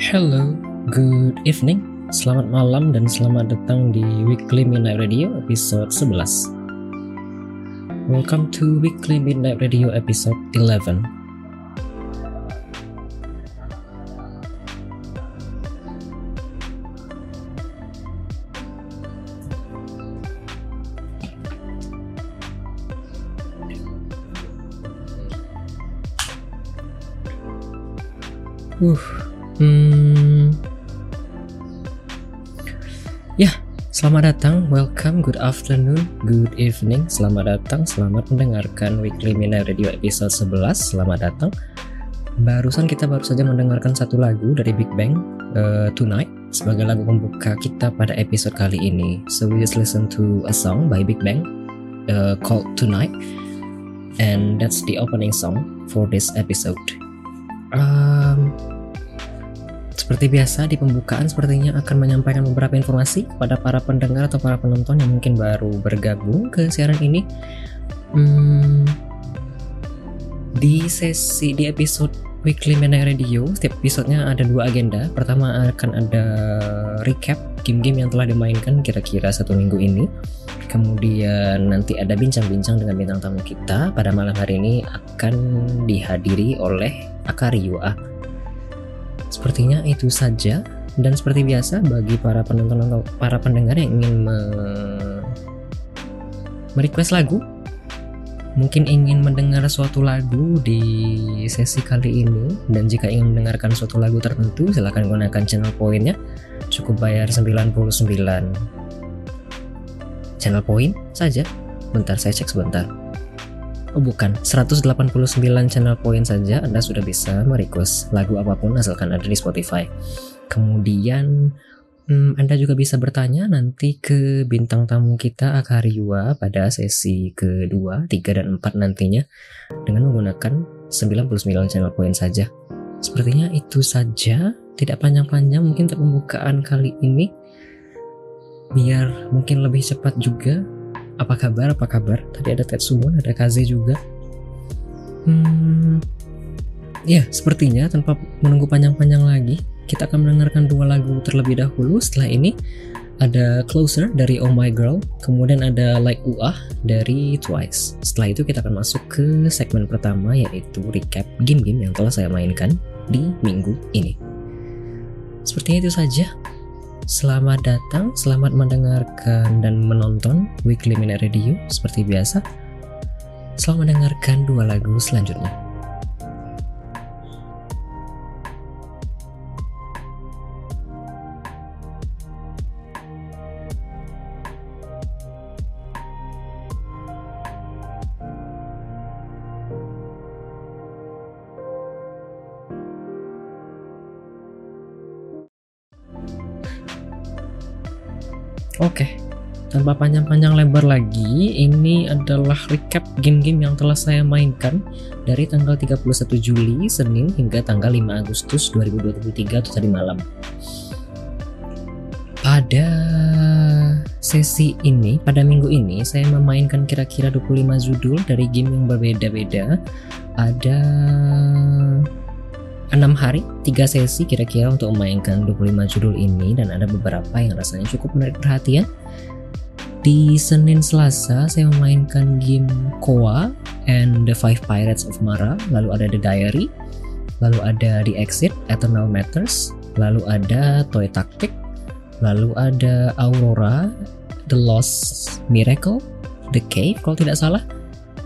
Hello, good evening, selamat malam dan selamat datang di Weekly Midnight Radio episode 11. Welcome to Weekly Midnight Radio episode 11. Uh, hmm, selamat datang, welcome, good afternoon, good evening, selamat datang, selamat mendengarkan Weekly Midnight Radio episode 11, selamat datang. Barusan kita baru saja mendengarkan satu lagu dari Big Bang, uh, Tonight, sebagai lagu pembuka kita pada episode kali ini. So we just listen to a song by Big Bang uh, called Tonight, and that's the opening song for this episode. Um, seperti biasa di pembukaan sepertinya akan menyampaikan beberapa informasi kepada para pendengar atau para penonton yang mungkin baru bergabung ke siaran ini. Hmm, di sesi di episode Weekly Midnight Radio, setiap episodenya ada dua agenda. Pertama akan ada recap game-game yang telah dimainkan kira-kira satu minggu ini. Kemudian nanti ada bincang-bincang dengan bintang tamu kita. Pada malam hari ini akan dihadiri oleh Akariwa Sepertinya itu saja. Dan seperti biasa bagi para penonton atau para pendengar yang ingin me merequest lagu mungkin ingin mendengar suatu lagu di sesi kali ini dan jika ingin mendengarkan suatu lagu tertentu silahkan gunakan channel poinnya cukup bayar 99 channel point saja. Bentar saya cek sebentar Oh bukan, 189 channel point saja Anda sudah bisa merequest lagu apa pun asalkan ada di Spotify. Kemudian hmm, Anda juga bisa bertanya nanti ke bintang tamu kita Akariwa pada sesi kedua, 3 dan 4 nantinya dengan menggunakan 99 channel point saja. Sepertinya itu saja, tidak panjang-panjang mungkin untuk pembukaan kali ini. Biar mungkin lebih cepat juga apa kabar? Apa kabar? Tadi ada Tetsumun, ada Kaze juga. Hmm, ya, sepertinya tanpa menunggu panjang-panjang lagi, kita akan mendengarkan dua lagu terlebih dahulu. Setelah ini ada Closer dari Oh My Girl, kemudian ada Like Uah dari Twice. Setelah itu kita akan masuk ke segmen pertama yaitu recap game-game yang telah saya mainkan di minggu ini. Sepertinya itu saja. Selamat datang, selamat mendengarkan dan menonton Weekly Minute Radio seperti biasa. Selamat mendengarkan dua lagu selanjutnya. Oke, tanpa panjang-panjang lebar lagi, ini adalah recap game-game yang telah saya mainkan dari tanggal 31 Juli, Senin, hingga tanggal 5 Agustus 2023 atau tadi malam. Pada sesi ini, pada minggu ini, saya memainkan kira-kira 25 judul dari game yang berbeda-beda. Ada enam hari, tiga sesi kira-kira untuk memainkan 25 judul ini dan ada beberapa yang rasanya cukup menarik perhatian. Di Senin Selasa saya memainkan game Koa and the Five Pirates of Mara, lalu ada The Diary, lalu ada The Exit, Eternal Matters, lalu ada Toy Tactic, lalu ada Aurora, The Lost Miracle, The Cave kalau tidak salah,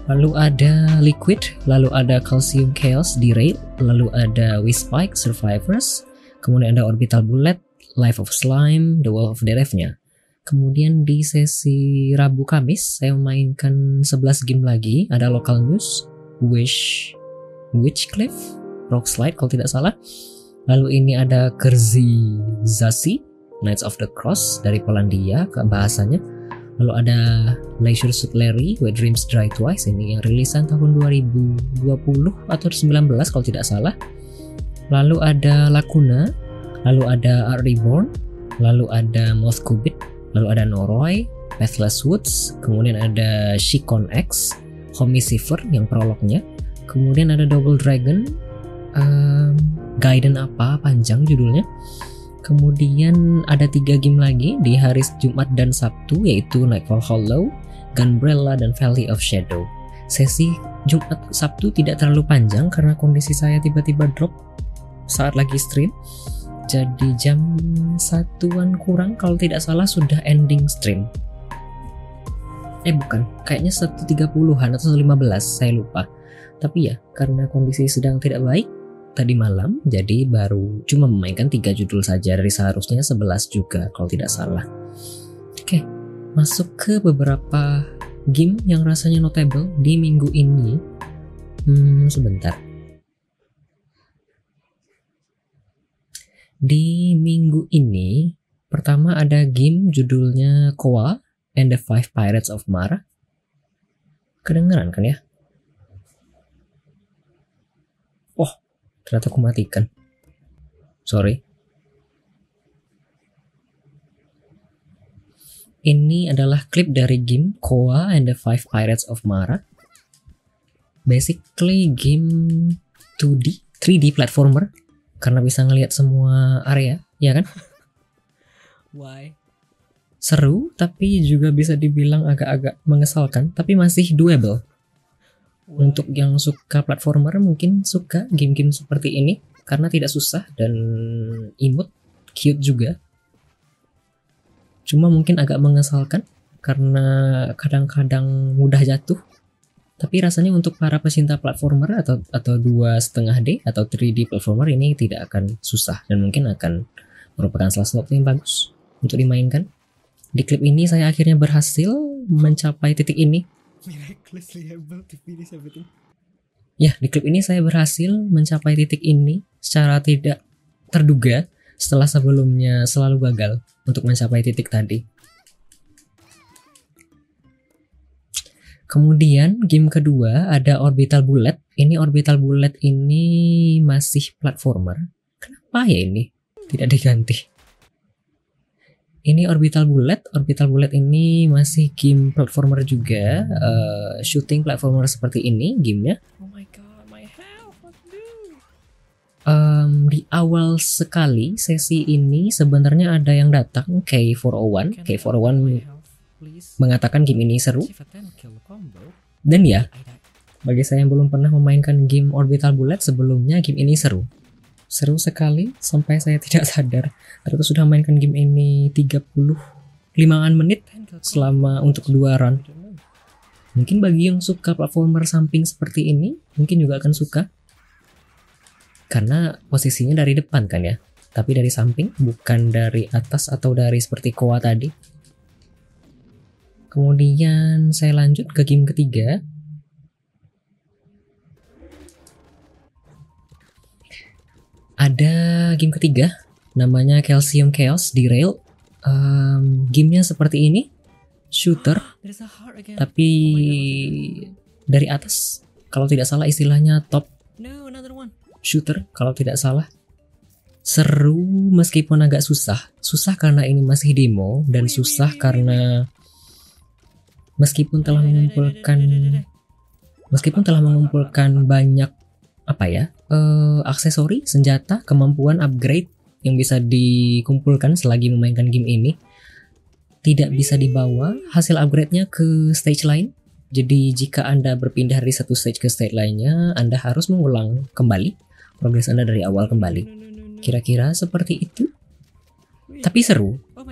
lalu ada Liquid, lalu ada Calcium Chaos Derail, lalu ada Wispike Survivors, kemudian ada Orbital Bullet, Life of Slime, The Wall of Death-nya. Kemudian di sesi Rabu Kamis saya memainkan 11 game lagi, ada Local News, Wish, Witchcliff, Rock Slide kalau tidak salah. Lalu ini ada Kerzi Zasi, Knights of the Cross dari Polandia, ke bahasanya Lalu ada Leisure Suit Larry, Where Dreams Dry Twice ini yang rilisan tahun 2020 atau 19 kalau tidak salah. Lalu ada Lacuna, lalu ada Art Reborn, lalu ada Moth Cubit, lalu ada Noroi, Pathless Woods, kemudian ada Shikon X, Homicifer yang prolognya, kemudian ada Double Dragon, um, Gaiden apa panjang judulnya. Kemudian ada tiga game lagi di hari Jumat dan Sabtu yaitu Nightfall Hollow, Gunbrella, dan Valley of Shadow. Sesi Jumat Sabtu tidak terlalu panjang karena kondisi saya tiba-tiba drop saat lagi stream. Jadi jam satuan kurang kalau tidak salah sudah ending stream. Eh bukan, kayaknya 1.30-an atau 15 saya lupa. Tapi ya, karena kondisi sedang tidak baik, tadi malam, jadi baru cuma memainkan tiga judul saja dari seharusnya 11 juga kalau tidak salah. Oke, masuk ke beberapa game yang rasanya notable di minggu ini. Hmm, sebentar. Di minggu ini, pertama ada game judulnya Koa and the Five Pirates of Mara. Kedengeran kan ya? Oh, ternyata aku matikan. Sorry. Ini adalah klip dari game Koa and the Five Pirates of Mara. Basically game 2D, 3D platformer karena bisa ngelihat semua area, ya kan? Why? Seru tapi juga bisa dibilang agak-agak mengesalkan tapi masih doable. Untuk yang suka platformer mungkin suka game-game seperti ini karena tidak susah dan imut, cute juga. Cuma mungkin agak mengesalkan karena kadang-kadang mudah jatuh. Tapi rasanya untuk para pecinta platformer atau atau dua setengah D atau 3D platformer ini tidak akan susah dan mungkin akan merupakan salah satu yang bagus untuk dimainkan. Di klip ini saya akhirnya berhasil mencapai titik ini miraculously able to finish everything. Ya, di klip ini saya berhasil mencapai titik ini secara tidak terduga setelah sebelumnya selalu gagal untuk mencapai titik tadi. Kemudian game kedua ada Orbital Bullet. Ini Orbital Bullet ini masih platformer. Kenapa ya ini tidak diganti? Ini Orbital Bullet. Orbital Bullet ini masih game platformer juga, uh, shooting platformer seperti ini gamenya. Oh my god, my health, what to do? Um, di awal sekali sesi ini sebenarnya ada yang datang K401. Can I K401 have my health, please? mengatakan game ini seru If a 10 kill combo, dan ya bagi saya yang belum pernah memainkan game Orbital Bullet sebelumnya game ini seru. Seru sekali sampai saya tidak sadar ternyata sudah mainkan game ini 35an menit 10 kill combo. selama untuk dua know. Mungkin bagi yang suka platformer samping seperti ini, mungkin juga akan suka. Karena posisinya dari depan kan ya. Tapi dari samping, bukan dari atas atau dari seperti Koa tadi. Kemudian saya lanjut ke game ketiga. Ada game ketiga, namanya Calcium Chaos di Rail. Um, gamenya seperti ini, shooter tapi dari atas. Kalau tidak salah istilahnya top shooter kalau tidak salah. Seru meskipun agak susah. Susah karena ini masih demo dan susah karena meskipun telah mengumpulkan meskipun telah mengumpulkan banyak apa ya eh, aksesori senjata kemampuan upgrade yang bisa dikumpulkan selagi memainkan game ini tidak bisa dibawa hasil upgrade-nya ke stage lain. Jadi jika Anda berpindah dari satu stage ke stage lainnya, Anda harus mengulang kembali progres Anda dari awal kembali. Kira-kira seperti itu. Tapi seru. Oh.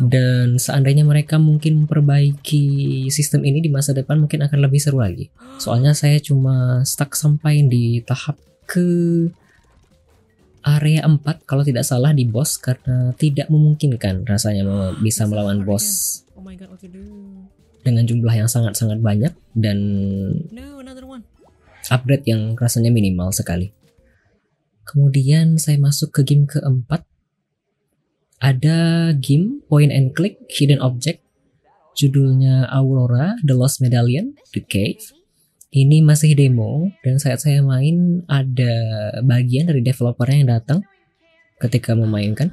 Dan seandainya mereka mungkin memperbaiki sistem ini di masa depan mungkin akan lebih seru lagi. Soalnya saya cuma stuck sampai di tahap ke area 4 kalau tidak salah di boss karena tidak memungkinkan rasanya bisa melawan boss Oh dengan jumlah yang sangat-sangat banyak dan upgrade yang rasanya minimal sekali. Kemudian saya masuk ke game keempat. Ada game point and click hidden object. Judulnya Aurora The Lost Medallion The Cave. Ini masih demo dan saat saya main ada bagian dari developernya yang datang ketika memainkan.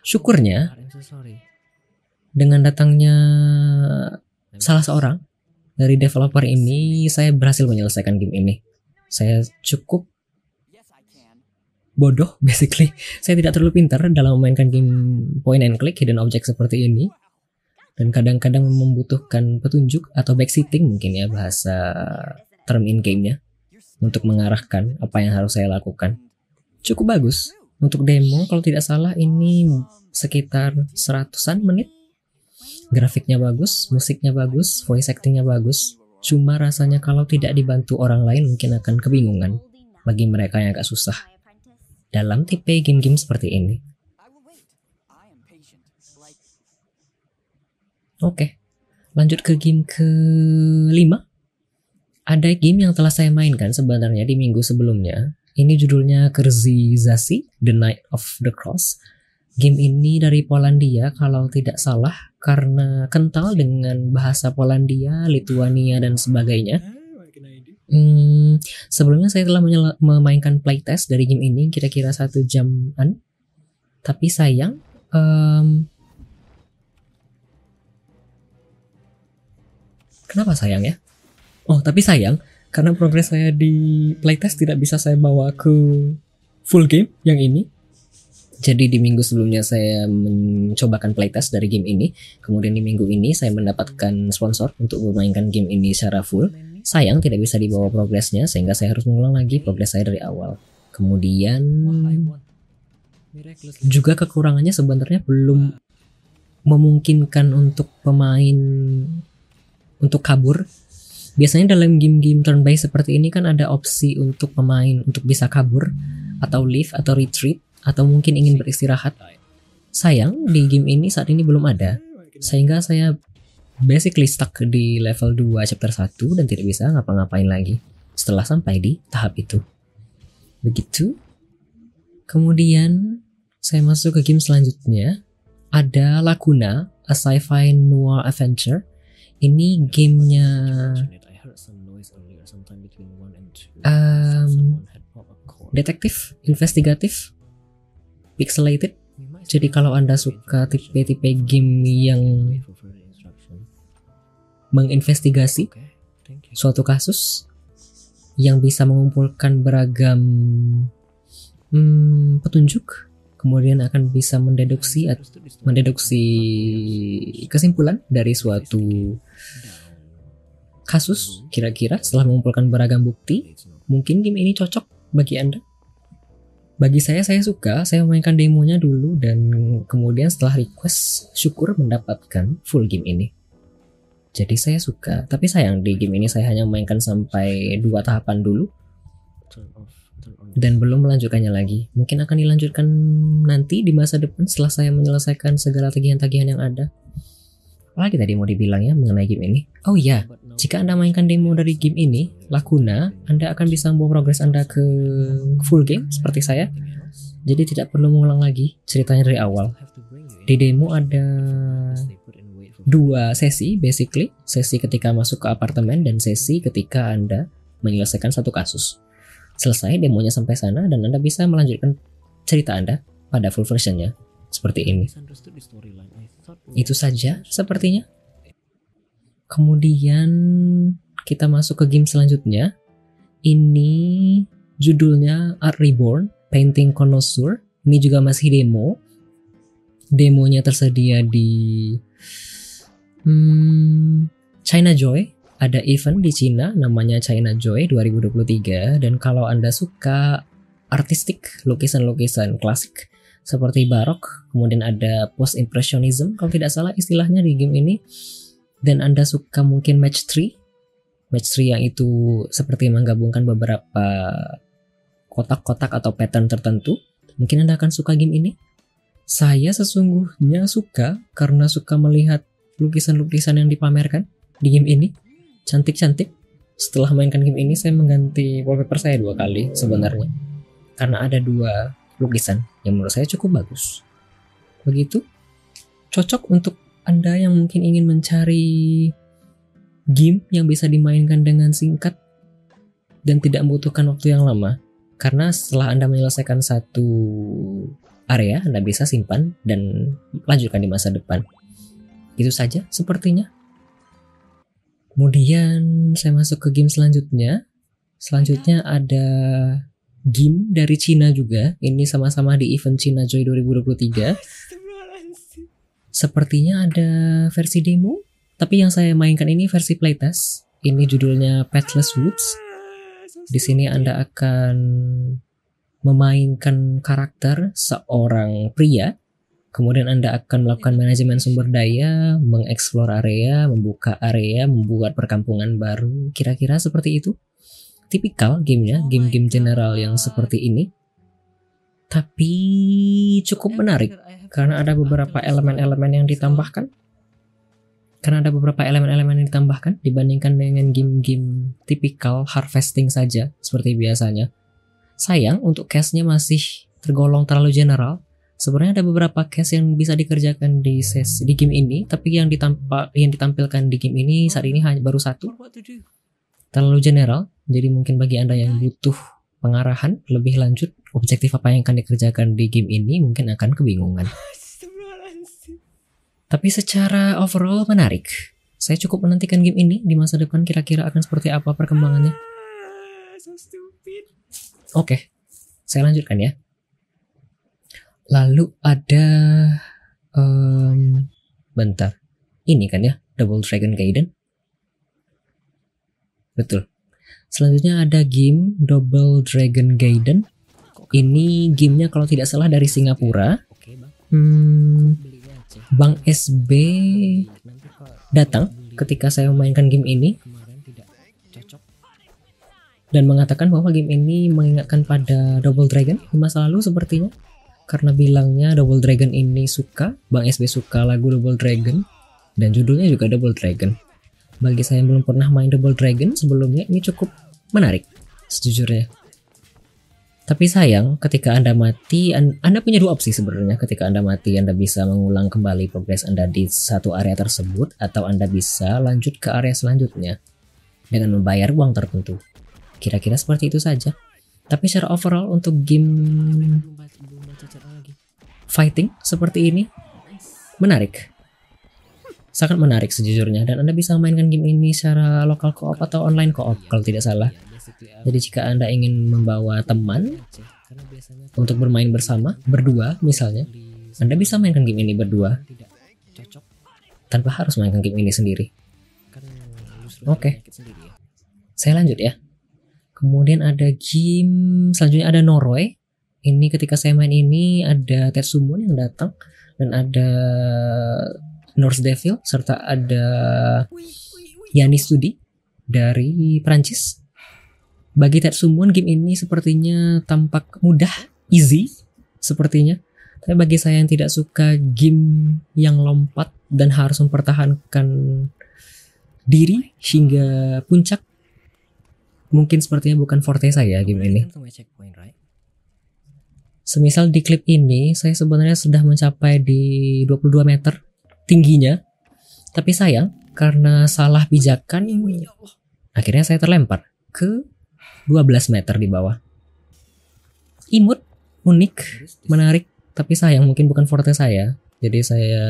Syukurnya dengan datangnya salah seorang dari developer ini saya berhasil menyelesaikan game ini. Saya cukup bodoh basically. Saya tidak terlalu pintar dalam memainkan game point and click hidden object seperti ini. Dan kadang-kadang membutuhkan petunjuk atau backseating mungkin ya bahasa term in game-nya untuk mengarahkan apa yang harus saya lakukan. Cukup bagus. Untuk demo kalau tidak salah ini sekitar seratusan menit. Grafiknya bagus, musiknya bagus, voice actingnya bagus. Cuma rasanya kalau tidak dibantu orang lain mungkin akan kebingungan bagi mereka yang agak susah dalam tipe game-game seperti ini. Oke, lanjut ke game kelima. Ada game yang telah saya mainkan sebenarnya di minggu sebelumnya. Ini judulnya Kerzi Zasi, The Night of the Cross. Game ini dari Polandia kalau tidak salah karena kental dengan bahasa Polandia, Lituania dan sebagainya. Hmm, sebelumnya saya telah memainkan playtest dari game ini kira-kira satu jaman. Tapi sayang, em, kenapa sayang ya? Oh, tapi sayang karena progres saya di playtest tidak bisa saya bawa ke full game yang ini. Jadi di minggu sebelumnya saya mencobakan playtest dari game ini. Kemudian di minggu ini saya mendapatkan sponsor untuk memainkan game ini secara full. Sayang tidak bisa dibawa progresnya sehingga saya harus mengulang lagi progres saya dari awal. Kemudian juga kekurangannya sebenarnya belum memungkinkan untuk pemain untuk kabur. Biasanya dalam game-game turn based seperti ini kan ada opsi untuk pemain untuk bisa kabur atau leave atau retreat atau mungkin ingin beristirahat. Sayang di game ini saat ini belum ada. Sehingga saya basically stuck di level 2 chapter 1 dan tidak bisa ngapa-ngapain lagi setelah sampai di tahap itu. Begitu. Kemudian saya masuk ke game selanjutnya. Ada Laguna, a sci-fi noir adventure. Ini gamenya um, detektif, investigatif, pixelated. Jadi kalau anda suka tipe-tipe game yang menginvestigasi suatu kasus yang bisa mengumpulkan beragam hmm, petunjuk, kemudian akan bisa mendeduksi mendeduksi kesimpulan dari suatu kasus kira-kira setelah mengumpulkan beragam bukti. Mungkin game ini cocok bagi anda? Bagi saya saya suka. Saya memainkan demonya dulu dan kemudian setelah request syukur mendapatkan full game ini jadi saya suka. Tapi sayang di game ini saya hanya memainkan sampai dua tahapan dulu. Dan belum melanjutkannya lagi. Mungkin akan dilanjutkan nanti di masa depan setelah saya menyelesaikan segala tagihan-tagihan yang ada. Apalagi tadi mau dibilang ya mengenai game ini. Oh iya jika Anda mainkan demo dari game ini, Laguna, Anda akan bisa membawa progres Anda ke full game seperti saya. Jadi tidak perlu mengulang lagi ceritanya dari awal. Di demo ada dua sesi basically, sesi ketika masuk ke apartemen dan sesi ketika Anda menyelesaikan satu kasus. Selesai demonya sampai sana dan Anda bisa melanjutkan cerita Anda pada full versionnya seperti ini. Itu saja sepertinya. Kemudian kita masuk ke game selanjutnya. Ini judulnya Art Reborn, Painting Connoisseur. Ini juga masih demo. Demonya tersedia di hmm, China Joy. Ada event di Cina namanya China Joy 2023 dan kalau Anda suka artistik, lukisan-lukisan klasik seperti barok, kemudian ada post impressionism kalau tidak salah istilahnya di game ini. Dan Anda suka mungkin match 3 match 3 yang itu seperti menggabungkan beberapa kotak-kotak atau pattern tertentu. Mungkin Anda akan suka game ini. Saya sesungguhnya suka karena suka melihat lukisan-lukisan yang dipamerkan di game ini cantik-cantik setelah mainkan game ini saya mengganti wallpaper saya dua kali sebenarnya karena ada dua lukisan yang menurut saya cukup bagus begitu cocok untuk anda yang mungkin ingin mencari game yang bisa dimainkan dengan singkat dan tidak membutuhkan waktu yang lama. Karena setelah Anda menyelesaikan satu area, Anda bisa simpan dan lanjutkan di masa depan. Itu saja sepertinya. Kemudian saya masuk ke game selanjutnya. Selanjutnya ada game dari Cina juga. Ini sama-sama di event Cina Joy 2023. Sepertinya ada versi demo, tapi yang saya mainkan ini versi playtest. Ini judulnya Pathless Woods. Di sini Anda akan memainkan karakter seorang pria. Kemudian Anda akan melakukan manajemen sumber daya, mengeksplor area, membuka area, membuat perkampungan baru. Kira-kira seperti itu. Tipikal gamenya, game-game general yang seperti ini. Tapi cukup menarik karena ada beberapa elemen-elemen yang ditambahkan. Karena ada beberapa elemen-elemen yang ditambahkan dibandingkan dengan game-game tipikal harvesting saja seperti biasanya. Sayang untuk case-nya masih tergolong terlalu general. Sebenarnya ada beberapa case yang bisa dikerjakan di sesi di game ini, tapi yang ditampak yang ditampilkan di game ini saat ini hanya baru satu. Terlalu general, jadi mungkin bagi Anda yang butuh pengarahan lebih lanjut, objektif apa yang akan dikerjakan di game ini mungkin akan kebingungan. Tapi secara overall menarik. Saya cukup menantikan game ini di masa depan kira-kira akan seperti apa perkembangannya. Stupid. Oke, saya lanjutkan ya. Lalu ada, em, bentar, ini kan ya, Double Dragon Gaiden. Betul. Selanjutnya ada game Double Dragon Gaiden. Ini gamenya kalau tidak salah dari Singapura. Hmm. Bang SB datang ketika saya memainkan game ini dan mengatakan bahwa game ini mengingatkan pada Double Dragon di masa lalu sepertinya karena bilangnya Double Dragon ini suka Bang SB suka lagu Double Dragon dan judulnya juga Double Dragon. Bagi saya yang belum pernah main Double Dragon sebelumnya ini cukup menarik sejujurnya. Tapi sayang ketika anda mati an- anda punya dua opsi sebenarnya. Ketika anda mati anda bisa mengulang kembali progres anda di satu area tersebut atau anda bisa lanjut ke area selanjutnya dengan membayar uang tertentu. Kira-kira seperti itu saja. Tapi secara overall untuk game fighting seperti ini menarik. Sangat menarik sejujurnya dan Anda bisa mainkan game ini secara lokal co-op atau online co-op kalau tidak salah. Jadi jika Anda ingin membawa teman untuk bermain bersama, berdua misalnya, Anda bisa mainkan game ini berdua tanpa harus mainkan game ini sendiri. Oke. ya. Saya lanjut ya. Kemudian ada game selanjutnya ada Norway. Ini ketika saya main ini ada Tetsumon yang datang dan ada Norse Devil serta ada Yani Studi dari Prancis. Bagi Tetsumon game ini sepertinya tampak mudah, easy sepertinya. Tapi bagi saya yang tidak suka game yang lompat dan harus mempertahankan diri hingga puncak mungkin sepertinya bukan forte saya game ini. Kan ke my checkpoint, right? Semisal di klip ini saya sebenarnya sudah mencapai di 22 meter tingginya. Tapi sayang karena salah pijakan akhirnya saya terlempar ke 12 meter di bawah. Imut, unik, menarik, tapi sayang mungkin bukan forte saya. Jadi saya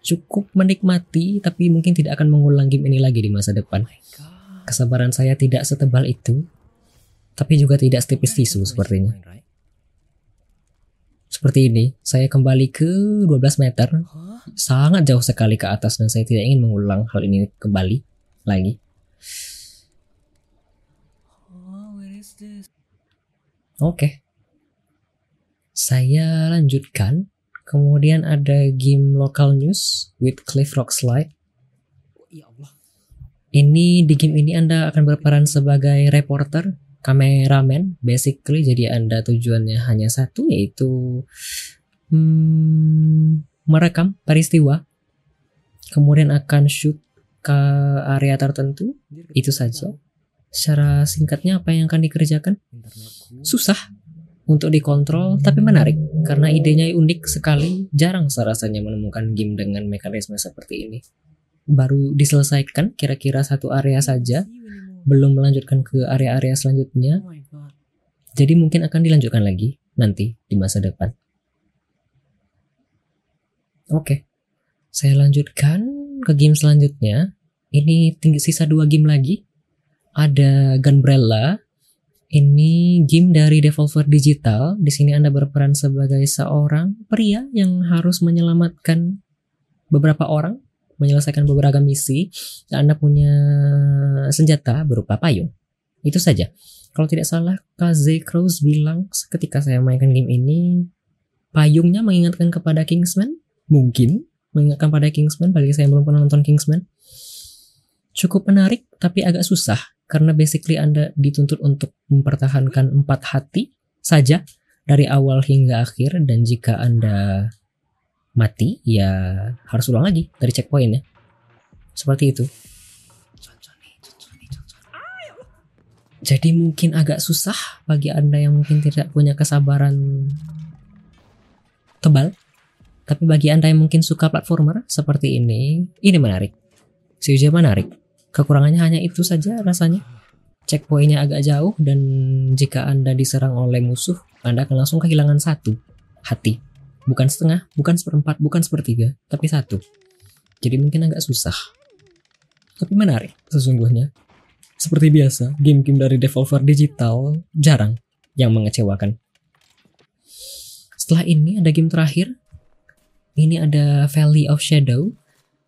cukup menikmati tapi mungkin tidak akan mengulang game ini lagi di masa depan. God. Kesabaran saya tidak setebal itu, tapi juga tidak setipis tisu sepertinya. Seperti ini, saya kembali ke 12 meter, sangat jauh sekali ke atas dan saya tidak ingin mengulang hal ini kembali lagi. Oh? Oke. Saya lanjutkan. Kemudian ada game local news with Cliff Rock Slide. Ya Allah. Ini di game ini Anda akan berperan sebagai reporter, kameramen, basically. Jadi Anda tujuannya hanya satu yaitu hmm, merekam peristiwa, kemudian akan shoot ke area tertentu. Itu saja. Secara singkatnya apa yang akan dikerjakan? Susah untuk dikontrol, tapi menarik karena idenya unik sekali. Jarang serasanya menemukan game dengan mekanisme seperti ini. Baru diselesaikan kira-kira satu area saja. Belum melanjutkan ke area-area selanjutnya. Oh. Jadi mungkin akan dilanjutkan lagi nanti di masa depan. Oke, saya lanjutkan ke game selanjutnya. Ini tinggal sisa dua game lagi. Ada Gunbrella. Ini game dari Devolver Digital. Di sini Anda berperan sebagai seorang pria yang harus menyelamatkan beberapa orang, menyelesaikan beberapa misi, dan Anda punya senjata berupa payung. Itu saja. Kalau tidak salah, Kaze Crows bilang ketika saya mainkan game ini, payungnya mengingatkan kepada Kingsman. Mungkin mengingatkan pada Kingsman, bagi saya belum pernah nonton Kingsman. Cukup menarik, tapi agak susah karena basically Anda dituntut untuk mempertahankan empat hati saja dari awal hingga akhir dan jika Anda mati ya harus ulang lagi dari checkpointnya. Seperti itu. Jadi mungkin agak susah bagi Anda yang mungkin tidak punya kesabaran tebal. Tapi bagi Anda yang mungkin suka platformer seperti ini ini menarik. Sejauh menarik. Kekurangannya hanya itu saja rasanya. Checkpointnya agak jauh dan jika Anda diserang oleh musuh, Anda akan langsung kehilangan satu hati. Bukan setengah, bukan seperempat, bukan sepertiga, tapi satu. Jadi mungkin agak susah. Tapi menarik sesungguhnya. Seperti biasa, game-game dari Devolver Digital jarang yang mengecewakan. Setelah ini ada game terakhir. Ini ada Valley of Shadow.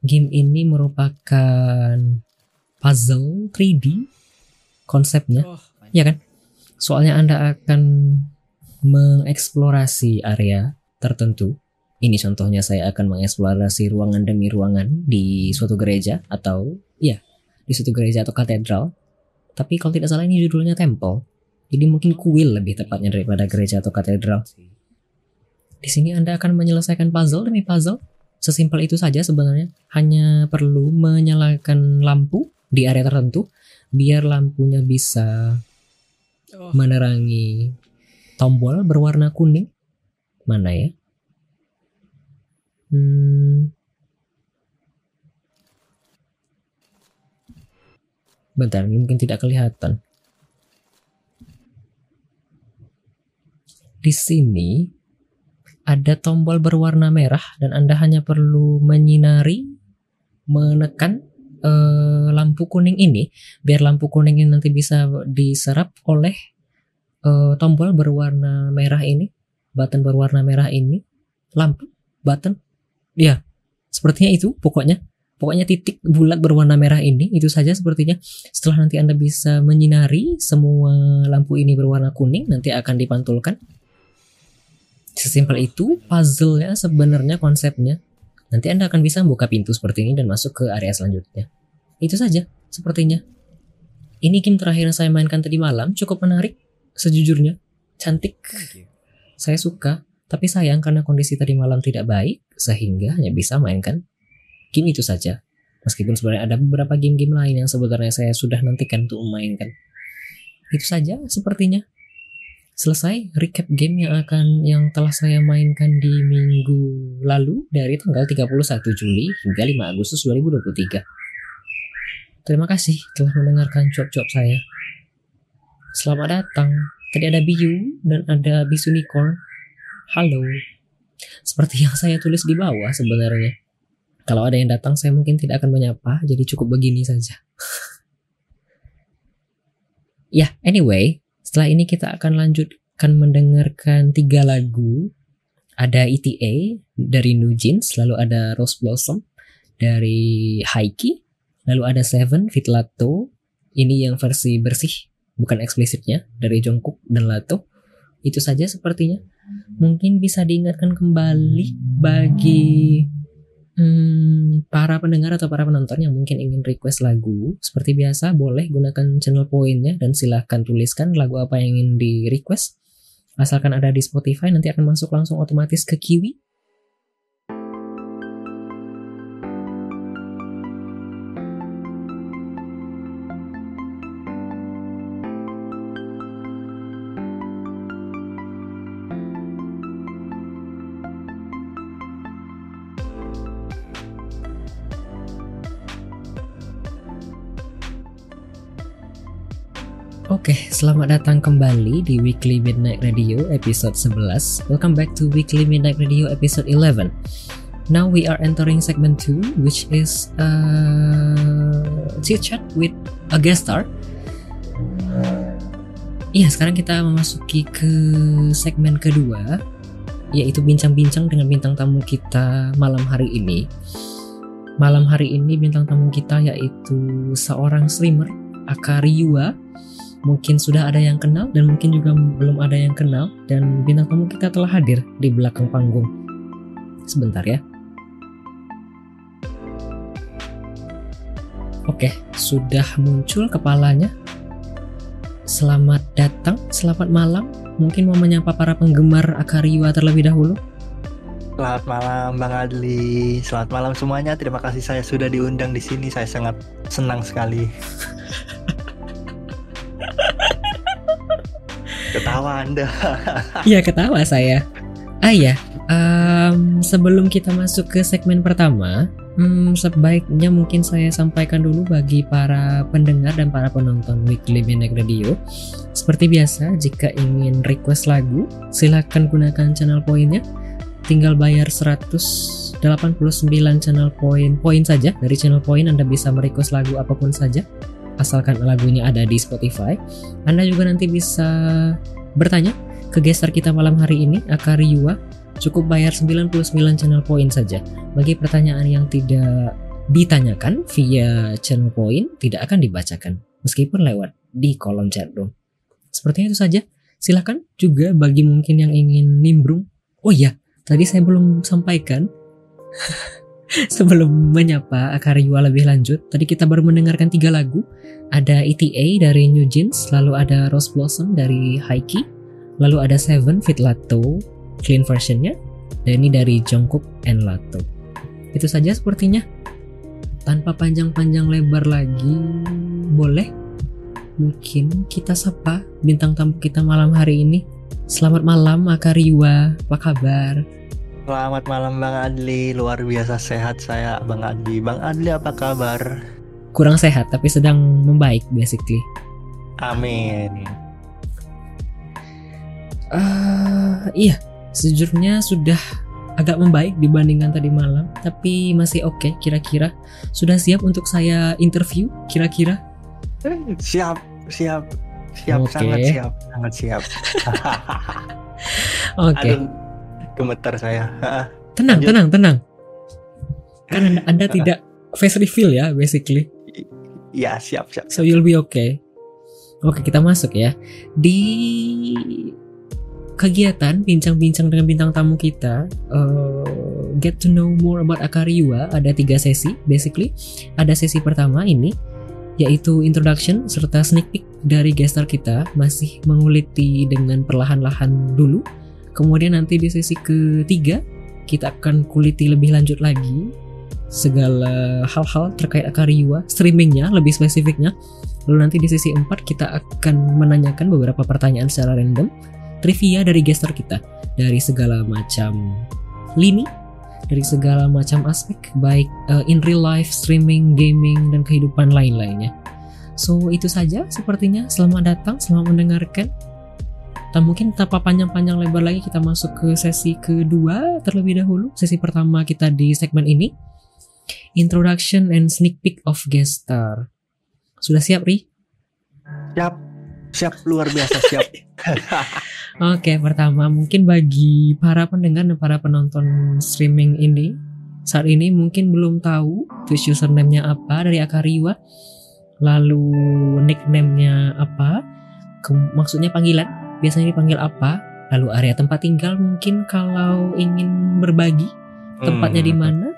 Game ini merupakan puzzle 3D konsepnya, Oh, ya kan? Soalnya Anda akan mengeksplorasi area tertentu. Ini contohnya saya akan mengeksplorasi ruangan demi ruangan di suatu gereja atau ya, di suatu gereja atau katedral. Tapi kalau tidak salah ini judulnya temple. Jadi mungkin kuil lebih tepatnya daripada gereja atau katedral. Di sini Anda akan menyelesaikan puzzle demi puzzle. Sesimpel itu saja sebenarnya. Hanya perlu menyalakan lampu di area tertentu biar lampunya bisa Oh. menerangi tombol berwarna kuning. Mana ya? Hmm. Bentar, mungkin tidak kelihatan. Di sini ada tombol berwarna merah dan Anda hanya perlu menyinari, menekan eh, lampu kuning ini biar lampu kuning ini nanti bisa diserap oleh eh, tombol berwarna merah ini, button berwarna merah ini, lampu, button, ya sepertinya itu pokoknya. Pokoknya titik bulat berwarna merah ini itu saja sepertinya. Setelah nanti Anda bisa menyinari semua lampu ini berwarna kuning nanti akan dipantulkan. Sesimpel itu puzzle-nya sebenarnya konsepnya. Nanti Anda akan bisa membuka pintu seperti ini dan masuk ke area selanjutnya. Itu saja sepertinya. Ini game terakhir yang saya mainkan tadi malam cukup menarik sejujurnya. Cantik. Saya suka, tapi sayang karena kondisi tadi malam tidak baik sehingga hanya bisa mainkan game itu saja. Meskipun sebenarnya ada beberapa game-game lain yang sebenarnya saya sudah nantikan untuk memainkan. Itu saja sepertinya. Selesai recap game yang akan yang telah saya mainkan di minggu lalu dari tanggal 31 Juli hingga 5 Agustus 2023. Terima kasih telah mendengarkan cuap-cuap saya. Selamat datang. Tadi ada Biu dan ada Bisu Unicorn. Halo. Seperti yang saya tulis di bawah sebenarnya. Kalau ada yang datang saya mungkin tidak akan menyapa, jadi cukup begini saja. ya, anyway, setelah ini kita akan lanjutkan mendengarkan tiga lagu. Ada ETA dari New Jeans, lalu ada Rose Blossom dari Haiki, lalu ada Seven Fit Lato. Ini yang versi bersih, bukan eksplisitnya dari Jungkook dan Lato. Itu saja sepertinya. Mungkin bisa diingatkan kembali bagi hmm, para pendengar atau para penonton yang mungkin ingin request lagu. Seperti biasa, boleh gunakan channel poinnya dan silahkan tuliskan lagu apa yang ingin di request. Asalkan ada di Spotify, nanti akan masuk langsung otomatis ke Kiwi. Selamat datang kembali di Weekly Midnight Radio episode 11. Welcome back to Weekly Midnight Radio episode 11. Now we are entering segment 2 which is uh, chit chat with a guest star. Iya, sekarang kita memasuki ke segmen kedua, yaitu bincang-bincang dengan bintang tamu kita malam hari ini. Malam hari ini bintang tamu kita yaitu seorang streamer, Akariwa. Mungkin sudah ada yang kenal dan mungkin juga belum ada yang kenal dan bintang tamu kita telah hadir di belakang panggung. Sebentar ya. Oke, sudah muncul kepalanya. Selamat datang, selamat malam. Mungkin mau menyapa para penggemar Akariwa terlebih dahulu. Selamat malam Bang Adli. Selamat malam semuanya. Terima kasih saya sudah diundang di sini. Saya sangat senang sekali. Ketawa Anda. Iya ketawa saya. Ah ya, em, sebelum kita masuk ke segmen pertama, hmm, sebaiknya mungkin saya sampaikan dulu bagi para pendengar dan para penonton Weekly Benek Radio. Seperti biasa, jika ingin request lagu, silahkan gunakan channel poinnya. Tinggal bayar 189 channel poin poin saja. Dari channel poin Anda bisa merequest lagu apa pun saja, asalkan lagunya ada di Spotify. Anda juga nanti bisa bertanya ke gestar kita malam hari ini, Akari Yua. Cukup bayar 99 channel poin saja. Bagi pertanyaan yang tidak ditanyakan via channel poin, tidak akan dibacakan. Meskipun lewat di kolom chat room. Sepertinya itu saja. Silahkan juga bagi mungkin yang ingin nimbrung. Oh iya, tadi saya belum sampaikan. Sebelum menyapa Akariwa lebih lanjut, tadi kita baru mendengarkan tiga lagu. Ada ETA dari New Jeans, lalu ada Rose Blossom dari Haiki, lalu ada Seven Fit Lato, clean versionnya, dan ini dari Jungkook and Lato. Itu saja sepertinya. Tanpa panjang-panjang lebar lagi, boleh? Mungkin kita sapa bintang tamu kita malam hari ini. Selamat malam Akariwa, apa kabar? Selamat malam Bang Adli. Luar biasa sehat saya Bang Adli. Bang Adli apa kabar? Kurang sehat tapi sedang membaik basically. Amin. Ah, iya, sejujurnya sudah agak membaik dibandingkan tadi malam, tapi masih oke kira-kira. Sudah siap untuk saya interview kira-kira? Siap, siap, siap, Oke. sangat siap, sangat siap. Oke, Aduh, gemeter saya. tenang, lanjut. tenang, tenang. Kan anda, anda tidak face reveal ya basically. Ya, siap, siap. So you'll be okay. Oke, kita masuk ya. Di kegiatan bincang-bincang dengan bintang tamu kita, uh, get to know more about Akariwa, ada tiga sesi basically. Ada sesi pertama ini yaitu introduction serta sneak peek dari gestar kita masih menguliti dengan perlahan-lahan dulu. Kemudian nanti di sesi ketiga kita akan kuliti lebih lanjut lagi segala hal-hal terkait Akariwa, streamingnya lebih spesifiknya. Lalu nanti di sesi 4 kita akan menanyakan beberapa pertanyaan secara random, trivia dari gestar kita dari segala macam lini, dari segala macam aspek baik uh, in real life, streaming, gaming dan kehidupan lain-lainnya. So itu saja sepertinya. Selamat datang, selamat mendengarkan. Dan mungkin tanpa panjang-panjang lebar lagi kita masuk ke sesi kedua terlebih dahulu. Sesi pertama kita di segmen ini Introduction and sneak peek of guest star. Sudah siap, Ri? Siap, siap, luar biasa siap. Oke, pertama mungkin bagi para pendengar dan para penonton streaming ini saat ini mungkin belum tahu Twitch username-nya apa dari Akariwa, lalu nickname-nya apa, ke- maksudnya panggilan, biasanya dipanggil apa, lalu area tempat tinggal mungkin kalau ingin berbagi tempatnya di Hmm. mana,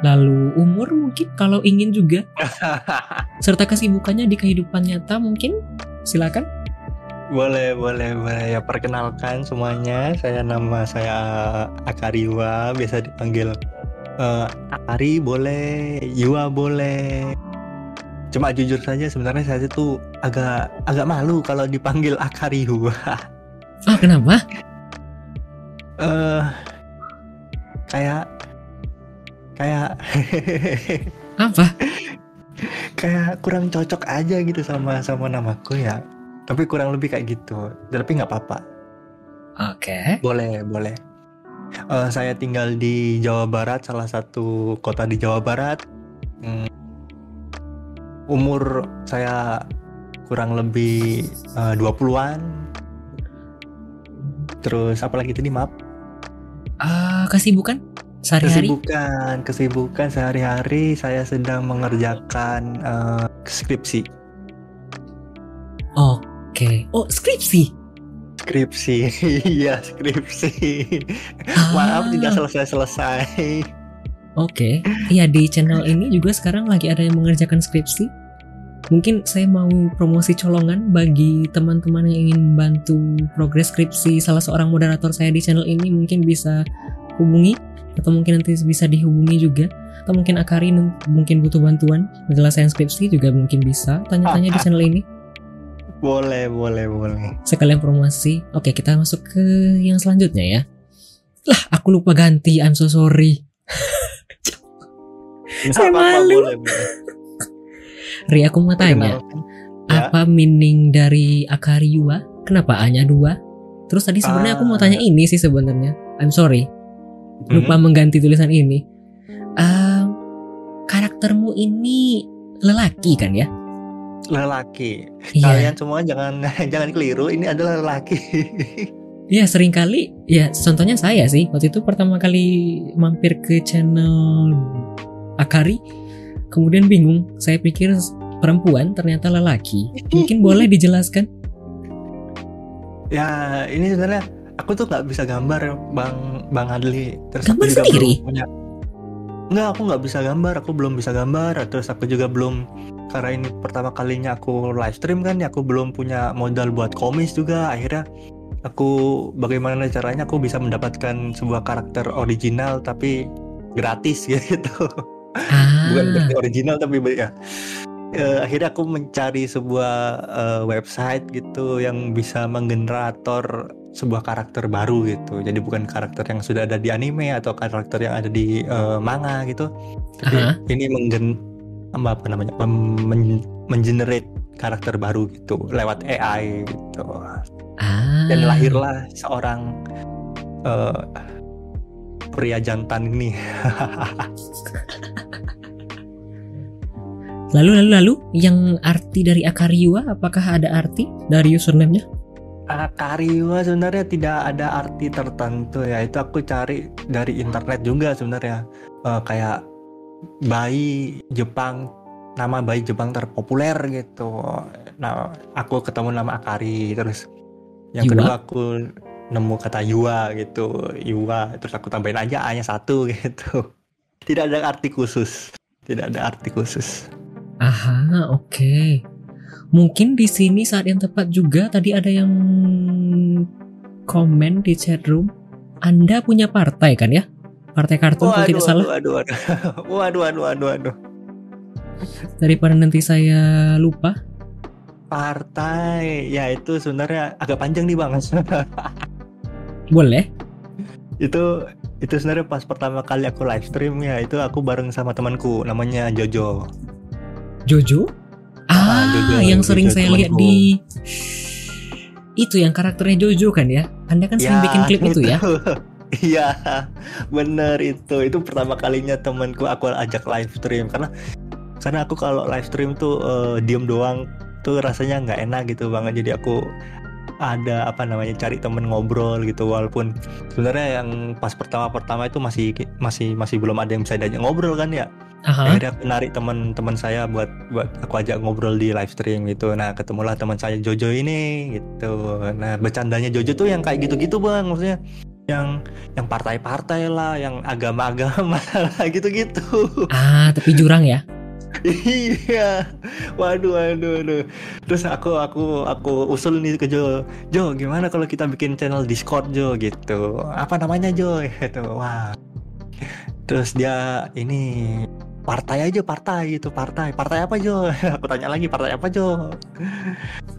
lalu umur mungkin kalau ingin juga, serta kesibukannya di kehidupan nyata mungkin, silakan. boleh, boleh, boleh. Ya perkenalkan semuanya. Saya nama saya Akariwa, biasa dipanggil eh, Akari boleh, Yua boleh. Cuma jujur saja sebenarnya saya itu agak agak malu kalau dipanggil Akariwa. Ah, kenapa? Eh kayak kayak Apa? kayak kurang cocok aja gitu sama sama namaku ya. Tapi kurang lebih kayak gitu. Tapi nggak apa-apa. Oke. Boleh, boleh. Eh, saya tinggal di Jawa Barat, salah satu kota di Jawa Barat. Hmm, umur saya kurang lebih eh, 20-an. Terus apalagi tadi maaf? Ah, kesibukan sehari-hari? Kesibukan, kesibukan sehari-hari saya sedang mengerjakan eh, skripsi. Oke. Oh, skripsi. Skripsi, iya skripsi. Maaf Ah, tidak selesai-selesai. Oke. Iya di channel ini juga sekarang lagi ada yang mengerjakan skripsi. Mungkin saya mau promosi colongan bagi teman-teman yang ingin membantu progres skripsi salah seorang moderator saya di channel ini mungkin bisa hubungi atau mungkin nanti bisa dihubungi juga atau mungkin Akari mungkin butuh bantuan penyelesaian skripsi juga mungkin bisa tanya-tanya di channel ini Boleh, boleh, boleh. sekalian promosi oke kita masuk ke yang selanjutnya ya lah aku lupa ganti I'm so sorry Saya malu. boleh, boleh. Ri aku mau tanya. Ya. apa meaning dari Akariwa? Kenapa A-nya dua? Terus tadi sebenarnya aku mau Ah. tanya ini sih sebenarnya. I'm sorry, lupa Mhm. mengganti tulisan ini. Ah, karaktermu ini lelaki kan ya? lelaki. Iya. Kalian semua jangan jangan keliru, ini adalah lelaki. Iya sering kali. Ya contohnya saya sih waktu itu pertama kali mampir ke channel Akari, kemudian bingung. Saya pikir perempuan ternyata lelaki. Mungkin boleh dijelaskan? ya, ini sebenarnya aku tuh nggak bisa gambar, Bang Bang Adli. Terus Gambar aku juga sendiri? belum punya. Nggak, aku nggak bisa gambar, aku belum bisa gambar. Terus aku juga belum karena ini pertama kalinya aku live stream kan, ya aku belum punya modal buat komis juga. Akhirnya aku bagaimana caranya aku bisa mendapatkan sebuah karakter original tapi gratis gitu. Ah, bukan berarti original tapi ya. Eh, akhirnya aku mencari sebuah eh, website gitu yang bisa menggenerator sebuah karakter baru gitu. Jadi bukan karakter yang sudah ada di anime atau karakter yang ada di eh, manga gitu. Tapi aha. ini menggen apa namanya men- mengenerate karakter baru gitu lewat AI gitu. Ah. dan lahirlah seorang eh, pria jantan ini Lalu lalu lalu yang arti dari Akariwa apakah ada arti dari username-nya? Ah, Kariwa sebenarnya tidak ada arti tertentu ya. Itu aku cari dari internet juga sebenarnya. Eh, kayak bayi Jepang, nama bayi Jepang terpopuler gitu. Nah, aku ketemu nama Akari terus. Yang Yua? kedua aku nemu kata Yua gitu, Yua. Terus aku tambahin aja A-nya satu gitu. Tidak ada arti khusus. Tidak ada arti khusus. Aha, oke. Mungkin di sini saat yang tepat juga tadi ada yang komen di chat room. Anda punya partai kan ya? Partai kartun kalau tidak salah. waduh, waduh, waduh, waduh, waduh, waduh. Daripada nanti saya lupa. Partai, ya itu sebenarnya agak panjang nih bang. Boleh? itu itu sebenarnya pas pertama kali aku live stream ya itu aku bareng sama temanku namanya Jojo. Jojo? Ah, Ah, Jojo, yang sering Jojo saya lihat di itu yang karakternya Jojo kan ya? Anda kan sering bikin klip itu ya? Iya, bener itu. Itu pertama kalinya temanku aku ajak live stream karena karena aku kalau live stream tuh eh, diem doang tuh rasanya nggak enak gitu banget. Jadi aku ada apa namanya cari temen ngobrol gitu walaupun sebenarnya yang pas pertama-pertama itu masih masih masih belum ada yang bisa diajak ngobrol kan ya. Aha. Akhirnya aku narik teman-teman saya buat buat aku ajak ngobrol di live stream gitu. Nah, ketemulah teman saya Jojo ini gitu. Nah, bercandanya Jojo tuh yang kayak gitu-gitu, Bang. Maksudnya yang yang partai-partai lah, yang agama-agama lah gitu-gitu. Ah, tapi jurang ya? iya. Waduh, waduh, waduh. Terus aku aku aku usul nih ke Jo. Jo, gimana kalau kita bikin channel Discord Jo gitu. Apa namanya Jo? Gitu. Wah. Terus dia ini partai aja partai gitu partai. Partai apa Jo? Aku tanya lagi partai apa Jo?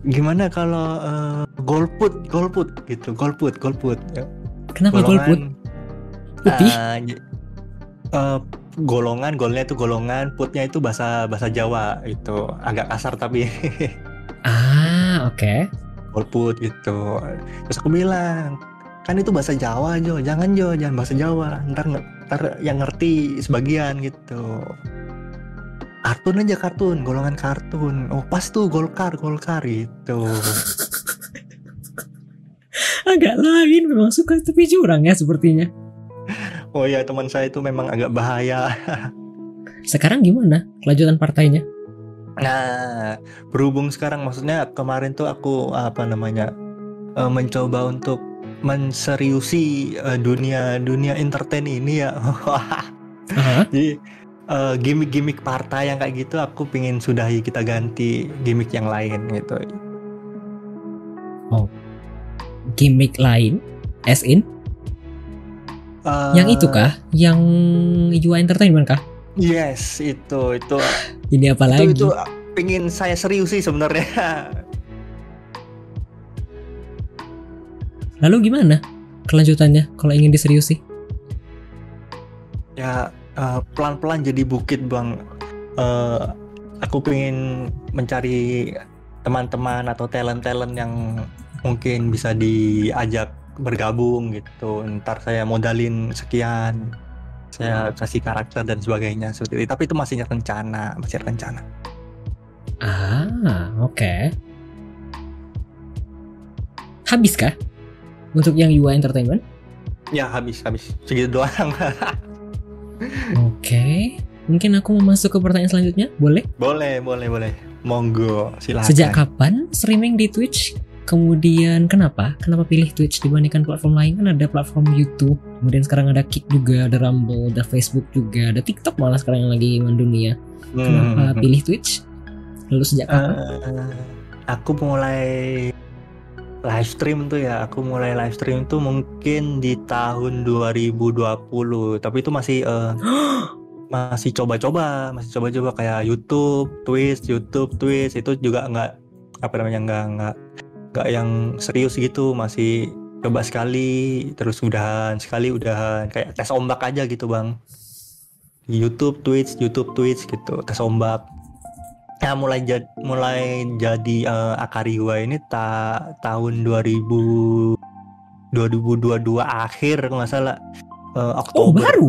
Gimana kalau eh, golput golput gitu golput golput. Kenapa golput? Putih? J- eh, golongan golnya itu golongan putnya itu bahasa bahasa Jawa itu agak kasar tapi. Ah, oke. golput gitu. Terus aku bilang kan itu bahasa Jawa Jo. Jangan Jo. Jangan bahasa Jawa. Ntar nge- ntar yang ngerti sebagian gitu. Kartun aja kartun. Golongan kartun. Oh pas tuh golkar golkar itu Agak lain memang suka tepi jurang ya sepertinya. oh ya teman saya itu memang agak bahaya. Sekarang gimana kelanjutan partainya? nah berhubung sekarang maksudnya kemarin tuh aku apa namanya eh, mencoba untuk menseriusi eh, dunia dunia entertain ini ya Aha. jadi eh, gimmick-gimmick partai yang kayak gitu aku pingin sudahi kita ganti gimmick yang lain gitu Gimmick lain, as in Eh, yang itu kah? Yang Yua Entertainment kah? Yes, itu itu Ini apa itu, lagi? itu pingin saya serius sih sebenarnya. Lalu gimana kelanjutannya kalau ingin diseriusi? ya eh, pelan-pelan jadi bukit bang. Eh, aku pingin mencari teman-teman atau talent-talent yang mungkin bisa diajak bergabung gitu. Ntar saya modalin sekian, saya kasih karakter dan sebagainya seperti itu. Tapi itu masih rencana, masih rencana. Ah, oke. Habis kah? Untuk yang Yua Entertainment? Ya habis habis segitu doang. Oke. Mungkin aku mau masuk ke pertanyaan selanjutnya, boleh? boleh boleh boleh. Monggo silakan. Sejak kapan streaming di Twitch? Kemudian kenapa? Kenapa pilih Twitch dibandingkan platform lain? Kan ada platform YouTube, kemudian sekarang ada Kick juga, ada Rumble, ada Facebook juga, ada TikTok malah sekarang yang lagi mendunia. Kenapa Hmm. pilih Twitch? Lalu sejak kapan? Eh, aku mulai live stream tuh ya. Aku mulai live stream tuh mungkin di tahun 2020 tapi itu masih eh, masih coba-coba masih coba-coba kayak YouTube Twitch YouTube Twitch. Itu juga nggak apa namanya nggak nggak nggak yang serius gitu. Masih coba sekali terus udahan sekali udahan. Kayak tes ombak aja gitu bang. Di YouTube Twitch YouTube Twitch gitu tes ombak ya mulai jadi mulai jadi eh, Akariwa ini ta tahun 2000 2022 akhir nggak salah. Oh, Oktober. baru?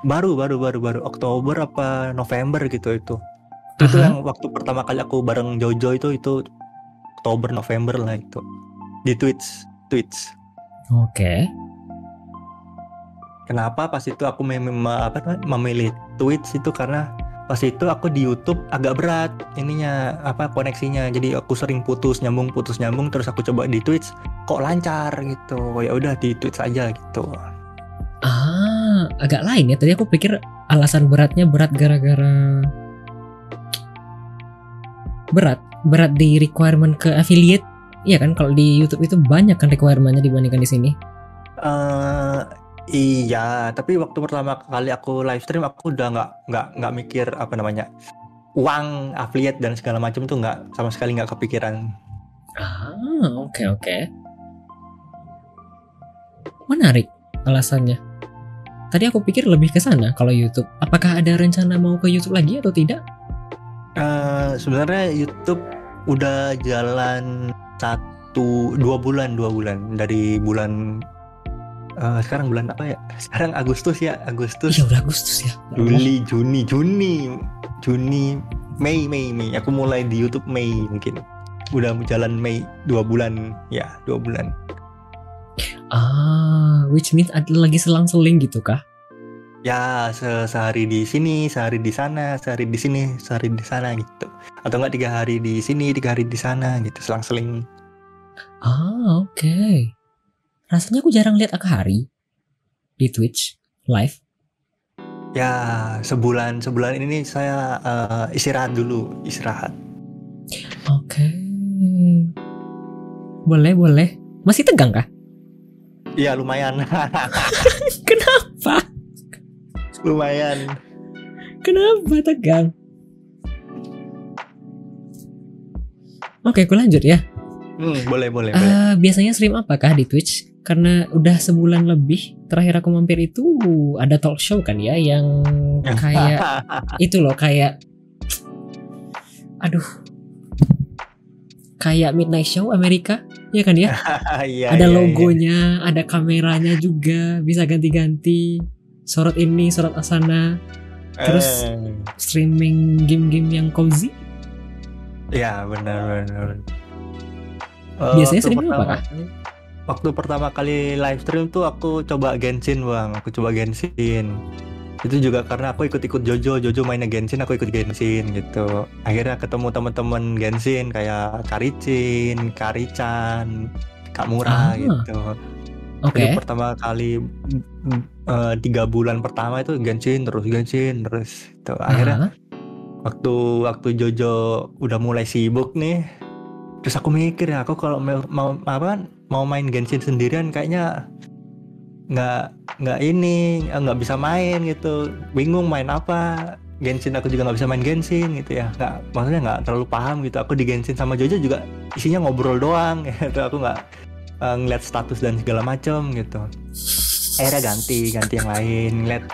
baru baru baru baru. Oktober apa November gitu itu. Itu yang waktu pertama kali aku bareng Jojo itu itu Oktober November lah itu. Di Twitch Twitch Oke. kenapa pas itu aku mem mem- apa memilih Twitch itu karena pas itu aku di YouTube agak berat ininya apa koneksinya jadi aku sering putus nyambung putus nyambung terus aku coba di Twitch kok lancar gitu ya udah di Twitch aja gitu Ah, agak lain ya. Tadi aku pikir alasan beratnya berat gara-gara berat, berat di requirement ke affiliate. Iya kan kalau di YouTube itu banyak kan requirementnya dibandingkan di sini. eh iya tapi waktu pertama kali aku live stream aku udah nggak nggak nggak mikir apa namanya uang affiliate dan segala macam tuh nggak sama sekali nggak kepikiran Ah, oke oke. Menarik alasannya. Tadi aku pikir lebih ke sana kalau YouTube. Apakah ada rencana mau ke YouTube lagi atau tidak? Eh, sebenarnya YouTube udah jalan satu dua bulan dua bulan dari bulan eh, sekarang bulan apa ya? Sekarang Agustus ya Agustus. Iya udah Agustus ya. Juli Juni Juni Juni Mei Mei Mei. Aku mulai di YouTube Mei mungkin. Udah jalan Mei dua bulan. Ya dua bulan. Ah, which means ada lagi selang-seling gitu kah? ya se- sehari di sini sehari di sana sehari di sini sehari di sana gitu. Atau enggak tiga hari di sini tiga hari di sana gitu selang-seling. Ah, oke. Rasanya aku jarang lihat Akahari di Twitch live. Ya sebulan sebulan ini saya eh, istirahat dulu istirahat. Oke. Boleh, boleh. Masih tegang kah? Iya lumayan Kenapa? lumayan. Kenapa tegang? Oke, aku lanjut ya. Hmm, boleh boleh boleh. Eh, biasanya stream apakah di Twitch? Karena udah sebulan lebih terakhir aku mampir itu ada talk show kan ya yang kayak itu loh kayak aduh kayak midnight show Amerika ya kan ya Iya, ada iya, logonya ada kameranya juga bisa ganti-ganti sorot ini sorot asana iya. Terus- Eh, streaming game-game yang cozy ya benar benar. Biasanya streaming apa, Waktu pertama kali live stream tuh aku coba Genshin bang, aku coba Genshin. Itu juga karena aku ikut-ikut Jojo, Jojo mainnya Genshin, aku ikut Genshin gitu. Akhirnya ketemu teman-teman Genshin kayak Karicin, Karichan, Kak Ah. Mura gitu. oke Itu pertama kali eh, tiga bulan pertama itu Genshin terus Genshin terus itu Ah, akhirnya waktu waktu Jojo udah mulai sibuk nih terus aku mikir ya aku kalau mau apa mau main Genshin sendirian kayaknya nggak nggak ini nggak bisa main gitu. Bingung main apa. Genshin aku juga nggak bisa main Genshin gitu ya. Nggak maksudnya nggak terlalu paham gitu. Aku di Genshin sama Jojo juga isinya ngobrol doang gitu. Aku nggak eh, ngeliat status dan segala macam gitu. Akhirnya ganti ganti yang lain. Ngeliat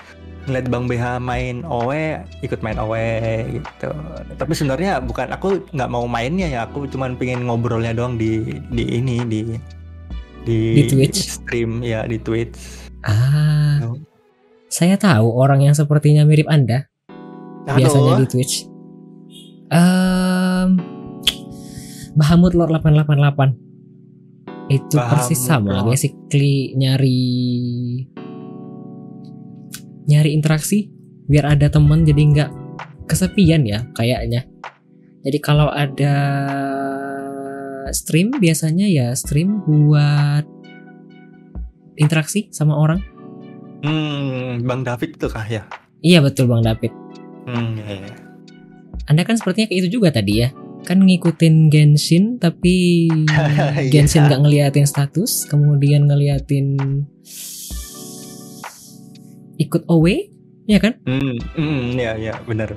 ngeliat Bang BH main OE ikut main OE gitu. Tapi sebenarnya bukan aku nggak mau mainnya ya. Aku cuman pengen ngobrolnya doang di di ini di di, Di Twitch? stream ya di Twitch. Ah. Oh. saya tahu orang yang sepertinya mirip anda. Biasanya Aduh, di Twitch. Ehm, Bahamut Lord 888 itu persis Bahamut sama Lord. basically nyari nyari interaksi biar ada temen jadi nggak kesepian ya kayaknya. Jadi kalau ada stream biasanya ya stream buat interaksi sama orang hmm, Bang David tuh kah ya iya betul Bang David hmm, ya, ya. Anda kan sepertinya kayak itu juga tadi ya. Kan ngikutin Genshin tapi Iya. Genshin nggak ngeliatin status, kemudian ngeliatin ikut away, ya kan? hmm, hmm, ya ya benar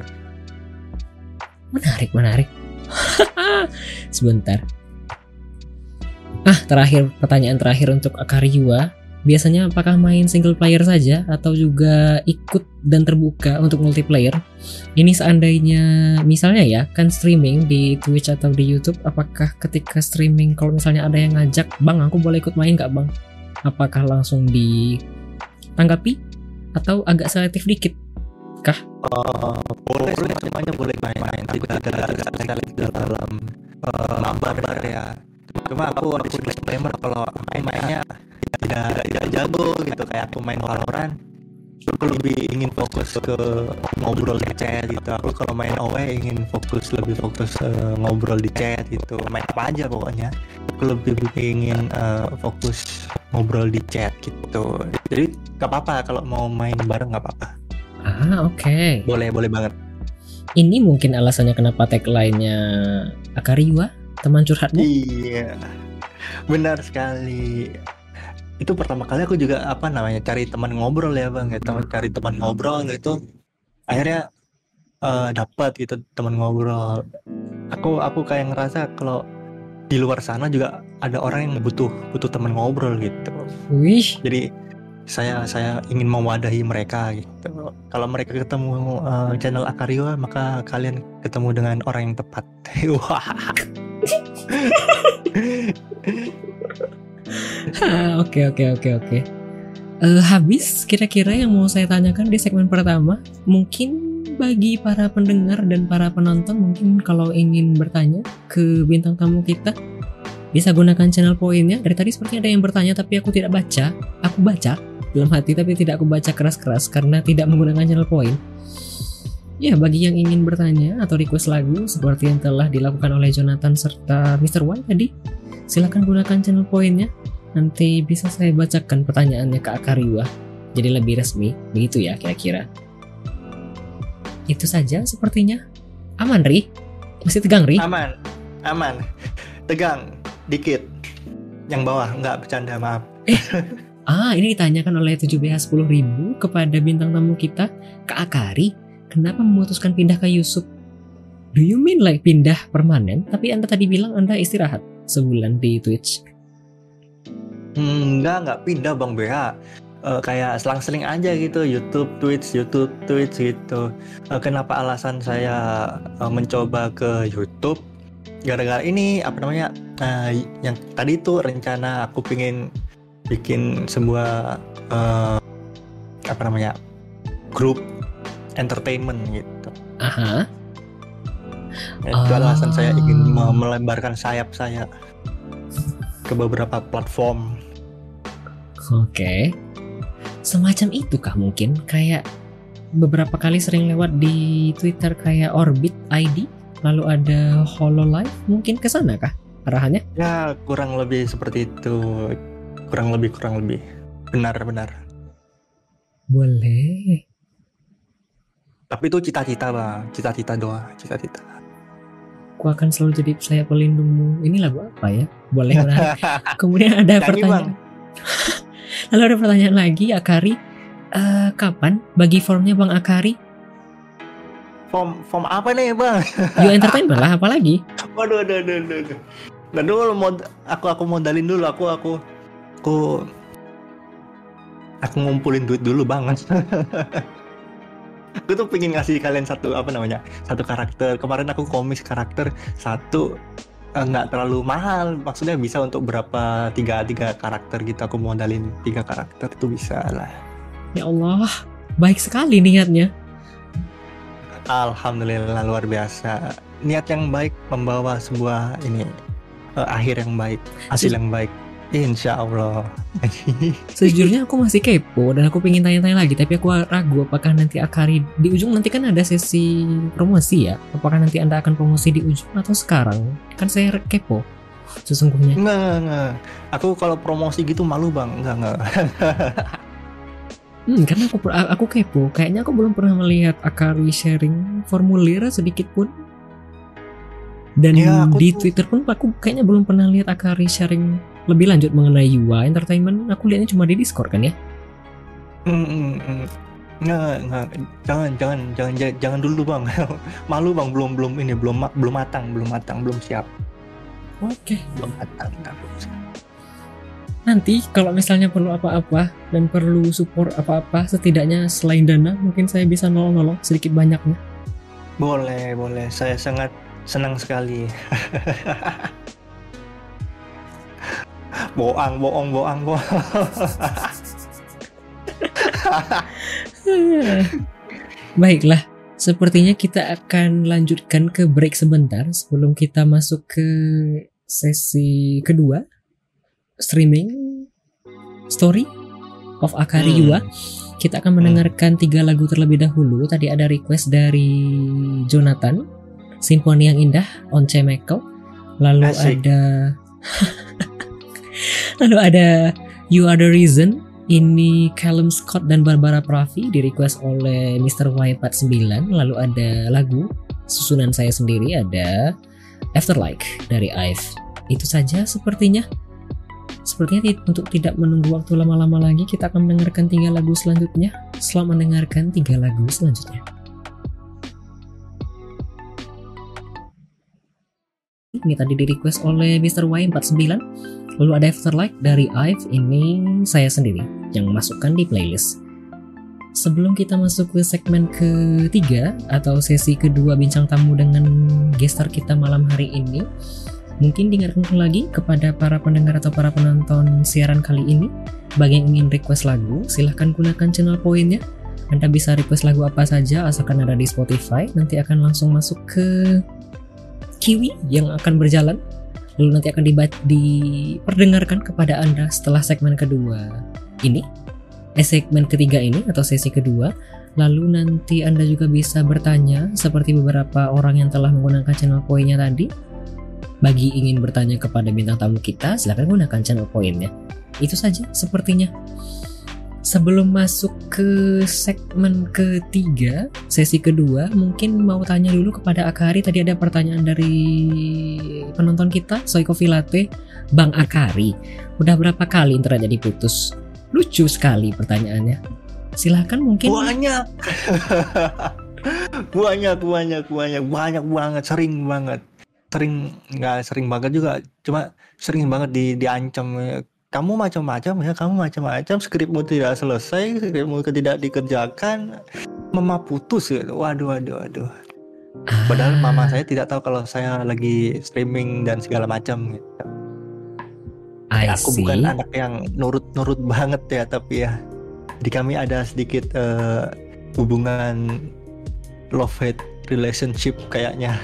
Menarik, menarik. Sebentar. Ah, terakhir pertanyaan terakhir untuk Akariwa. Biasanya apakah main single player saja atau juga ikut dan terbuka untuk multiplayer? Ini seandainya misalnya ya kan streaming di Twitch atau di YouTube, apakah ketika streaming kalau misalnya ada yang ngajak, "Bang, aku boleh ikut main nggak, Bang?" Apakah langsung ditanggapi atau agak selektif dikit? Eh, boleh boleh semuanya boleh main-main tidak tidak selektif dalam uh, mabar ya cuma aku aku disclaimer kalau main mainnya tidak tidak jago gitu kayak aku main Valorant. Aku lebih ingin fokus ke ngobrol di chat gitu. Aku kalau main OE ingin fokus lebih fokus eh, ngobrol di chat gitu. Main apa aja pokoknya. Aku lebih ingin eh, fokus ngobrol di chat gitu. Jadi gak apa-apa kalau mau main bareng gak apa-apa. Ah, oke. boleh boleh banget. Ini mungkin alasannya kenapa tagline-nya Akariwa, teman curhatmu. Iya, benar sekali. Itu pertama kali aku juga apa namanya cari teman ngobrol ya bang, ya teman cari teman ngobrol gitu. Akhirnya eh, dapat gitu teman ngobrol. Aku aku kayak ngerasa kalau di luar sana juga ada orang yang butuh butuh teman ngobrol gitu. Wih, Jadi saya saya ingin mewadahi mereka gitu. Kalau mereka ketemu eh, channel Akariwa maka kalian ketemu dengan orang yang tepat. Wah. Oke oke oke oke. Eh, habis kira-kira yang mau saya tanyakan di segmen pertama, mungkin bagi para pendengar dan para penonton mungkin kalau ingin bertanya ke bintang tamu kita bisa gunakan channel poinnya. Dari tadi sepertinya ada yang bertanya tapi aku tidak baca. Aku baca dalam hati tapi tidak aku baca keras-keras karena tidak menggunakan channel poin. Ya, bagi yang ingin bertanya atau request lagu seperti yang telah dilakukan oleh Jonathan serta Mr. Y tadi, silakan gunakan channel poinnya. Nanti bisa saya bacakan pertanyaannya ke Akariwa. Jadi lebih resmi, begitu ya kira-kira. Itu saja sepertinya. Aman, Ri? Masih tegang, Ri? aman aman tegang dikit yang bawah nggak bercanda maaf Ah, ini ditanyakan oleh 7BH 10.000 kepada bintang tamu kita, Kak Akari, kenapa memutuskan pindah ke Yusuf? Do you mean like pindah permanen? Tapi Anda tadi bilang Anda istirahat sebulan di Twitch. Hmm, nggak nggak pindah bang BH Eh, kayak selang-seling aja gitu YouTube Twitch YouTube Twitch gitu Eh, kenapa alasan saya eh, mencoba ke YouTube gara-gara ini apa namanya eh, yang tadi tuh rencana aku pingin bikin sebuah eh, apa namanya grup entertainment gitu. Aha. Itu alasan saya ingin Ah. me- melebarkan sayap saya ke beberapa platform. Oke. Semacam itu kah mungkin? Kayak beberapa kali sering lewat di Twitter kayak Orbit ID, lalu ada Hololive, mungkin ke sana kah arahannya? Ya kurang lebih seperti itu. Kurang lebih kurang lebih. Benar benar. Boleh. Tapi itu cita-cita bang, cita-cita doa, cita-cita. Aku akan selalu jadi saya pelindungmu. Ini lagu apa ya? Boleh menarik. Kemudian ada Nyanyi, pertanyaan. Lalu ada pertanyaan lagi, Akari. Eh, kapan bagi formnya Bang Akari? Form form apa nih bang? You Entertainment lah, apalagi? Waduh, aduh, aduh, aduh, aduh. Nah dulu mod, aku aku modalin dulu, aku aku aku aku ngumpulin duit dulu banget. aku tuh pengen ngasih kalian satu apa namanya satu karakter. Kemarin aku komis karakter satu eh, nggak terlalu mahal, maksudnya bisa untuk berapa tiga tiga karakter gitu. Aku modalin tiga karakter itu bisa lah. Ya Allah, baik sekali niatnya. Alhamdulillah luar biasa. Niat yang baik membawa sebuah ini eh, akhir yang baik, hasil yang baik. Insya Allah. Sejujurnya aku masih kepo dan aku pengen tanya-tanya lagi tapi aku ragu apakah nanti Akari di ujung nanti kan ada sesi promosi ya apakah nanti anda akan promosi di ujung atau sekarang kan saya kepo sesungguhnya Enggak, enggak, enggak. Aku kalau promosi gitu malu bang. Enggak, enggak. hmm, karena aku aku kepo kayaknya aku belum pernah melihat Akari sharing formulir sedikit pun dan Ya, aku di tuh- Twitter pun aku kayaknya belum pernah lihat Akari sharing lebih lanjut mengenai Yua Entertainment aku lihatnya cuma di Discord kan ya Mm, mm, mm. Enggak, enggak. Jangan, jangan, jangan, jangan, jangan dulu bang. malu bang. Belum, belum ini, belum, belum matang, belum matang, belum siap, oke belum matang. enggak, belum siap. Nanti kalau misalnya perlu apa-apa dan perlu support apa-apa, setidaknya selain dana, mungkin saya bisa nolong-nolong sedikit banyaknya. Boleh, boleh. Saya sangat senang sekali. boang, bohong, bohong, bohong. Baiklah, sepertinya kita akan lanjutkan ke break sebentar sebelum kita masuk ke sesi kedua streaming story of Akari Hmm. Yua. Kita akan mendengarkan tiga lagu terlebih dahulu. Tadi ada request dari Jonathan, Simfoni yang Indah, Once Michael. Lalu Asik. ada Lalu ada You Are The Reason. Ini Callum Scott dan Barbara Pravi di request oleh Mr. Y49 lalu ada lagu susunan saya sendiri ada Afterlike dari Ive. Itu saja sepertinya. Sepertinya ti- untuk tidak menunggu waktu lama-lama lagi kita akan mendengarkan tiga lagu selanjutnya. Selamat mendengarkan tiga lagu selanjutnya. Ini tadi di request oleh Mr. Y49 Lalu ada Afterlife dari Ive ini saya sendiri yang masukkan di playlist. Sebelum kita masuk ke segmen ketiga atau sesi kedua bincang tamu dengan gestar kita malam hari ini, mungkin dengarkan lagi kepada para pendengar atau para penonton siaran kali ini. Bagi yang ingin request lagu, silahkan gunakan channel poinnya. Anda bisa request lagu apa saja asalkan ada di Spotify. Nanti akan langsung masuk ke Kiwi yang akan berjalan lalu nanti akan diperdengarkan kepada Anda setelah segmen kedua ini, eh, segmen ketiga ini atau sesi kedua. Lalu nanti Anda juga bisa bertanya seperti beberapa orang yang telah menggunakan channel poinnya tadi. Bagi ingin bertanya kepada bintang tamu kita, silahkan gunakan channel poinnya. Itu saja sepertinya. Sebelum masuk ke segmen ketiga, sesi kedua, mungkin mau tanya dulu kepada Akari. Tadi ada pertanyaan dari penonton kita, Soikofi Latte, Bang Akari. Udah berapa kali internetnya diputus? Lucu sekali pertanyaannya. Silahkan mungkin. banyak banyak banyak banyak banyak banget sering banget sering nggak sering banget juga cuma sering banget di diancam. Kamu macam-macam ya kamu macam-macam. Skripmu tidak selesai skripmu tidak dikerjakan. Mama putus gitu waduh waduh waduh. Padahal Ah, mama saya tidak tahu kalau saya lagi streaming dan segala macam gitu. I Ya, aku see. bukan anak yang nurut-nurut banget ya tapi ya di kami ada sedikit eh, hubungan love hate relationship kayaknya.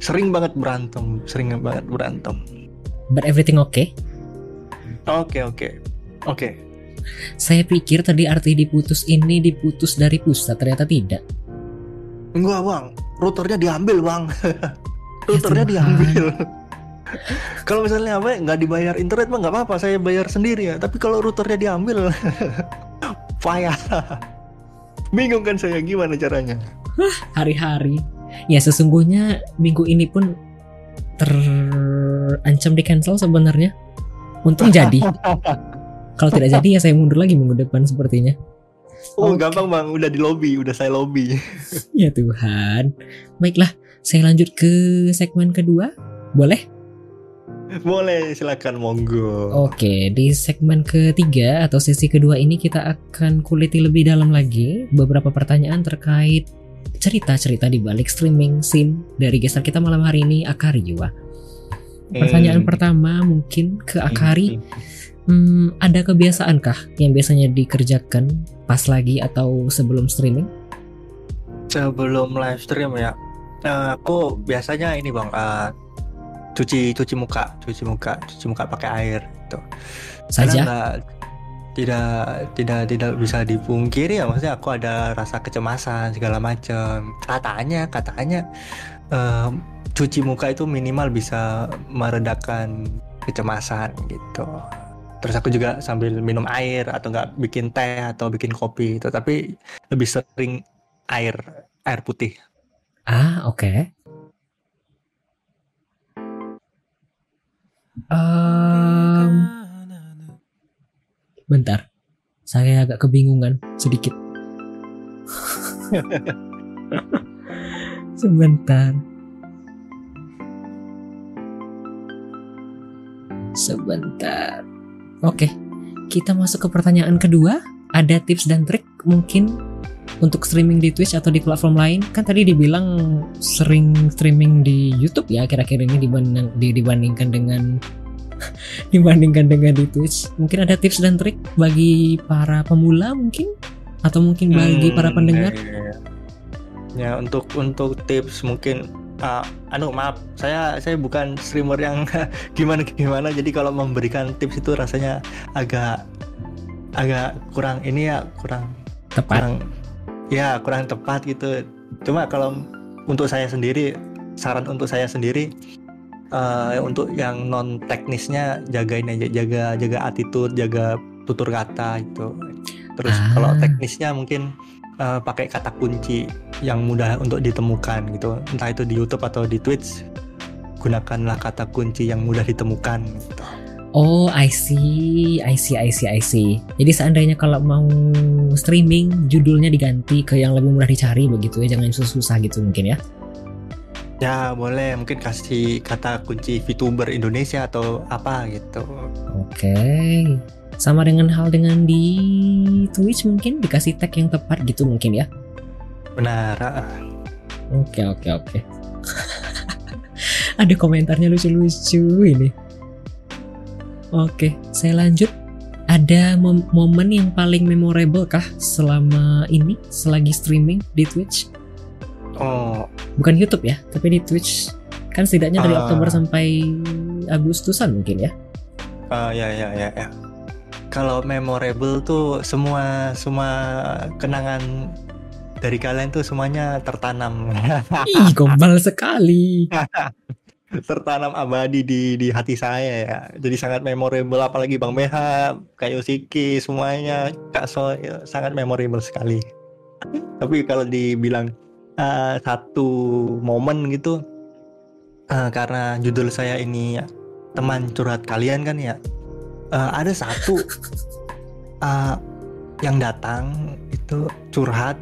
Sering banget berantem sering banget berantem. But everything okay? Oke oke. Oke. Saya pikir tadi arti diputus ini diputus dari pusat, ternyata tidak. enggak bang. Routernya diambil bang. Routernya Tuhan. diambil. Kalau misalnya apa nggak dibayar internet mah nggak apa-apa. Saya bayar sendiri ya. Tapi kalau routernya diambil payah. Bingung kan saya gimana caranya? Hari-hari. Ya sesungguhnya minggu ini pun terancam di cancel sebenarnya. Untung jadi. Kalau tidak jadi ya saya mundur lagi minggu depan sepertinya. oh Oke. gampang bang udah di lobby udah saya lobby Ya Tuhan. Baiklah, saya lanjut ke segmen kedua. Boleh? boleh silakan monggo Oke, di segmen ketiga atau sesi kedua ini kita akan kuliti lebih dalam lagi beberapa pertanyaan terkait cerita-cerita di balik streaming scene dari gestar kita malam hari ini Akari Jiwa. Pertanyaan Hmm. pertama mungkin ke Akari, hmm, ada kebiasaankah yang biasanya dikerjakan pas lagi atau sebelum streaming? sebelum live stream ya eh, aku biasanya ini bang eh, cuci cuci muka cuci muka cuci muka pakai air gitu Karena Saja? tidak tidak tidak bisa dipungkiri ya maksudnya aku ada rasa kecemasan segala macam katanya katanya eh, cuci muka itu minimal bisa meredakan kecemasan gitu terus aku juga sambil minum air atau nggak bikin teh atau bikin kopi itu tapi lebih sering air air putih Ah, oke. Em, bentar. Saya agak kebingungan sedikit. Sebentar. Sebentar. Oke, kita masuk ke pertanyaan kedua. Ada tips dan trik mungkin untuk streaming di Twitch atau di platform lain? Kan tadi dibilang sering streaming di YouTube ya kira-kira ini dibanding, di- dibandingkan dengan dibandingkan dengan di Twitch. Mungkin ada tips dan trik bagi para pemula mungkin atau mungkin bagi Hmm, para pendengar? ya, ya, ya. Ya, untuk untuk tips mungkin ah, anu maaf saya saya bukan streamer yang gimana gimana jadi kalau memberikan tips itu rasanya agak agak kurang ini ya kurang Tepat. kurang ya kurang tepat gitu cuma kalau untuk saya sendiri saran untuk saya sendiri eh, untuk yang non teknisnya jagain aja jaga jaga attitude jaga tutur kata itu terus Ah. kalau teknisnya mungkin eh, pakai kata kunci yang mudah untuk ditemukan gitu entah itu di YouTube atau di Twitch gunakanlah kata kunci yang mudah ditemukan gitu. Oh, I see, I see, I see, I see. Jadi seandainya kalau mau streaming, judulnya diganti ke yang lebih mudah dicari begitu ya, jangan susah-susah gitu mungkin ya. ya boleh mungkin kasih kata kunci VTuber Indonesia atau apa gitu Oke. Sama dengan hal dengan di Twitch mungkin dikasih tag yang tepat gitu mungkin ya. benar ah. Oke, oke, oke. Ada komentarnya lucu-lucu ini. Oke, saya lanjut. Ada mom- momen yang paling memorable kah selama ini selagi streaming di Twitch? oh Bukan YouTube ya, tapi di Twitch. Kan setidaknya dari Ah. Oktober sampai Agustusan mungkin ya. Ah, ya ya ya ya. Kalau memorable tuh semua semua kenangan dari kalian tuh semuanya tertanam Ih, gombal sekali. tertanam abadi di di hati saya ya. Jadi sangat memorable apalagi Bang Meha, Kak Yosiki semuanya Kak So ya, sangat memorable sekali. Tapi kalau dibilang ah, satu momen gitu ah, karena judul saya ini ya, teman curhat kalian kan ya. Eh, ada satu ah, yang datang itu curhat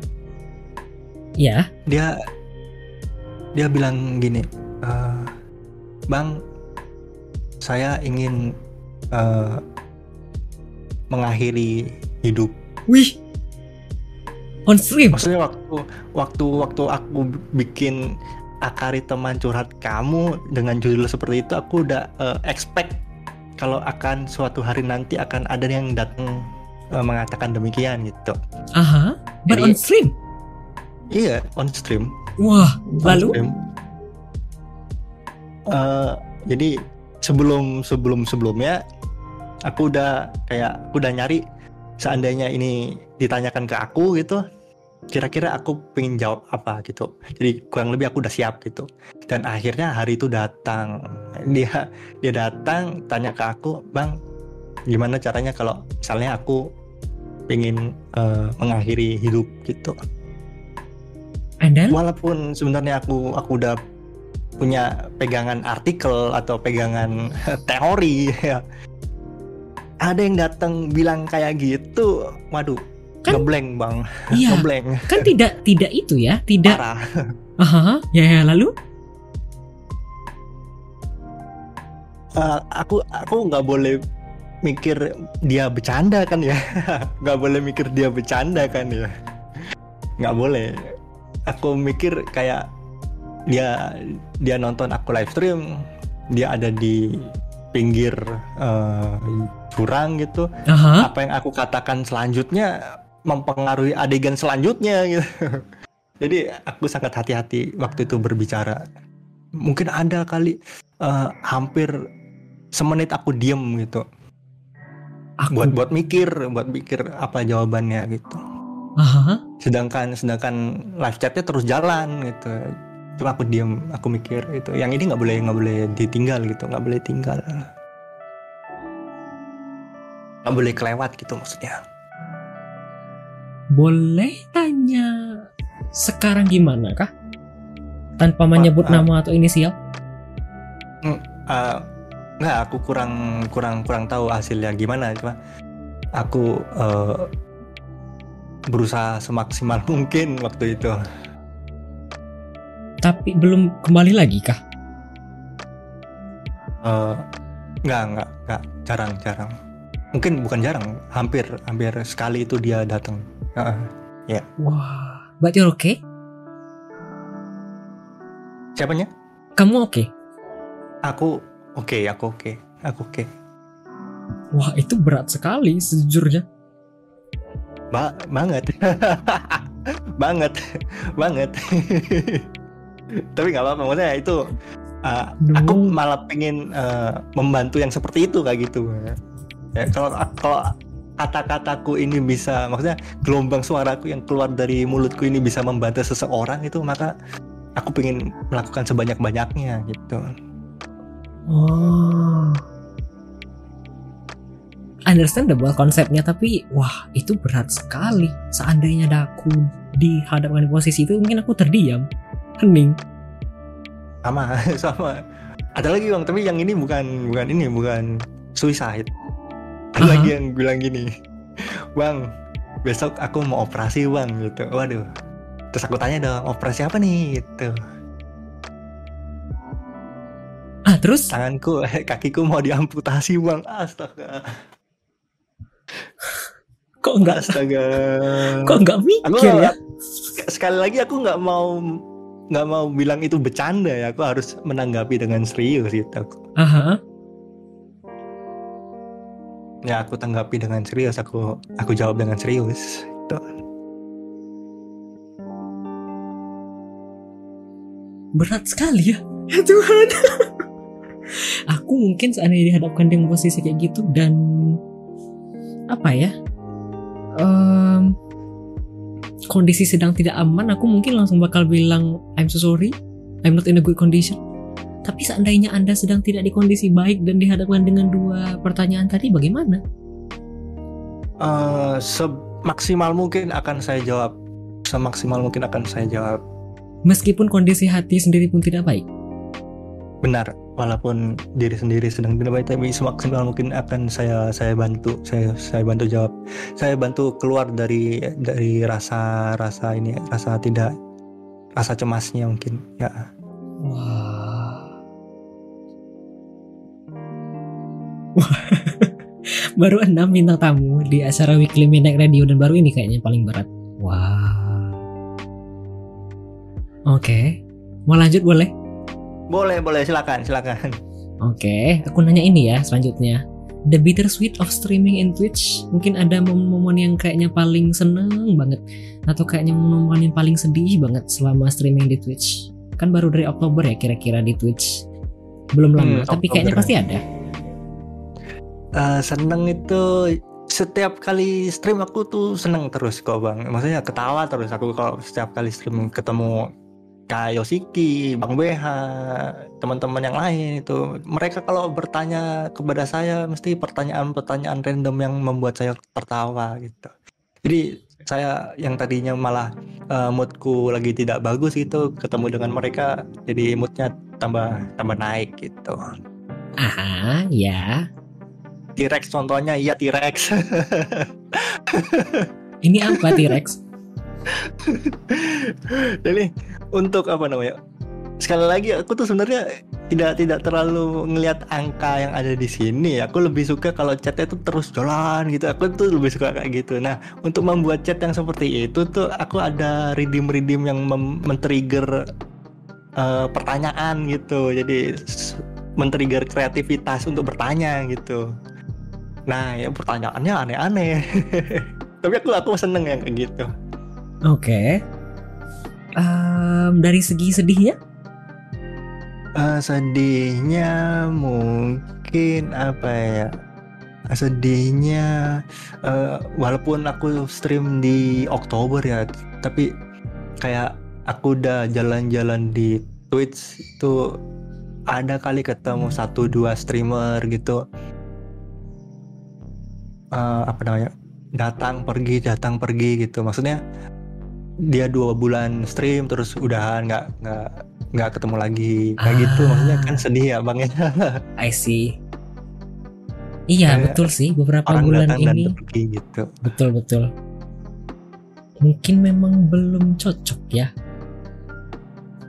Ya, dia dia bilang gini "Eh, bang saya ingin eh, mengakhiri hidup wih. On stream. maksudnya waktu waktu waktu aku bikin akari teman curhat kamu dengan judul seperti itu aku udah eh, expect kalau akan suatu hari nanti akan ada yang datang eh, mengatakan demikian gitu Aha, but Jadi- on stream. Iya, on stream. Wah, On lalu stream. Eh, jadi sebelum sebelum sebelumnya aku udah kayak aku udah nyari seandainya ini ditanyakan ke aku gitu kira-kira aku pengen jawab apa gitu. Jadi kurang lebih aku udah siap gitu. Dan akhirnya hari itu datang. Dia dia datang tanya ke aku bang gimana caranya kalau misalnya aku pengen eh, mengakhiri hidup gitu? Walaupun sebenarnya aku aku udah punya pegangan artikel atau pegangan teori ya. Ada yang datang bilang kayak gitu. Waduh Kan- ngeblank bang. Iya, ngeblank kan tidak tidak itu ya, tidak. parah. Aha, ya, ya lalu? Eh, aku aku nggak boleh mikir dia bercanda kan ya. Nggak boleh mikir dia bercanda kan ya. Nggak boleh. Aku mikir kayak dia dia nonton aku live stream dia ada di pinggir eh, jurang gitu. Aha. apa yang aku katakan selanjutnya mempengaruhi adegan selanjutnya gitu. Jadi aku sangat hati-hati waktu itu berbicara. Mungkin ada kali eh, hampir semenit aku diem gitu. Aku buat buat mikir buat mikir apa jawabannya gitu. Aha. sedangkan sedangkan live chatnya terus jalan gitu. Cuma aku diem aku mikir itu yang ini nggak boleh nggak boleh ditinggal gitu. Nggak boleh tinggal. Nggak boleh kelewat gitu maksudnya Boleh tanya sekarang gimana kah? Tanpa menyebut ah. nama atau inisial? Eh, nggak aku kurang kurang kurang tahu hasilnya gimana cuma aku eh, berusaha semaksimal mungkin waktu itu Tapi belum kembali lagi kah? Eh, nggak nggak nggak jarang jarang mungkin bukan jarang hampir hampir sekali itu dia datang Heeh. Wah, but you're okay? siapanya Kamu oke? aku oke aku oke aku oke Wah, itu berat sekali sejujurnya. Ba- banget banget banget tapi nggak apa-apa maksudnya itu uh, aku malah pengen uh, membantu yang seperti itu kayak gitu ya kalau kalau kata-kataku ini bisa maksudnya gelombang suaraku yang keluar dari mulutku ini bisa membantu seseorang itu maka aku pengen melakukan sebanyak-banyaknya gitu Oh. Understandable konsepnya tapi wah itu berat sekali. Seandainya ada aku dihadapkan di posisi itu mungkin aku terdiam, hening. sama sama ada lagi bang tapi yang ini bukan bukan ini bukan suicide ada lagi yang bilang gini bang besok aku mau operasi bang gitu. Waduh. Terus aku tanya dong operasi apa nih? Gitu. Ah terus? Tanganku kakiku mau diamputasi bang. Astaga. Kok nggak astaga. Kok nggak aku mikir ya? sekali lagi aku nggak mau nggak mau bilang itu bercanda ya. Aku harus menanggapi dengan serius gitu. Aku Aha. Ya aku tanggapi dengan serius aku aku jawab dengan serius gitu. Berat sekali ya. Ya Tuhan. aku mungkin seandainya dihadapkan dengan posisi kayak gitu dan apa ya? em, kondisi sedang tidak aman, aku mungkin langsung bakal bilang I'm so sorry, I'm not in a good condition. Tapi seandainya Anda sedang tidak di kondisi baik dan dihadapkan dengan dua pertanyaan tadi, bagaimana? Eh, semaksimal mungkin akan saya jawab semaksimal mungkin akan saya jawab Meskipun kondisi hati sendiri pun tidak baik. benar walaupun diri sendiri sedang tidak baik tapi semaksimal mungkin akan saya saya bantu saya saya bantu jawab saya bantu keluar dari dari rasa rasa ini rasa tidak rasa cemasnya mungkin ya Wah. Wah. baru enam bintang tamu di acara Weekly Midnight Radio dan baru ini kayaknya paling berat. Wah. Oke. Mau lanjut boleh? boleh boleh silakan silakan Oke, aku nanya ini ya selanjutnya. the bittersweet of streaming in Twitch. Mungkin ada momen-momen yang kayaknya paling seneng banget atau kayaknya momen yang paling sedih banget selama streaming di Twitch. Kan baru dari Oktober ya kira-kira di Twitch. Belum lama, Hmm, tapi kayaknya pasti ada. Eh, seneng itu setiap kali stream aku tuh seneng terus kok bang maksudnya ketawa terus aku kalau setiap kali stream ketemu Kak Yoshiki, Bang BH, teman-teman yang lain itu mereka kalau bertanya kepada saya mesti pertanyaan-pertanyaan random yang membuat saya tertawa gitu. Jadi saya yang tadinya malah eh, moodku lagi tidak bagus gitu ketemu dengan mereka jadi moodnya tambah tambah naik gitu. Aha, ya. T-Rex contohnya iya T-Rex. Ini apa T-Rex? Jadi untuk apa namanya? Sekali lagi aku tuh sebenarnya tidak tidak terlalu ngelihat angka yang ada di sini. Aku lebih suka kalau chatnya tuh terus jalan gitu. Aku tuh lebih suka kayak gitu. Nah untuk membuat chat yang seperti itu tuh aku ada redeem-redeem yang men-trigger eh, pertanyaan gitu. Jadi men-trigger kreativitas untuk bertanya gitu. Nah ya pertanyaannya aneh-aneh. Tapi aku aku seneng yang kayak gitu. Oke. Em, dari segi sedihnya? Eh, sedihnya mungkin apa ya? Sedihnya eh, walaupun aku stream di Oktober ya, tapi kayak aku udah jalan-jalan di Twitch itu ada kali ketemu satu dua streamer gitu. Eh, apa namanya? Datang pergi datang pergi gitu. Maksudnya dia dua bulan stream terus udahan nggak nggak nggak ketemu lagi kayak gitu maksudnya kan Ah. sedih ya bang ya I see. Iya Kayak betul sih beberapa orang bulan datang dan ini pergi gitu betul betul. Mungkin memang belum cocok ya.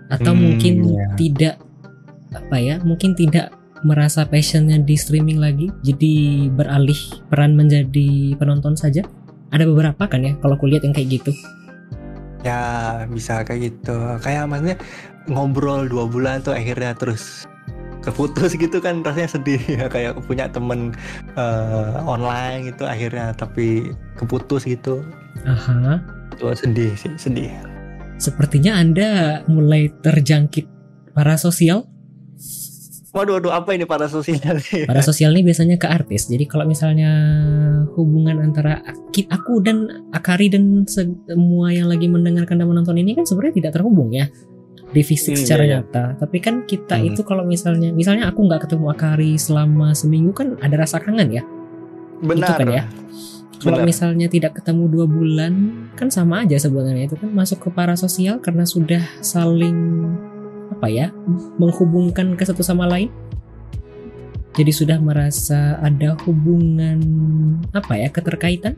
Atau Hmm, mungkin iya. tidak apa ya? Mungkin tidak merasa passionnya di streaming lagi, jadi beralih peran menjadi penonton saja. Ada beberapa kan ya kalau kulihat yang kayak gitu. ya bisa kayak gitu kayak maksudnya ngobrol dua bulan tuh akhirnya terus keputus gitu kan rasanya sedih ya kayak punya temen eh, online gitu akhirnya tapi keputus gitu Aha. itu sedih sih sedih Sepertinya Anda mulai terjangkit parasosial. Waduh waduh apa ini para sosial nih Parasosial ini biasanya ke artis. Jadi kalau misalnya hubungan antara aku dan Akari dan semua yang lagi mendengarkan dan menonton ini kan sebenarnya tidak terhubung ya di fisik Hmm, secara iya, iya. nyata. Tapi kan kita Hmm. itu kalau misalnya misalnya aku nggak ketemu Akari selama seminggu kan ada rasa kangen ya. benar Itu kan ya. Kalau Benar. misalnya tidak ketemu dua bulan kan sama aja sebenarnya itu kan masuk ke parasosial karena sudah saling apa ya menghubungkan ke satu sama lain. Jadi sudah merasa ada hubungan apa ya keterkaitan.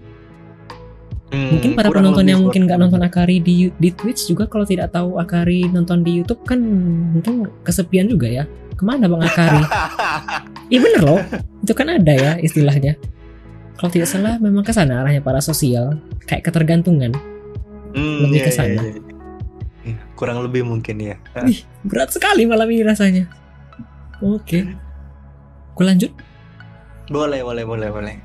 Hmm, Mungkin para penonton yang mungkin nggak nonton Akari di di Twitch juga kalau tidak tahu Akari nonton di YouTube kan mungkin kesepian juga ya. Ke mana bang Akari? Iya bener loh, itu kan ada ya istilahnya. Kalau tidak salah memang ke sana arahnya para sosial, kayak ketergantungan. Hmm, lebih iya, ke iya, sana. iya, iya. Kurang lebih mungkin ya Wih, berat sekali malam ini rasanya. Oke. Aku lanjut. boleh boleh boleh boleh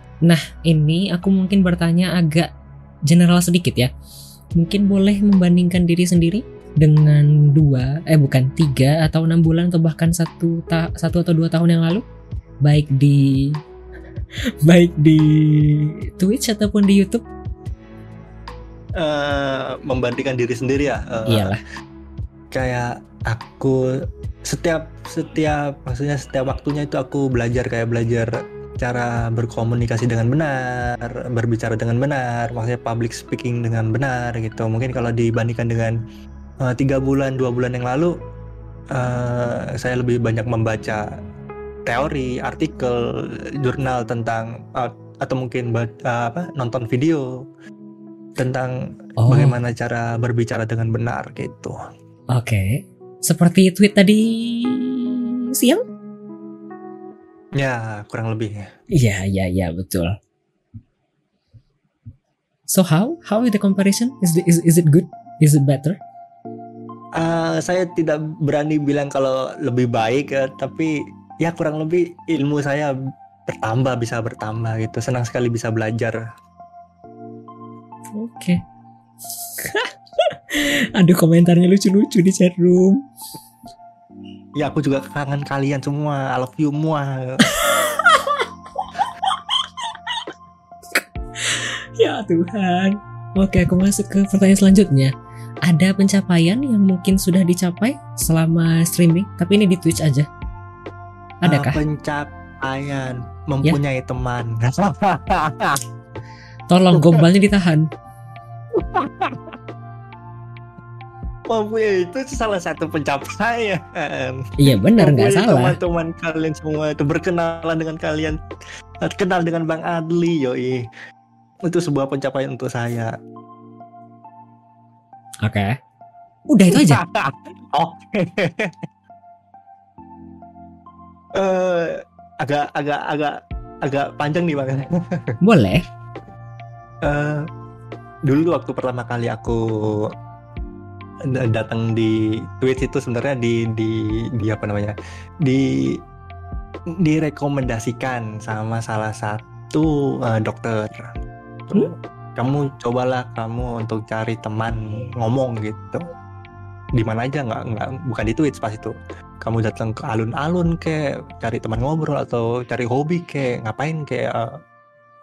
Ini aku mungkin bertanya agak general sedikit ya. Mungkin boleh membandingkan diri sendiri dengan dua, eh bukan tiga atau enam bulan atau bahkan satu ta- satu atau dua tahun yang lalu, baik di baik di Twitch ataupun di YouTube. Eh, membandingkan diri sendiri ya eh, Iyalah. kayak aku setiap setiap maksudnya setiap waktunya itu aku belajar kayak belajar cara berkomunikasi dengan benar berbicara dengan benar maksudnya public speaking dengan benar gitu mungkin kalau dibandingkan dengan eh, tiga bulan dua bulan yang lalu eh, saya lebih banyak membaca teori artikel jurnal tentang eh, atau mungkin eh, apa nonton video tentang Oh, bagaimana cara berbicara dengan benar gitu. Oke. Seperti tweet tadi siang? Ya, kurang lebih. Iya, iya, iya, betul. So how? How is the comparison? Is the, is is it good? Is it better? Ah, saya tidak berani bilang kalau lebih baik, eh, tapi ya kurang lebih ilmu saya bertambah bisa bertambah gitu senang sekali bisa belajar Oke. Aduh komentarnya lucu-lucu di chat room. ya aku juga kangen kalian semua I love you semua Ya Tuhan. Oke, aku masuk ke pertanyaan selanjutnya. Ada pencapaian yang mungkin sudah dicapai selama streaming, tapi ini di Twitch aja. Adakah? Ah, pencapaian mempunyai teman Tolong gombalnya ditahan. mempunyai itu salah satu pencapaian Iya benar nggak Mempunyai salah. teman-teman kalian semua itu berkenalan dengan kalian kenal dengan Bang Adli yoi itu sebuah pencapaian untuk saya Oke. Udah itu aja. Oke. Eh, agak agak agak agak panjang nih bang. Boleh. Eh, dulu waktu pertama kali aku d- datang di Twitch itu sebenarnya di di di apa namanya di direkomendasikan sama salah satu eh, dokter. Hmm? Kamu cobalah kamu untuk cari teman ngomong gitu. Di mana aja nggak nggak bukan di Twitch pas itu. Kamu datang ke alun-alun kayak cari teman ngobrol atau cari hobi kayak ngapain kayak eh,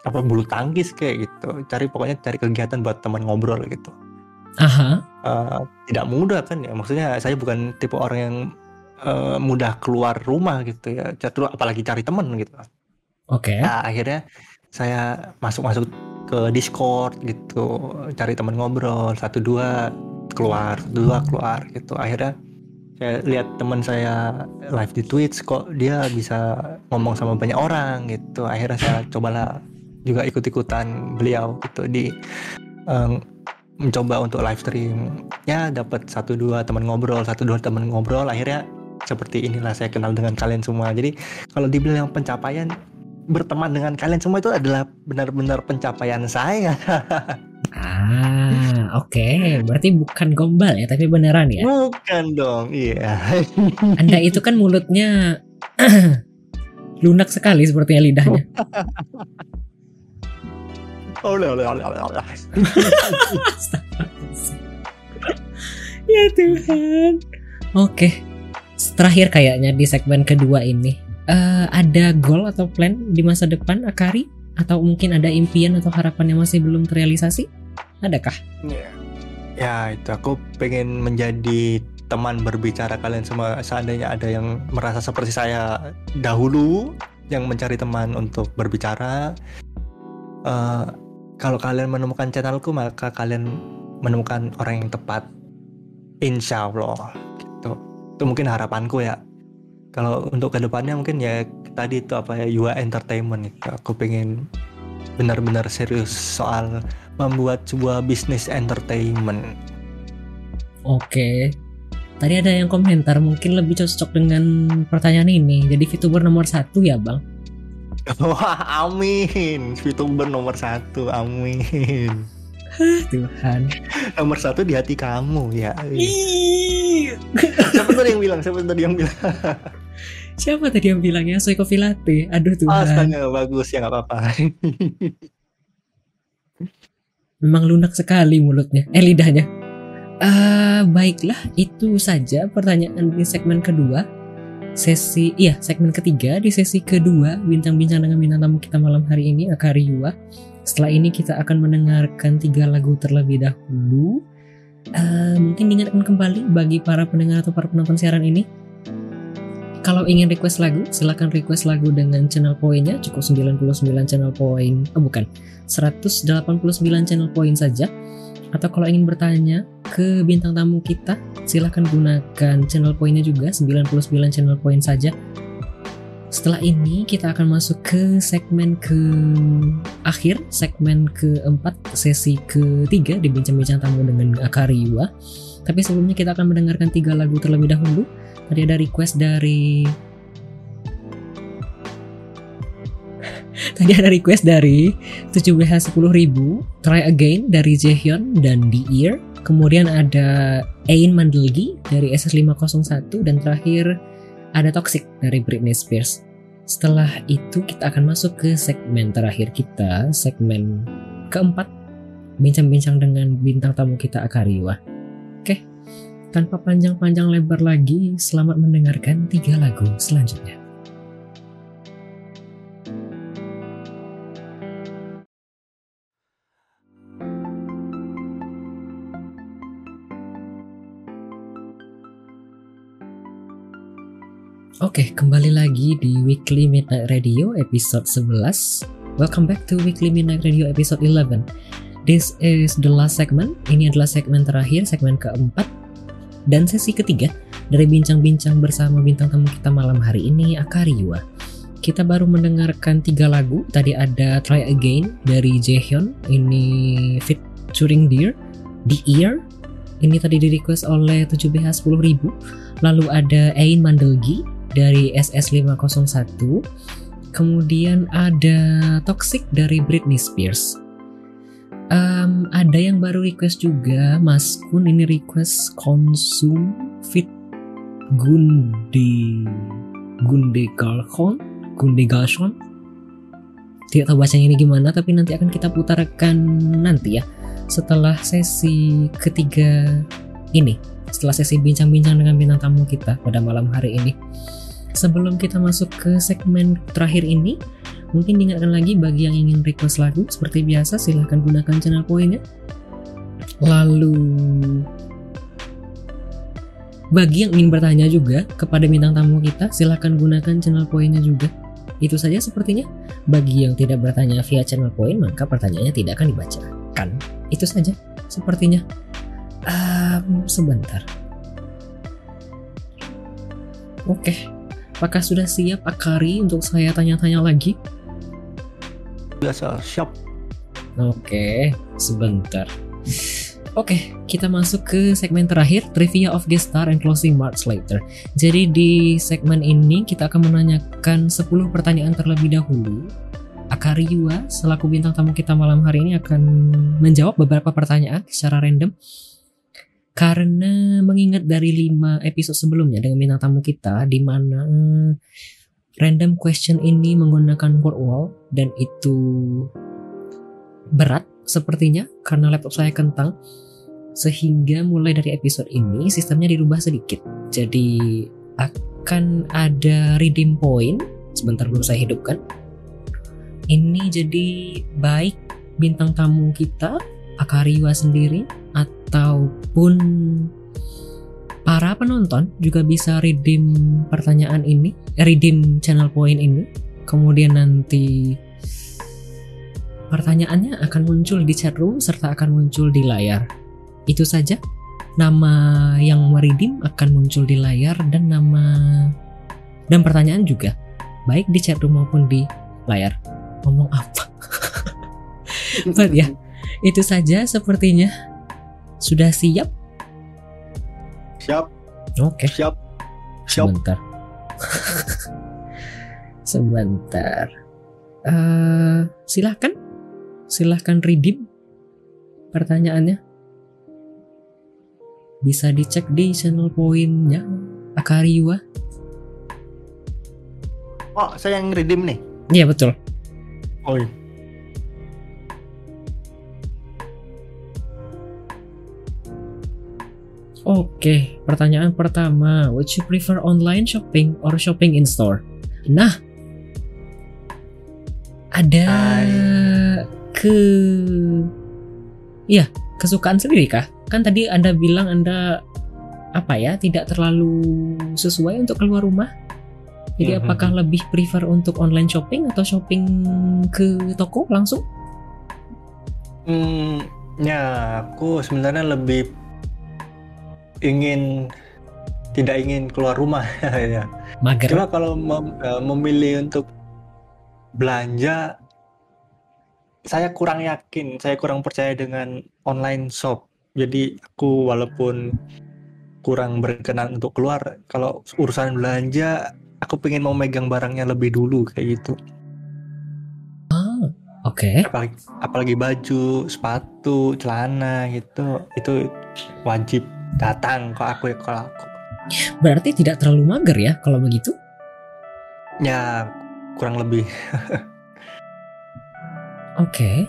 apa bulu tangkis kayak gitu. Cari pokoknya cari kegiatan buat teman ngobrol gitu. Aha. Eh, tidak mudah kan ya maksudnya saya bukan tipe orang yang eh, mudah keluar rumah gitu ya Terus apalagi cari teman gitu Oke. nah, akhirnya saya masuk-masuk ke Discord gitu cari teman ngobrol satu dua keluar satu dua keluar gitu akhirnya saya lihat teman saya live di Twitch kok dia bisa ngomong sama banyak orang gitu akhirnya saya cobalah juga ikut-ikutan beliau gitu di eh, mencoba untuk live stream ya dapat satu dua teman ngobrol satu dua teman ngobrol akhirnya seperti inilah saya kenal dengan kalian semua jadi kalau dibilang pencapaian berteman dengan kalian semua itu adalah benar-benar pencapaian saya Ah, oke. Berarti bukan gombal ya, tapi beneran ya. bukan dong iya Anda itu kan mulutnya lunak sekali sepertinya lidahnya. ya Tuhan. Oke. Terakhir kayaknya di segmen kedua ini. Eh, ada goal atau plan di masa depan Akari? Atau mungkin ada impian atau harapan yang masih belum terrealisasi? Adakah? ya itu aku pengen menjadi teman berbicara kalian semua seandainya ada yang merasa seperti saya dahulu yang mencari teman untuk berbicara eh, kalau kalian menemukan channelku maka kalian menemukan orang yang tepat insya Allah gitu itu mungkin harapanku ya kalau untuk ke depannya mungkin ya tadi itu apa ya Yua Entertainment itu aku pengen benar-benar serius soal membuat sebuah bisnis entertainment Oke. Tadi ada yang komentar mungkin lebih cocok dengan pertanyaan ini. Jadi VTuber nomor satu ya bang? Wah, amin. VTuber nomor satu, amin. Tuhan. Nomor satu di hati kamu ya. Siapa tadi yang bilang? Siapa tadi yang bilang? Siapa tadi yang bilangnya Soy Coffee Latte? Aduh Tuhan. Astaga, bagus ya nggak apa-apa. Memang lunak sekali mulutnya. Eh lidahnya. Eh baiklah, itu saja pertanyaan di segmen kedua. Sesi, iya segmen ketiga di sesi kedua bincang-bincang dengan bintang tamu kita malam hari ini Akari Yua. Setelah ini kita akan mendengarkan tiga lagu terlebih dahulu. Eh, mungkin diingatkan kembali bagi para pendengar atau para penonton siaran ini. Kalau ingin request lagu, silahkan request lagu dengan channel poinnya cukup 99 channel poin. Oh bukan, 189 channel poin saja. Atau kalau ingin bertanya ke bintang tamu kita, silahkan gunakan channel poinnya juga 99 channel poin saja. Setelah ini kita akan masuk ke segmen ke akhir, segmen keempat, sesi ketiga di bincang-bincang tamu dengan Akari Yua. Tapi sebelumnya kita akan mendengarkan tiga lagu terlebih dahulu. Tadi ada request dari Tadi ada request dari 17 10.000 Try Again dari Jaehyun dan The Ear Kemudian ada Ain Mandelgi dari SS501 Dan terakhir ada Toxic dari Britney Spears Setelah itu kita akan masuk ke segmen terakhir kita, segmen keempat, bincang-bincang dengan bintang tamu kita Akariwa. Oke, tanpa panjang-panjang lebar lagi, selamat mendengarkan tiga lagu selanjutnya. Oke, kembali lagi di Weekly Midnight Radio episode 11. Welcome back to Weekly Midnight Radio episode 11. This is the last segment. Ini adalah segmen terakhir, segmen keempat dan sesi ketiga dari bincang-bincang bersama bintang tamu kita malam hari ini, Akariwa. Kita baru mendengarkan tiga lagu. Tadi ada Try Again dari Jaehyun, ini featuring Dear, The Ear, ini tadi di request oleh 7BH 10.000 Lalu ada Ain Mandelgi dari SS501 Kemudian ada Toxic dari Britney Spears. Em, Ada yang baru request juga Mas Kun ini request Konsum Fit Gunde Gunde Galchon Gunde Galchon. Tidak tahu bacanya ini gimana tapi nanti akan kita putarkan nanti ya setelah sesi ketiga ini setelah sesi bincang-bincang dengan bintang tamu kita pada malam hari ini sebelum kita masuk ke segmen terakhir ini mungkin diingatkan lagi bagi yang ingin request lagu seperti biasa silahkan gunakan channel poinnya. Lalu bagi yang ingin bertanya juga kepada bintang tamu kita silahkan gunakan channel poinnya juga. Itu saja sepertinya. Bagi yang tidak bertanya via channel point maka pertanyaannya tidak akan dibacakan. Itu saja sepertinya. Ehm, sebentar. Oke apakah sudah siap Akari untuk saya tanya-tanya lagi Biasa siap. Oke, sebentar. Oke, kita masuk ke segmen terakhir, trivia of guest star and closing marks later. Jadi di segmen ini kita akan menanyakan 10 pertanyaan terlebih dahulu. Akari Yua selaku bintang tamu kita malam hari ini akan menjawab beberapa pertanyaan secara random. Karena mengingat dari 5 episode sebelumnya dengan bintang tamu kita di mana random question ini menggunakan word wall dan itu berat sepertinya karena laptop saya kentang sehingga mulai dari episode ini sistemnya dirubah sedikit. Jadi akan ada redeem point sebentar belum saya hidupkan. Ini jadi baik bintang tamu kita Akariwa sendiri ataupun para penonton juga bisa redeem pertanyaan ini, eh, redeem channel point ini. Kemudian nanti pertanyaannya akan muncul di chat room serta akan muncul di layar. Itu saja. Nama yang meredeem akan muncul di layar dan nama dan pertanyaan juga baik di chat room maupun di layar. Ngomong apa? But ya, itu saja sepertinya. Sudah siap? Siap, Oke. siap. Siap. Sebentar. Sebentar. Eh, silahkan. Silahkan redeem pertanyaannya. Bisa dicek di channel poinnya Akariwa. Oh, saya yang redeem nih. Iya betul. Oh, iya. Oke, pertanyaan pertama, would you prefer online shopping or shopping in store? Nah, ada ke, ya kesukaan sendiri kah? Kan tadi anda bilang anda apa ya tidak terlalu sesuai untuk keluar rumah. Jadi Mhm. apakah lebih prefer untuk online shopping atau shopping ke toko langsung? Hmm, ya aku sebenarnya lebih ingin tidak ingin keluar rumah ya. Mager. Cuma kalau mem- eh, memilih untuk belanja, saya kurang yakin, saya kurang percaya dengan online shop. Jadi aku walaupun kurang berkenan untuk keluar, kalau urusan belanja, aku pengen mau megang barangnya lebih dulu kayak gitu. Oke. Apalagi, apalagi baju, sepatu, celana gitu, itu wajib datang ke aku ya kalau aku. Berarti tidak terlalu mager ya kalau begitu? Ya kurang lebih. Oke.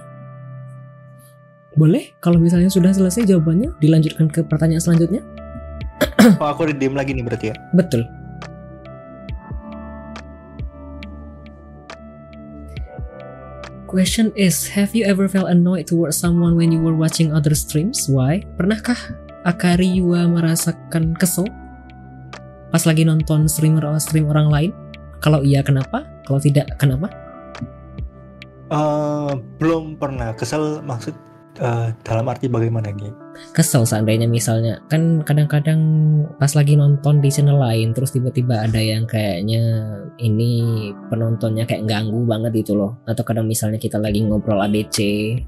Boleh kalau misalnya sudah selesai jawabannya dilanjutkan ke pertanyaan selanjutnya? Oh aku redeem lagi nih berarti ya. Betul. Question is, have you ever felt annoyed towards someone when you were watching other streams? Why? Pernahkah Akari Yua merasakan kesel pas lagi nonton streamer atau stream orang lain? Kalau iya, kenapa? Kalau tidak, kenapa? Eh, belum pernah kesel maksud eh, dalam arti bagaimana nih? Kesel seandainya misalnya kan kadang-kadang pas lagi nonton di channel lain terus tiba-tiba ada yang kayaknya ini penontonnya kayak ganggu banget gitu loh atau kadang misalnya kita lagi ngobrol ADC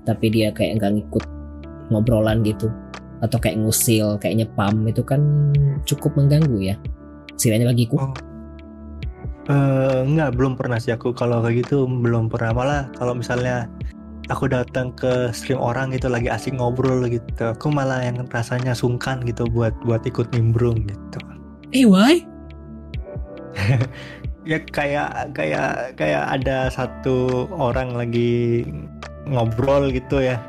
tapi dia kayak nggak ngikut ngobrolan gitu atau kayak ngusil kayaknya pam itu kan cukup mengganggu ya istilahnya bagiku Oh. Eh, enggak, belum pernah sih aku kalau kayak gitu belum pernah malah kalau misalnya aku datang ke stream orang gitu lagi asik ngobrol gitu, aku malah yang rasanya sungkan gitu buat buat ikut nimbrung gitu. eh why Ya kayak kayak kayak ada satu orang lagi ngobrol gitu ya.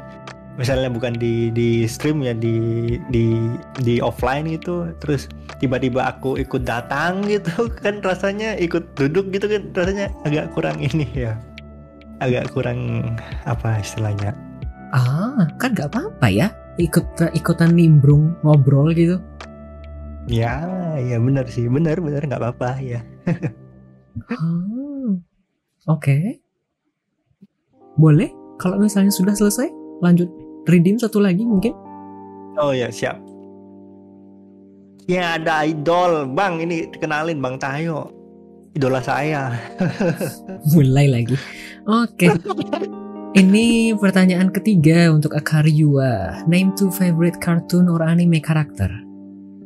Misalnya bukan di di stream ya di di di offline gitu, terus tiba-tiba aku ikut datang gitu kan rasanya ikut duduk gitu kan rasanya agak kurang ini ya. Agak kurang apa istilahnya? ah kan nggak apa-apa ya ikut ikutan nimbrung ngobrol gitu Ya, ya benar sih, benar benar nggak apa-apa ya. Ah, Oke. Boleh kalau misalnya sudah selesai lanjut redeem satu lagi mungkin. Oh ya siap. Ya ada idol, bang ini kenalin bang Tayo, idola saya. Mulai lagi. Oke. Ini pertanyaan ketiga untuk Akari Yua. Name two favorite cartoon or anime karakter.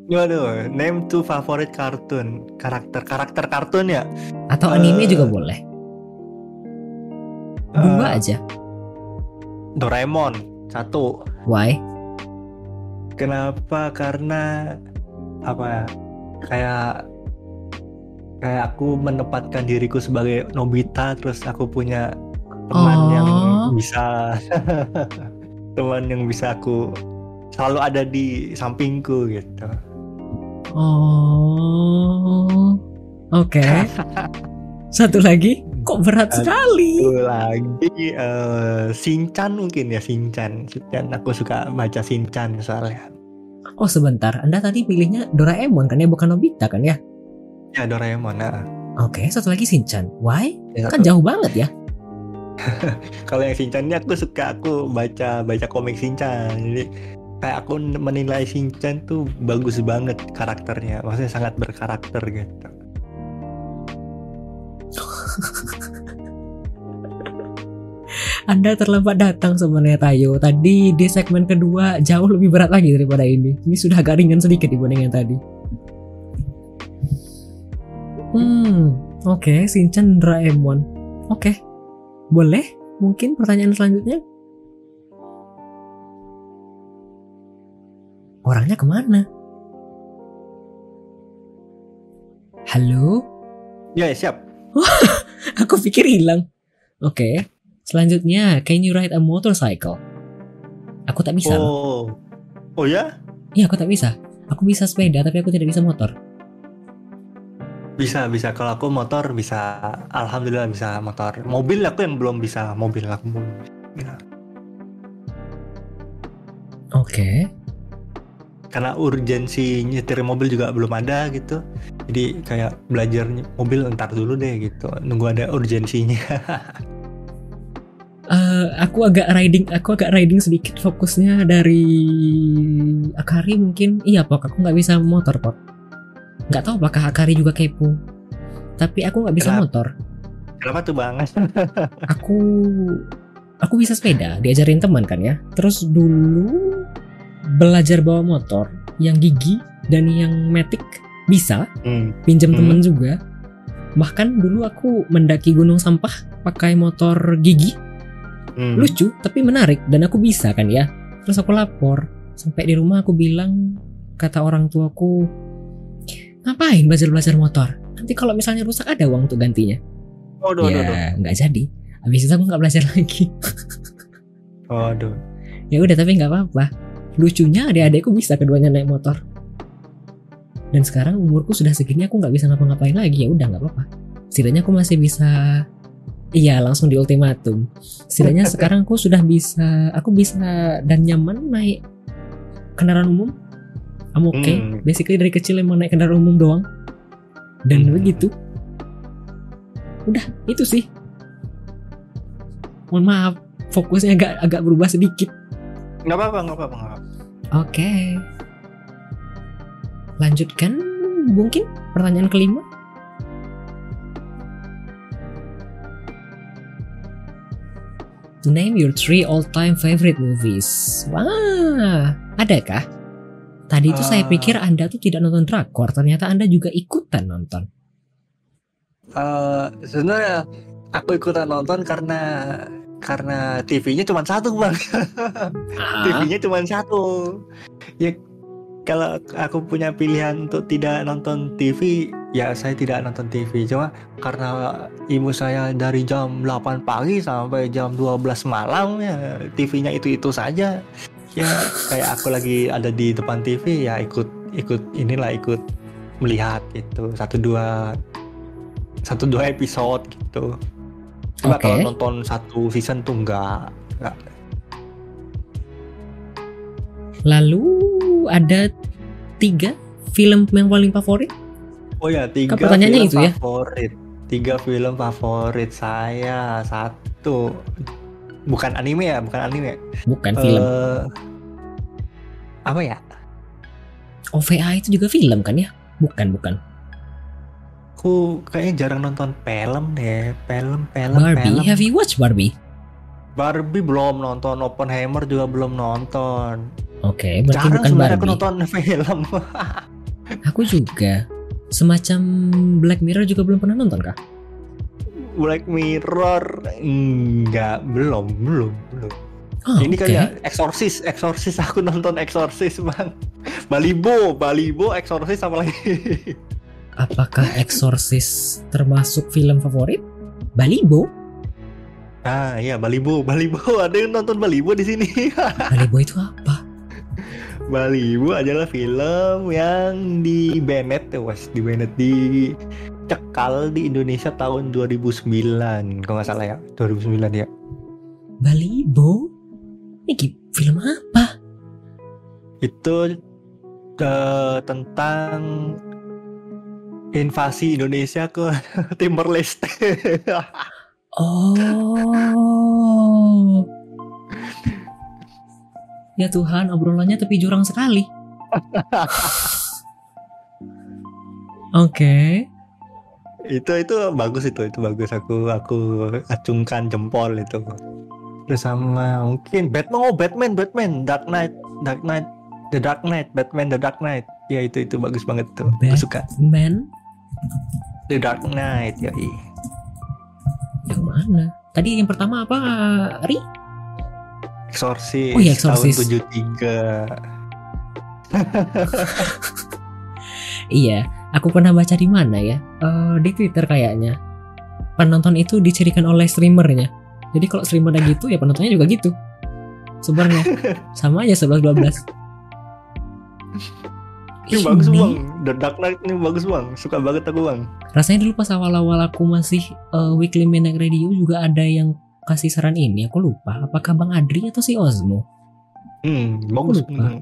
Waduh, name two favorite kartun, karakter karakter kartun ya. Atau anime juga boleh. Dua Eh, aja. Doraemon satu. Why? Kenapa? Karena apa? ya, Kayak kayak aku menempatkan diriku sebagai Nobita, terus aku punya teman yang Oh. bisa teman yang bisa aku selalu ada di sampingku gitu. Oh. Oke. Satu lagi. Kok berat Satu sekali? Itu lagi eh Shinchan mungkin ya Shinchan. Shinchan aku suka baca Shinchan soalnya. Oh sebentar. Anda tadi pilihnya Doraemon kan ya bukan Nobita kan ya? Ya Doraemon. Nah. Oke. Satu lagi Shinchan. Why? Ya, Kan jauh banget ya. kalau yang Shinchan ini aku suka aku baca baca komik Shinchan. Jadi kayak aku menilai Shinchan tuh bagus banget karakternya. Maksudnya sangat berkarakter gitu. Anda terlambat datang sebenarnya Tayo. Tadi di segmen kedua jauh lebih berat lagi daripada ini. Ini sudah agak ringan sedikit dibanding yang tadi. Hmm, oke, Shinchan Doraemon. Oke, boleh? Mungkin pertanyaan selanjutnya? Orangnya ke mana? Halo? Ya siap. Aku pikir hilang. Oke. Selanjutnya, can you ride a motorcycle? Aku tak bisa. loh. Oh. Oh ya? Iya, aku tak bisa. Aku bisa sepeda, tapi aku tidak bisa motor. Bisa bisa kalau aku motor bisa alhamdulillah bisa motor. Mobil aku yang belum bisa mobil aku belum. Oke. Karena urgensi nyetir mobil juga belum ada gitu. Jadi kayak belajar mobil entar dulu deh gitu. Nunggu ada urgensinya. Aku agak riding, aku agak riding sedikit fokusnya dari Akari mungkin. Iya, Pok. Aku nggak bisa motor, Pok. Nggak tahu apakah Akari juga kepo. Tapi aku nggak bisa Kenapa? motor. Kenapa tuh bang? Aku aku bisa sepeda, diajarin teman kan ya. Terus dulu belajar bawa motor yang gigi dan yang matic bisa Hmm. pinjam Hmm. temen juga bahkan dulu aku mendaki gunung sampah pakai motor gigi hmm. lucu tapi menarik dan aku bisa kan ya. Terus aku lapor sampai di rumah aku bilang kata orang tuaku ngapain belajar belajar motor? Nanti kalau misalnya rusak ada uang untuk gantinya. Waduh. ya nggak jadi. Habis itu aku nggak belajar lagi. Waduh. ya udah tapi nggak apa-apa. Lucunya adik-adikku bisa keduanya naik motor. Dan sekarang umurku sudah segini aku nggak bisa ngapa-ngapain lagi. Ya udah nggak apa-apa. Setidaknya aku masih bisa iya langsung di ultimatum setidaknya sekarang aku sudah bisa aku bisa dan nyaman naik kendaraan umum I'm okay Hmm. basically dari kecil emang naik kendaraan umum doang dan Hmm. begitu udah itu sih mohon maaf fokusnya agak agak berubah sedikit Nggak apa-apa, nggak apa-apa. Oke. Lanjutkan mungkin pertanyaan kelima. Name your three all-time favorite movies. Wah, adakah? Tadi itu saya Ah. pikir Anda tuh tidak nonton drakor, ternyata Anda juga ikutan nonton. Eh, sebenarnya aku ikutan nonton karena karena TV-nya cuma satu bang. Ah, TV-nya cuma satu. Ya kalau aku punya pilihan untuk tidak nonton TV, ya saya tidak nonton TV. Cuma karena ibu saya dari jam 8 pagi sampai jam 12 malam ya TV-nya itu-itu saja. Ya kayak aku lagi ada di depan TV ya ikut ikut inilah ikut melihat gitu satu dua satu dua episode gitu. Cuma Oke. kalau nonton satu season tuh enggak. enggak. Lalu ada tiga film yang paling favorit? Oh ya, tiga pertanyaannya film itu ya? favorit. Tiga film favorit saya. Satu bukan anime ya, bukan anime. Bukan film. Eh, apa ya? OVA itu juga film kan ya? Bukan, bukan. Aku kayaknya jarang nonton film deh. Film, film, Barbie. film. Have you watched Barbie? Barbie belum nonton, Oppenheimer juga belum nonton. Oke, berarti Jarang bukan sebenarnya aku Barbie. nonton film. Aku juga. Semacam Black Mirror juga belum pernah nonton kah? Black Mirror enggak, belum, belum, belum. Oh, Ini oke. kayak Exorcist, Exorcist aku nonton Exorcist bang. Balibo, Balibo, Exorcist sama lagi. Apakah Exorcist termasuk film favorit? Balibo? Ah iya Balibo, Balibo. Ada yang nonton Balibo di sini. Balibo itu apa? Balibo adalah film yang di Bennett tuh, was di Bennett di cekal di Indonesia tahun 2009 kalau nggak salah ya 2009 ya Balibo? Ini ki- film apa? itu eh, tentang invasi Indonesia ke Timor Leste Oh. Ya Tuhan, obrolannya tepi jurang sekali. Oke. itu itu bagus itu itu bagus aku aku acungkan jempol itu terus sama mungkin Batman oh Batman Batman Dark Knight Dark Knight The Dark Knight Batman The Dark Knight ya itu itu bagus banget tuh aku suka Man The Dark Knight ya yang mana? Tadi yang pertama apa, Ri? Exorcist, Oh iya, Exorcist. tahun 73 Iya, aku pernah baca di mana ya? Eh, di Twitter kayaknya. Penonton itu dicirikan oleh streamernya. Jadi kalau streamernya gitu ya penontonnya juga gitu. Sebenarnya sama aja 11 12. ini bagus bang The Dark Knight ini bagus bang suka banget aku bang Rasanya dulu pas awal-awal aku masih eh, Weekly Maniac Radio juga ada yang kasih saran ini. Aku lupa. Apakah Bang Adri atau si Ozmo? hmm bagus lupa. Hmm.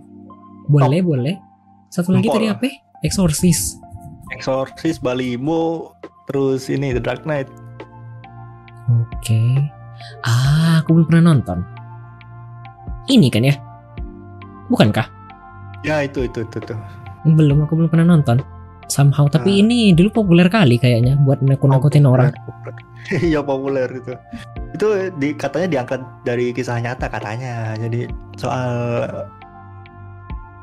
Boleh, boleh. Satu lagi Empol. tadi apa? Exorcist. Exorcist Balimo terus ini The Dark Knight Oke. Ah, aku belum pernah nonton. Ini kan ya? Bukankah? ya itu itu itu tuh Belum, aku belum pernah nonton. Somehow, tapi Ah. ini dulu populer kali kayaknya buat nakut-nakutin orang. Iya populer itu. Itu di katanya diangkat dari kisah nyata katanya. Jadi soal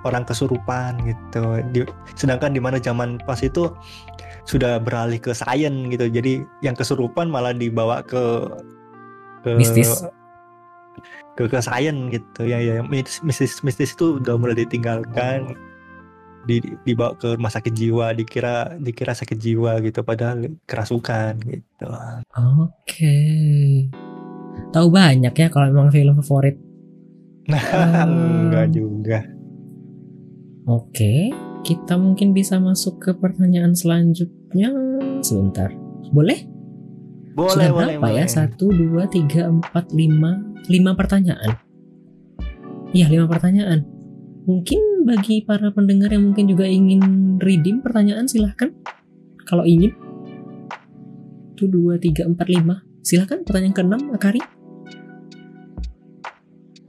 orang kesurupan gitu. Di, sedangkan di mana zaman pas itu sudah beralih ke sains gitu. Jadi yang kesurupan malah dibawa ke ke Mistis. ke ke sains gitu. Ya ya mistis mistis mistis itu udah mulai ditinggalkan di, dibawa ke rumah sakit jiwa dikira dikira sakit jiwa gitu padahal kerasukan gitu Oke. Tahu banyak ya kalau memang film favorit. nah enggak juga Oke, kita mungkin bisa masuk ke pertanyaan selanjutnya. Sebentar. Boleh? boleh Sudah boleh berapa ya? Satu, dua, tiga, empat, lima, lima pertanyaan. Iya, lima pertanyaan. Mungkin bagi para pendengar yang mungkin juga ingin redeem pertanyaan, silahkan. Kalau ingin. Satu, dua, tiga, empat, lima. Silahkan pertanyaan keenam, Akari.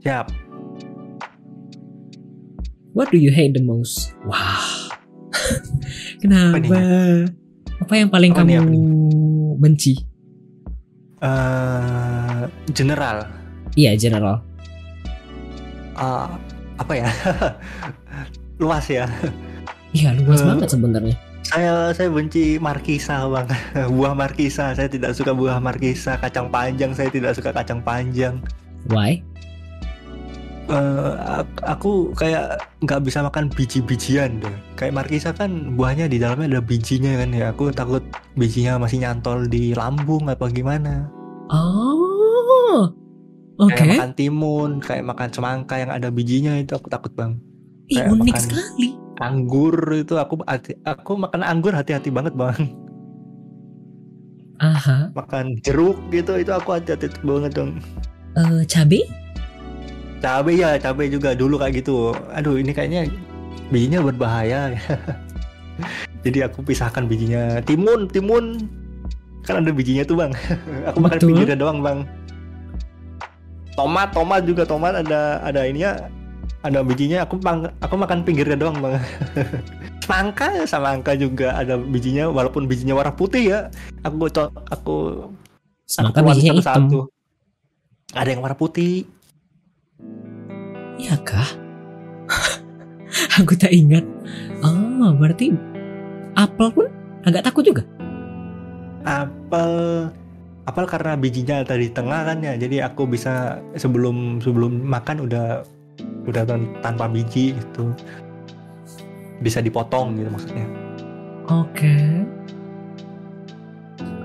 siap What do you hate the most? Wah. Kenapa? nih? Apa yang paling Apa kamu apa benci? Eh, general Iya, general. Eh, apa ya luas ya Iya, luas Eh, banget sebenarnya. saya saya benci markisa bang buah markisa saya tidak suka buah markisa kacang panjang saya tidak suka kacang panjang Why? Ak- aku kayak nggak bisa makan biji-bijian deh. Kayak markisa kan buahnya di dalamnya ada bijinya kan ya. Aku takut bijinya masih nyantol di lambung apa gimana. Oh. Oke. Kayak makan timun, kayak makan semangka yang ada bijinya itu aku takut bang. Ih, kayak unik makan- sekali. Anggur itu aku hati, aku makan anggur hati-hati banget bang. Aha. Makan jeruk gitu itu aku hati-hati banget dong. Eh, cabe? Cabe ya, cabe juga dulu kayak gitu. Aduh, ini kayaknya bijinya berbahaya. Jadi aku pisahkan bijinya. Timun, timun. Kan ada bijinya tuh, Bang. aku makan Betul. pinggirnya doang, Bang. Tomat, tomat juga tomat ada ada ininya. Ada bijinya, aku pang- aku makan pinggirnya doang, Bang. semangka, semangka juga ada bijinya walaupun bijinya warna putih ya. Aku co- aku Semangka bijinya hitam. satu-satu. Ada yang warna putih. Iya kah? Aku tak ingat. Oh, berarti apel pun agak takut juga. apel apel karena bijinya ada di tengah kan ya jadi aku bisa sebelum sebelum makan udah udah tan- tanpa biji itu bisa dipotong gitu maksudnya Oke.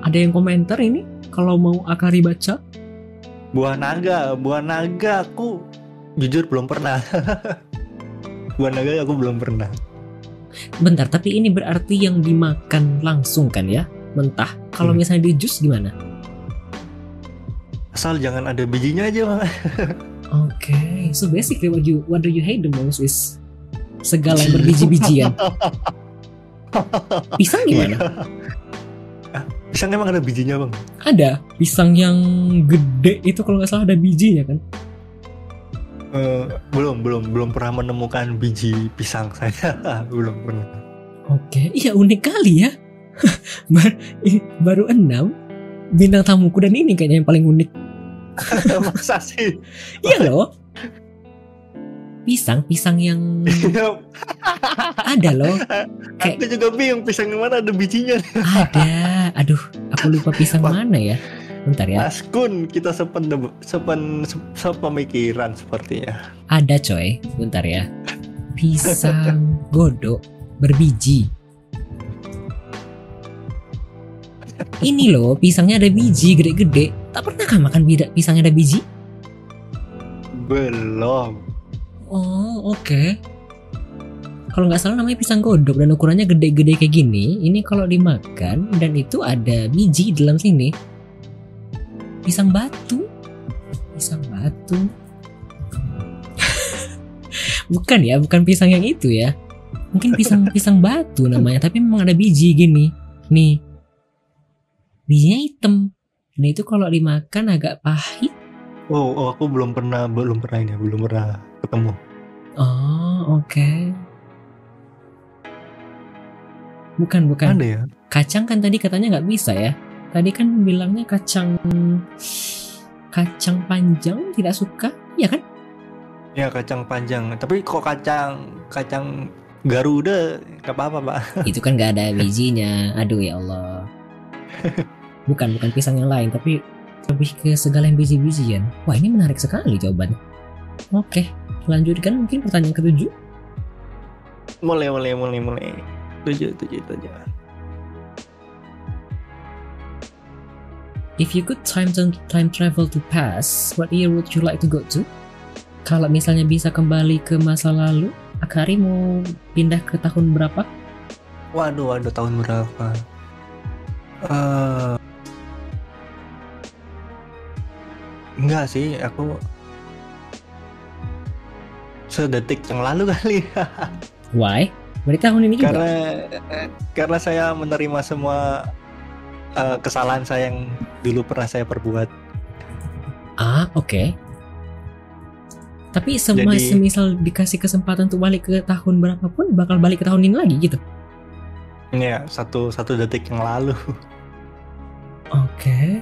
Ada yang komentar ini? Kalau mau Akari baca? buah naga buah naga aku jujur belum pernah buah naga aku belum pernah Bentar, tapi ini berarti yang dimakan langsung kan ya? Mentah. Kalau Hmm. misalnya di jus gimana? Asal jangan ada bijinya aja bang Oke, so basically what you what do you hate the most is segala yang berbiji-bijian. Pisang gimana? pisang emang ada bijinya bang Ada pisang yang gede itu kalau nggak salah ada bijinya kan? Eh, belum belum belum pernah menemukan biji pisang saya belum pernah Oke, iya unik kali ya. Baru enam bintang tamuku dan ini kayaknya yang paling unik. masa sih Iya loh. Pisang, pisang yang ada loh. Kayak- Aku juga bingung pisang yang mana ada bijinya. Ada. Aduh, aku lupa pisang mana ya. Bentar ya. Mas Kun, kita sepen sepen se- sepemikiran sepertinya. Ada coy. Bentar ya. Pisang godok berbiji. Ini loh, pisangnya ada biji gede-gede. Tak pernahkah makan bida pisangnya ada biji? Belum. Oh, oke. Kalau nggak salah namanya pisang godok dan ukurannya gede-gede kayak gini. Ini kalau dimakan dan itu ada biji di dalam sini. Pisang batu. Pisang batu. bukan ya, bukan pisang yang itu ya. Mungkin pisang pisang batu namanya, tapi memang ada biji gini. Nih. Bijinya hitam. Dan itu kalau dimakan agak pahit. Oh, oh, aku belum pernah belum pernah ini, belum pernah ketemu. Oh, oke. Bukan, bukan. Ada ya? Kacang kan tadi katanya nggak bisa ya. Tadi kan bilangnya kacang kacang panjang tidak suka, ya kan? Ya kacang panjang. Tapi kok kacang kacang Garuda nggak apa-apa, Pak. Itu kan nggak ada bijinya. Aduh ya Allah. Bukan, bukan pisang yang lain, tapi lebih ke segala yang biji-bijian. Wah ini menarik sekali jawaban. Oke, lanjutkan mungkin pertanyaan ketujuh. mulai mulai mulai mulai tujuh tujuh tujuh If you could time to time travel to past, what year would you like to go to? Kalau misalnya bisa kembali ke masa lalu, Akari mau pindah ke tahun berapa? waduh waduh tahun berapa eh enggak sih aku sedetik yang lalu kali Why? Berarti tahun ini juga. karena eh, karena saya menerima semua eh, kesalahan saya yang dulu pernah saya perbuat Ah, oke. Tapi sema Jadi- semisal dikasih kesempatan untuk balik ke tahun berapapun, bakal balik ke tahun ini lagi gitu. ya satu satu detik yang lalu Oke.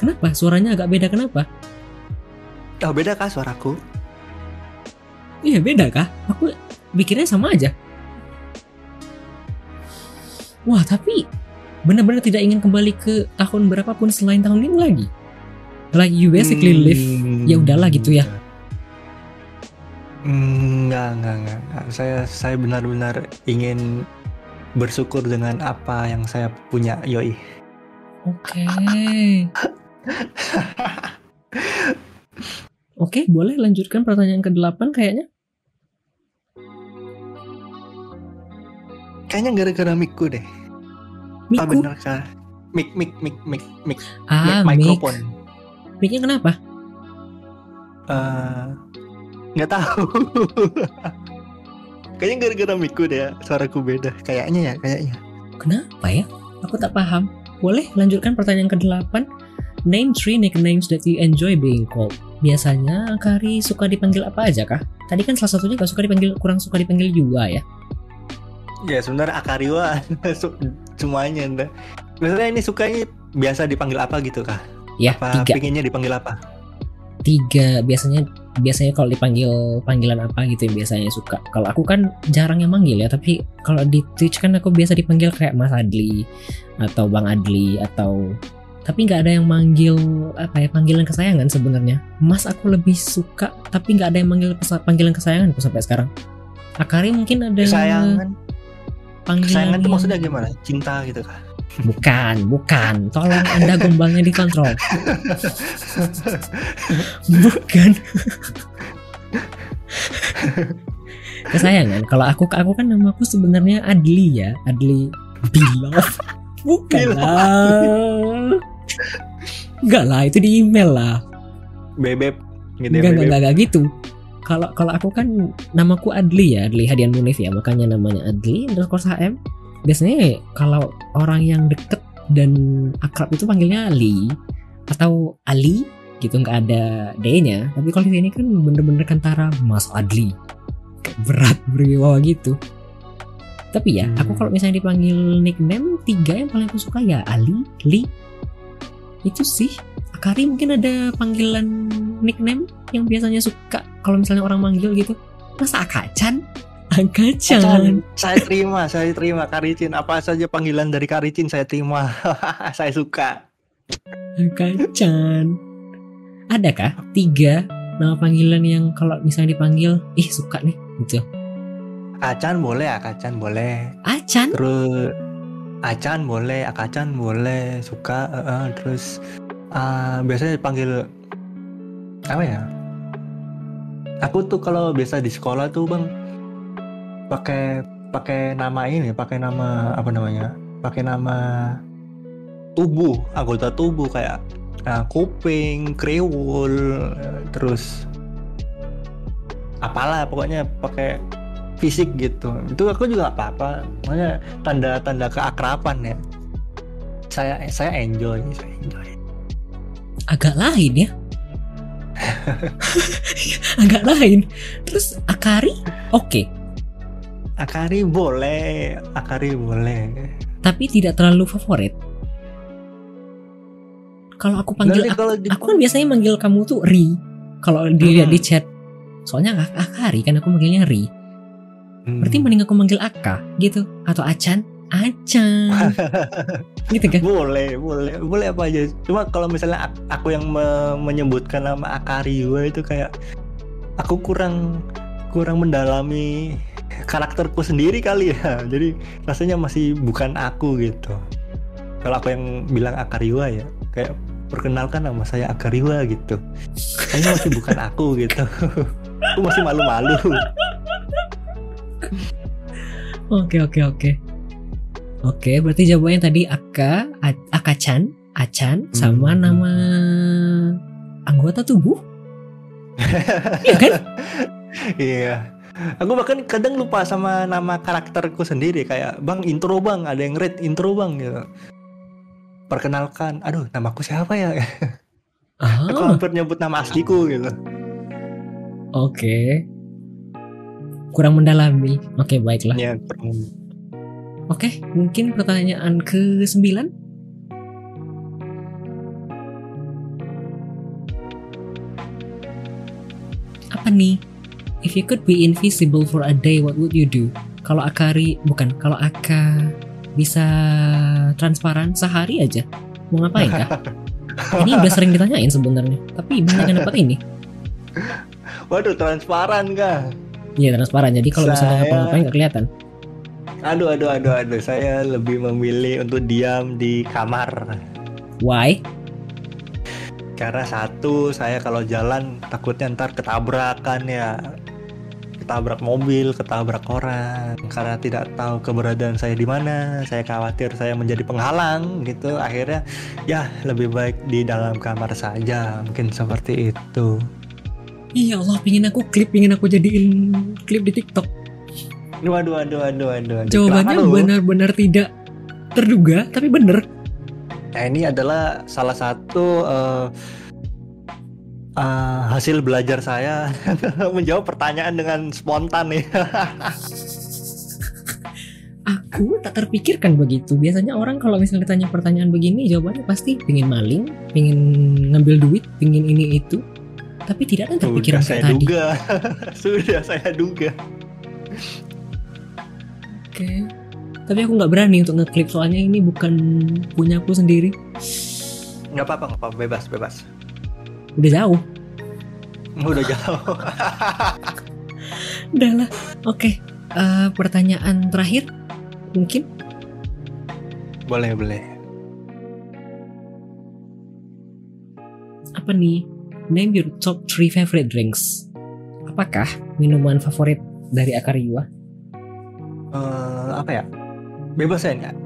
Kenapa? Suaranya agak beda kenapa? oh beda kah suaraku Iya beda kah? Aku mikirnya sama aja. Wah tapi benar-benar tidak ingin kembali ke tahun berapapun selain tahun ini lagi. Like you basically live. ya udahlah gitu ya. Hmm, Enggak, enggak, enggak, enggak. Saya saya benar-benar ingin bersyukur dengan apa yang saya punya, yoi. Oke. Oke, boleh lanjutkan pertanyaan ke-8 kayaknya. Kayaknya gara-gara mic-ku deh. Ah, Miku. benar kah? Mic, mic, mic, mic, mic, Ah, mic. mikrofon. Mic-nya kenapa? Eh, nggak tahu. Kayaknya gara-gara mic-ku deh, suaraku beda. Kayaknya ya, kayaknya. Kenapa ya? Aku tak paham. Boleh lanjutkan pertanyaan ke-8. Name three nicknames that you enjoy being called. Biasanya Kari suka dipanggil apa aja kah? Tadi kan salah satunya gak suka dipanggil, kurang suka dipanggil juga ya. Ya sebenarnya Akariwa semuanya. Nda. Biasanya ini sukanya biasa dipanggil apa gitu kah? Ya, Apa tiga. pinginnya dipanggil apa? Tiga biasanya biasanya kalau dipanggil panggilan apa gitu yang biasanya suka. Kalau aku kan jarang yang manggil ya, tapi kalau di Twitch kan aku biasa dipanggil kayak Mas Adli atau Bang Adli atau tapi nggak ada yang manggil apa ya panggilan kesayangan sebenarnya. Mas aku lebih suka tapi nggak ada yang manggil panggilan kesayangan sampai sekarang. Akari mungkin ada Kesayangan. panggilan Kesayangan itu yang- maksudnya gimana? Cinta gitu kah? Bukan, bukan. Tolong Anda gombalnya dikontrol. bukan. Kesayangan. Kalau aku aku kan namaku sebenarnya Adli ya, Adli Bilov. Bukan. Enggak lah, itu di email lah. Bebek gitu ya, Enggak, enggak, enggak, enggak gitu. Kalau kalau aku kan namaku Adli ya, Adli Hadian Munif ya, makanya namanya Adli underscore HM. Biasanya kalau orang yang deket dan akrab itu panggilnya Ali atau Ali gitu nggak ada D-nya. Tapi kalau di sini kan bener-bener kantara Mas Adli. Kayak berat berwibawa gitu. Tapi ya, Hmm. aku kalau misalnya dipanggil nickname tiga yang paling aku suka ya Ali, Li. Itu sih. Akari mungkin ada panggilan nickname yang biasanya suka kalau misalnya orang manggil gitu. Masa Akacan? Akacan. Acan, saya terima, saya terima Karicin. Apa saja panggilan dari Karicin saya terima. saya suka. Akacan. Adakah tiga nama panggilan yang kalau misalnya dipanggil, ih suka nih gitu. Acan boleh, Akacan boleh. Acan? Terus Acan boleh, Akacan boleh, suka. eh, eh, terus ah, biasanya dipanggil apa ya? Aku tuh kalau biasa di sekolah tuh bang pakai pakai nama ini, pakai nama apa namanya? Pakai nama tubuh, anggota tubuh kayak ah, kuping, kriwul, terus apalah pokoknya pakai fisik gitu itu aku juga nggak apa-apa makanya tanda-tanda keakraban ya saya saya enjoy saya enjoy Agak lain ya. Agak lain. Terus Akari? Oke. Akari boleh Akari boleh Tapi tidak terlalu favorit. Kalau aku panggil Nanti kalau di aku kan biasanya manggil kamu tuh Ri. Kalau dilihat Hmm. di chat. Soalnya Ak- Akari kan aku manggilnya Ri. Hmm. Berarti mending aku manggil Aka gitu atau Acan. Acan. gitu kan? boleh boleh boleh apa aja cuma kalau misalnya ak- aku yang me- menyebutkan nama Akari gue itu kayak aku kurang kurang mendalami karakterku sendiri kali ya. Jadi rasanya masih bukan aku gitu. Kalau aku yang bilang Akariwa ya, kayak perkenalkan nama saya Akariwa gitu. Kayaknya masih bukan aku gitu. aku masih malu-malu. Oke oke oke. Oke, berarti jawabannya tadi Aka, A- Akachan, Achan, sama Hmm. nama anggota tubuh. Iya kan? Iya. Aku bahkan kadang lupa sama nama karakterku sendiri kayak Bang intro Bang, ada yang read intro Bang gitu. Perkenalkan, aduh namaku siapa ya? Aku Ah, hampir nyebut nama asliku gitu. oke. Kurang mendalami. Oke, baiklah. Ya, kurang- Oke, mungkin pertanyaan ke-9. Apa nih? If you could be invisible for a day, what would you do? Kalau Akari, bukan, kalau Aka bisa transparan sehari aja, mau ngapain kah? Ini udah sering ditanyain sebenarnya, tapi banyak yang dapat ini. Waduh, transparan kah? Iya transparan, jadi kalau misalnya Saya- ngapa-ngapain nggak kelihatan. Aduh, aduh, aduh, aduh. Saya lebih memilih untuk diam di kamar. Why? Karena satu, saya kalau jalan takutnya ntar ketabrakan ya. Ketabrak mobil, ketabrak orang. Karena tidak tahu keberadaan saya di mana. Saya khawatir saya menjadi penghalang gitu. Akhirnya ya lebih baik di dalam kamar saja. Mungkin seperti itu. Iya Allah, pingin aku klip, pingin aku jadiin klip di TikTok. Waduh, waduh, waduh, waduh. Jawabannya benar-benar tidak terduga, tapi bener. Nah, ini adalah salah satu eh, eh, hasil belajar saya menjawab pertanyaan dengan spontan nih. Aku tak terpikirkan begitu. Biasanya orang kalau misalnya ditanya pertanyaan begini, jawabannya pasti pingin maling, pingin ngambil duit, pingin ini itu. Tapi tidak ada Sudah saya tadi. duga. Sudah saya duga. Oke. Tapi aku nggak berani untuk ngeklip soalnya ini bukan punya aku sendiri. Nggak apa-apa, nggak apa-apa, bebas, bebas. Udah jauh. Udah jauh. Udah lah. Oke. Eh, pertanyaan terakhir mungkin boleh, boleh. apa nih? Name your top 3 favorite drinks. Apakah minuman favorit dari Akariwa? Eh, apa ya? Bebas ya nggak?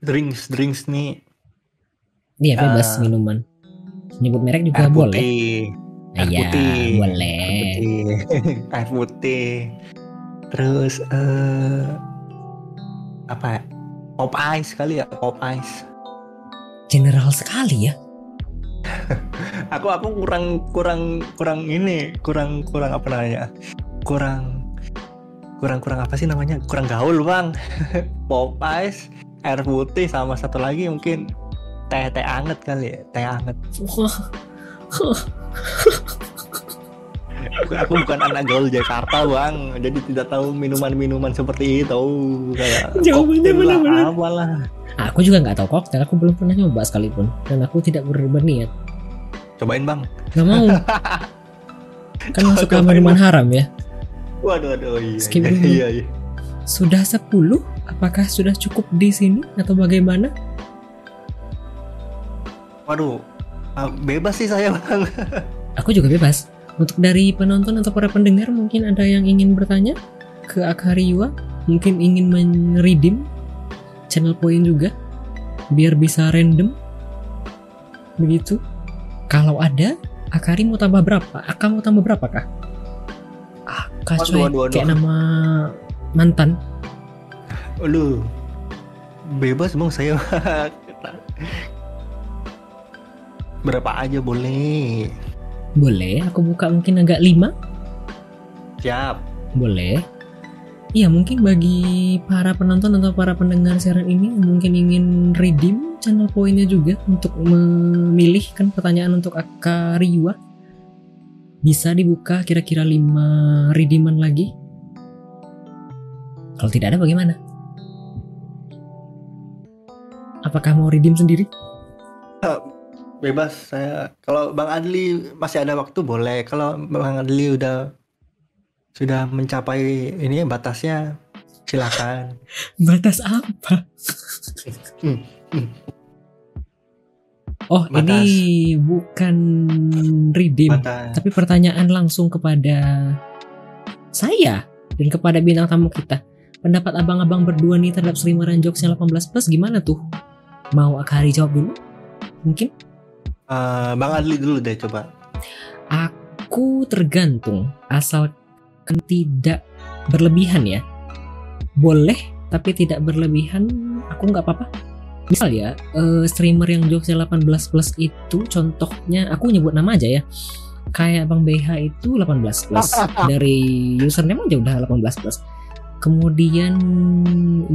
Drinks, drinks nih. Iya bebas Ah. minuman. Nyebut merek juga Air boleh. putih. air Iya, putih. boleh. Air putih. air putih. Terus eh apa ya? Pop ice kali ya, pop ice. General sekali ya. Aku aku kurang kurang kurang ini, kurang kurang apa namanya? Kurang kurang kurang apa sih namanya? Kurang gaul, Bang. pop ice, air putih sama satu lagi mungkin teh teh anget kali ya, teh anget. Aku, bukan anak gaul Jakarta, Bang. Jadi tidak tahu minuman-minuman seperti itu. Kayak Jawabannya benar-benar. apalah. aku juga nggak tahu koktail. Aku belum pernah nyoba sekalipun. Dan aku tidak ber- berniat. Cobain, Bang. Nggak mau. kan masuk ke Cobain, minuman haram ya. Waduh, aduh, iya. Skip iya, iya, iya. Sudah 10? Apakah sudah cukup di sini atau bagaimana? Waduh, ah, bebas sih saya, Bang. Aku juga bebas. Untuk dari penonton atau para pendengar mungkin ada yang ingin bertanya ke Akariwa, mungkin ingin men-redeem channel point juga biar bisa random. Begitu. Kalau ada, Akari mau tambah berapa? Aka mau tambah berapa kah? Aka coy, kayak nama mantan. Aduh, bebas bang saya. Berapa aja boleh. Boleh, aku buka mungkin agak 5 Siap. Boleh. Iya mungkin bagi para penonton atau para pendengar siaran ini mungkin ingin redeem channel poinnya juga untuk memilihkan pertanyaan untuk Akariwa bisa dibuka kira-kira 5 redeeman lagi. Kalau tidak ada bagaimana? Apakah mau redeem sendiri? Bebas saya kalau Bang Adli masih ada waktu boleh kalau Bang Adli udah sudah mencapai ini batasnya silakan Batas apa? Hmm, hmm. Oh, Batas. ini bukan redeem, batas tapi pertanyaan langsung kepada saya dan kepada bintang tamu kita. Pendapat abang-abang berdua nih terhadap streameran jokes yang 18 plus gimana tuh? Mau Akari jawab dulu? Mungkin? Eh, Bang Adli dulu deh coba Aku tergantung asalkan tidak berlebihan ya. Boleh tapi tidak berlebihan aku nggak apa-apa. Misal ya eh, streamer yang jokesnya 18 plus itu contohnya aku nyebut nama aja ya. Kayak Bang BH itu 18 plus dari username aja udah 18 plus. Kemudian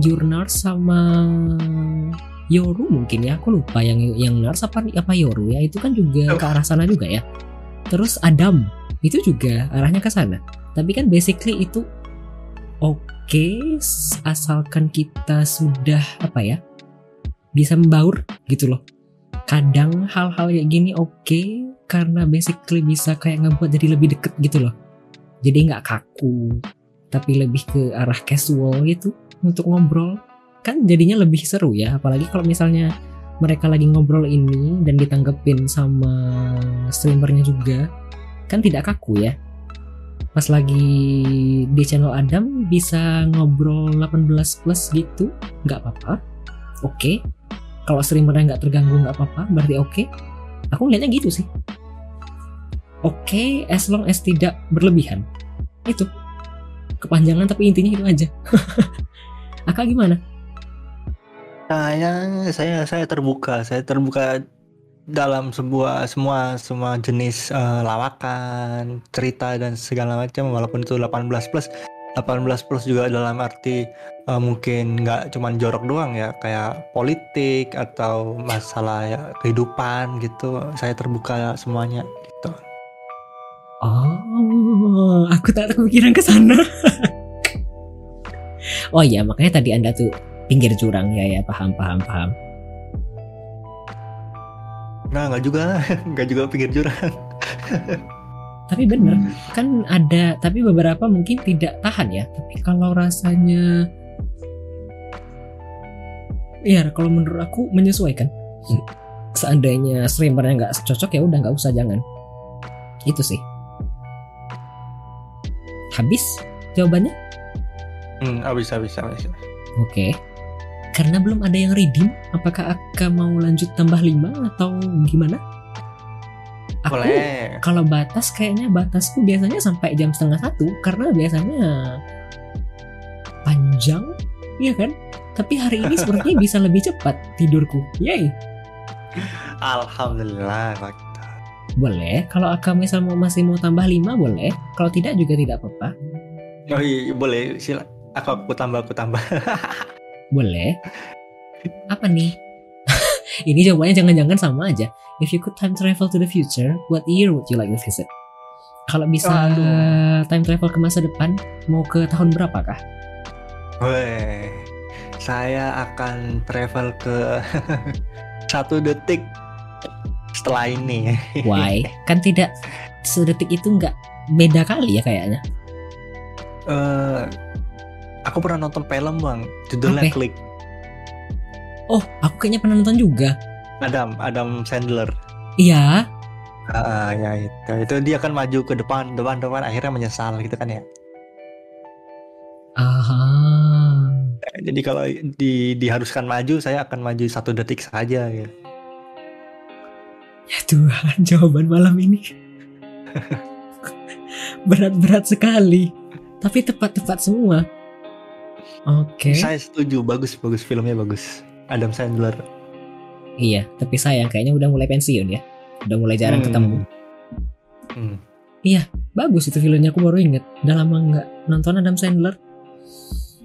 Jurnal sama Yoru mungkin ya aku lupa yang yang Nars apa apa Yoru ya itu kan juga ke arah sana juga ya. Terus Adam itu juga arahnya ke sana. Tapi kan basically itu oke s- asalkan kita sudah apa ya bisa membaur gitu loh. Kadang hal-hal kayak gini oke karena basically bisa kayak ngebuat jadi lebih deket gitu loh. Jadi nggak kaku tapi lebih ke arah casual gitu untuk ngobrol kan jadinya lebih seru ya apalagi kalau misalnya mereka lagi ngobrol ini dan ditanggepin sama streamernya juga kan tidak kaku ya. Pas lagi di channel Adam bisa ngobrol 18 plus gitu nggak apa-apa. Oke. Kalau streamernya nggak terganggu nggak apa-apa berarti oke. Aku ngeliatnya gitu sih. Oke as long as tidak berlebihan. Itu. Kepanjangan tapi intinya itu aja. Aka gimana saya saya saya terbuka saya terbuka dalam sebuah semua semua jenis eh, lawakan cerita dan segala macam walaupun itu 18 plus. 18 plus juga dalam arti eh, mungkin nggak cuman jorok doang ya kayak politik atau masalah ya kehidupan gitu. Saya terbuka semuanya gitu. Oh, aku tak kepikiran ke sana. oh iya, makanya tadi Anda tuh pinggir jurang ya ya, paham paham paham. nah nggak juga nggak juga pinggir jurang Tapi bener, kan ada tapi beberapa mungkin tidak tahan ya. Tapi kalau rasanya Iya, kalau menurut aku menyesuaikan. Seandainya streamernya nggak cocok ya udah nggak usah jangan. Itu sih. Habis jawabannya? hmm, habis habis habis Oke. Karena belum ada yang redeem, apakah Aka mau lanjut tambah 5 atau gimana? Aku boleh kalau batas kayaknya batasku biasanya sampai jam setengah satu karena biasanya panjang, iya kan? Tapi hari ini sepertinya bisa lebih cepat tidurku. Yay. alhamdulillah. Boleh. Kalau Aka misal mau masih mau tambah 5 boleh. Kalau tidak juga tidak apa-apa. oh iya boleh sila aku aku tambah aku tambah Boleh. Apa nih? Ini jawabannya jangan-jangan sama aja. If you could time travel to the future, what year would you like to visit? Kalau bisa Waduh. time travel ke masa depan, mau ke tahun berapa kah? Weh, saya akan travel ke satu detik setelah ini. Why? kan tidak sedetik itu nggak beda kali ya kayaknya. Eh, aku pernah nonton film bang, judulnya Apa? Click. Oh, aku kayaknya pernah nonton juga. Adam, Adam Sandler. Iya, Ah, ya itu, itu dia kan maju ke depan, depan, depan, akhirnya menyesal gitu kan ya. aha. Jadi kalau di, diharuskan maju, saya akan maju satu detik saja. Gitu. Ya Tuhan, jawaban malam ini berat-berat sekali, tapi tepat-tepat semua. Oke. Saya setuju, bagus, bagus filmnya bagus. Adam Sandler. Iya, tapi sayang kayaknya udah mulai pensiun ya. Udah mulai jarang Hmm. ketemu. Hmm. Bagus itu filmnya aku baru inget. Udah lama nggak nonton Adam Sandler.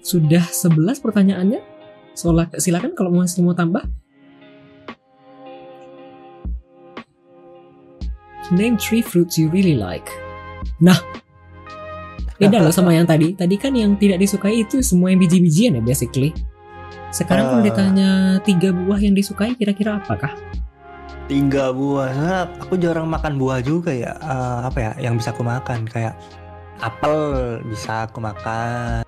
Sudah 11 pertanyaannya. Soalnya silakan kalau masih mau tambah. Name three fruits you really like. Nah, beda loh sama yang tadi. Tadi kan yang tidak disukai itu semua yang biji-bijian ya basically. Sekarang kalau Ah. ditanya tiga buah yang disukai kira-kira apakah? tiga buah Soalnya aku jarang makan buah juga ya Eh, apa ya yang bisa aku makan kayak apel bisa aku makan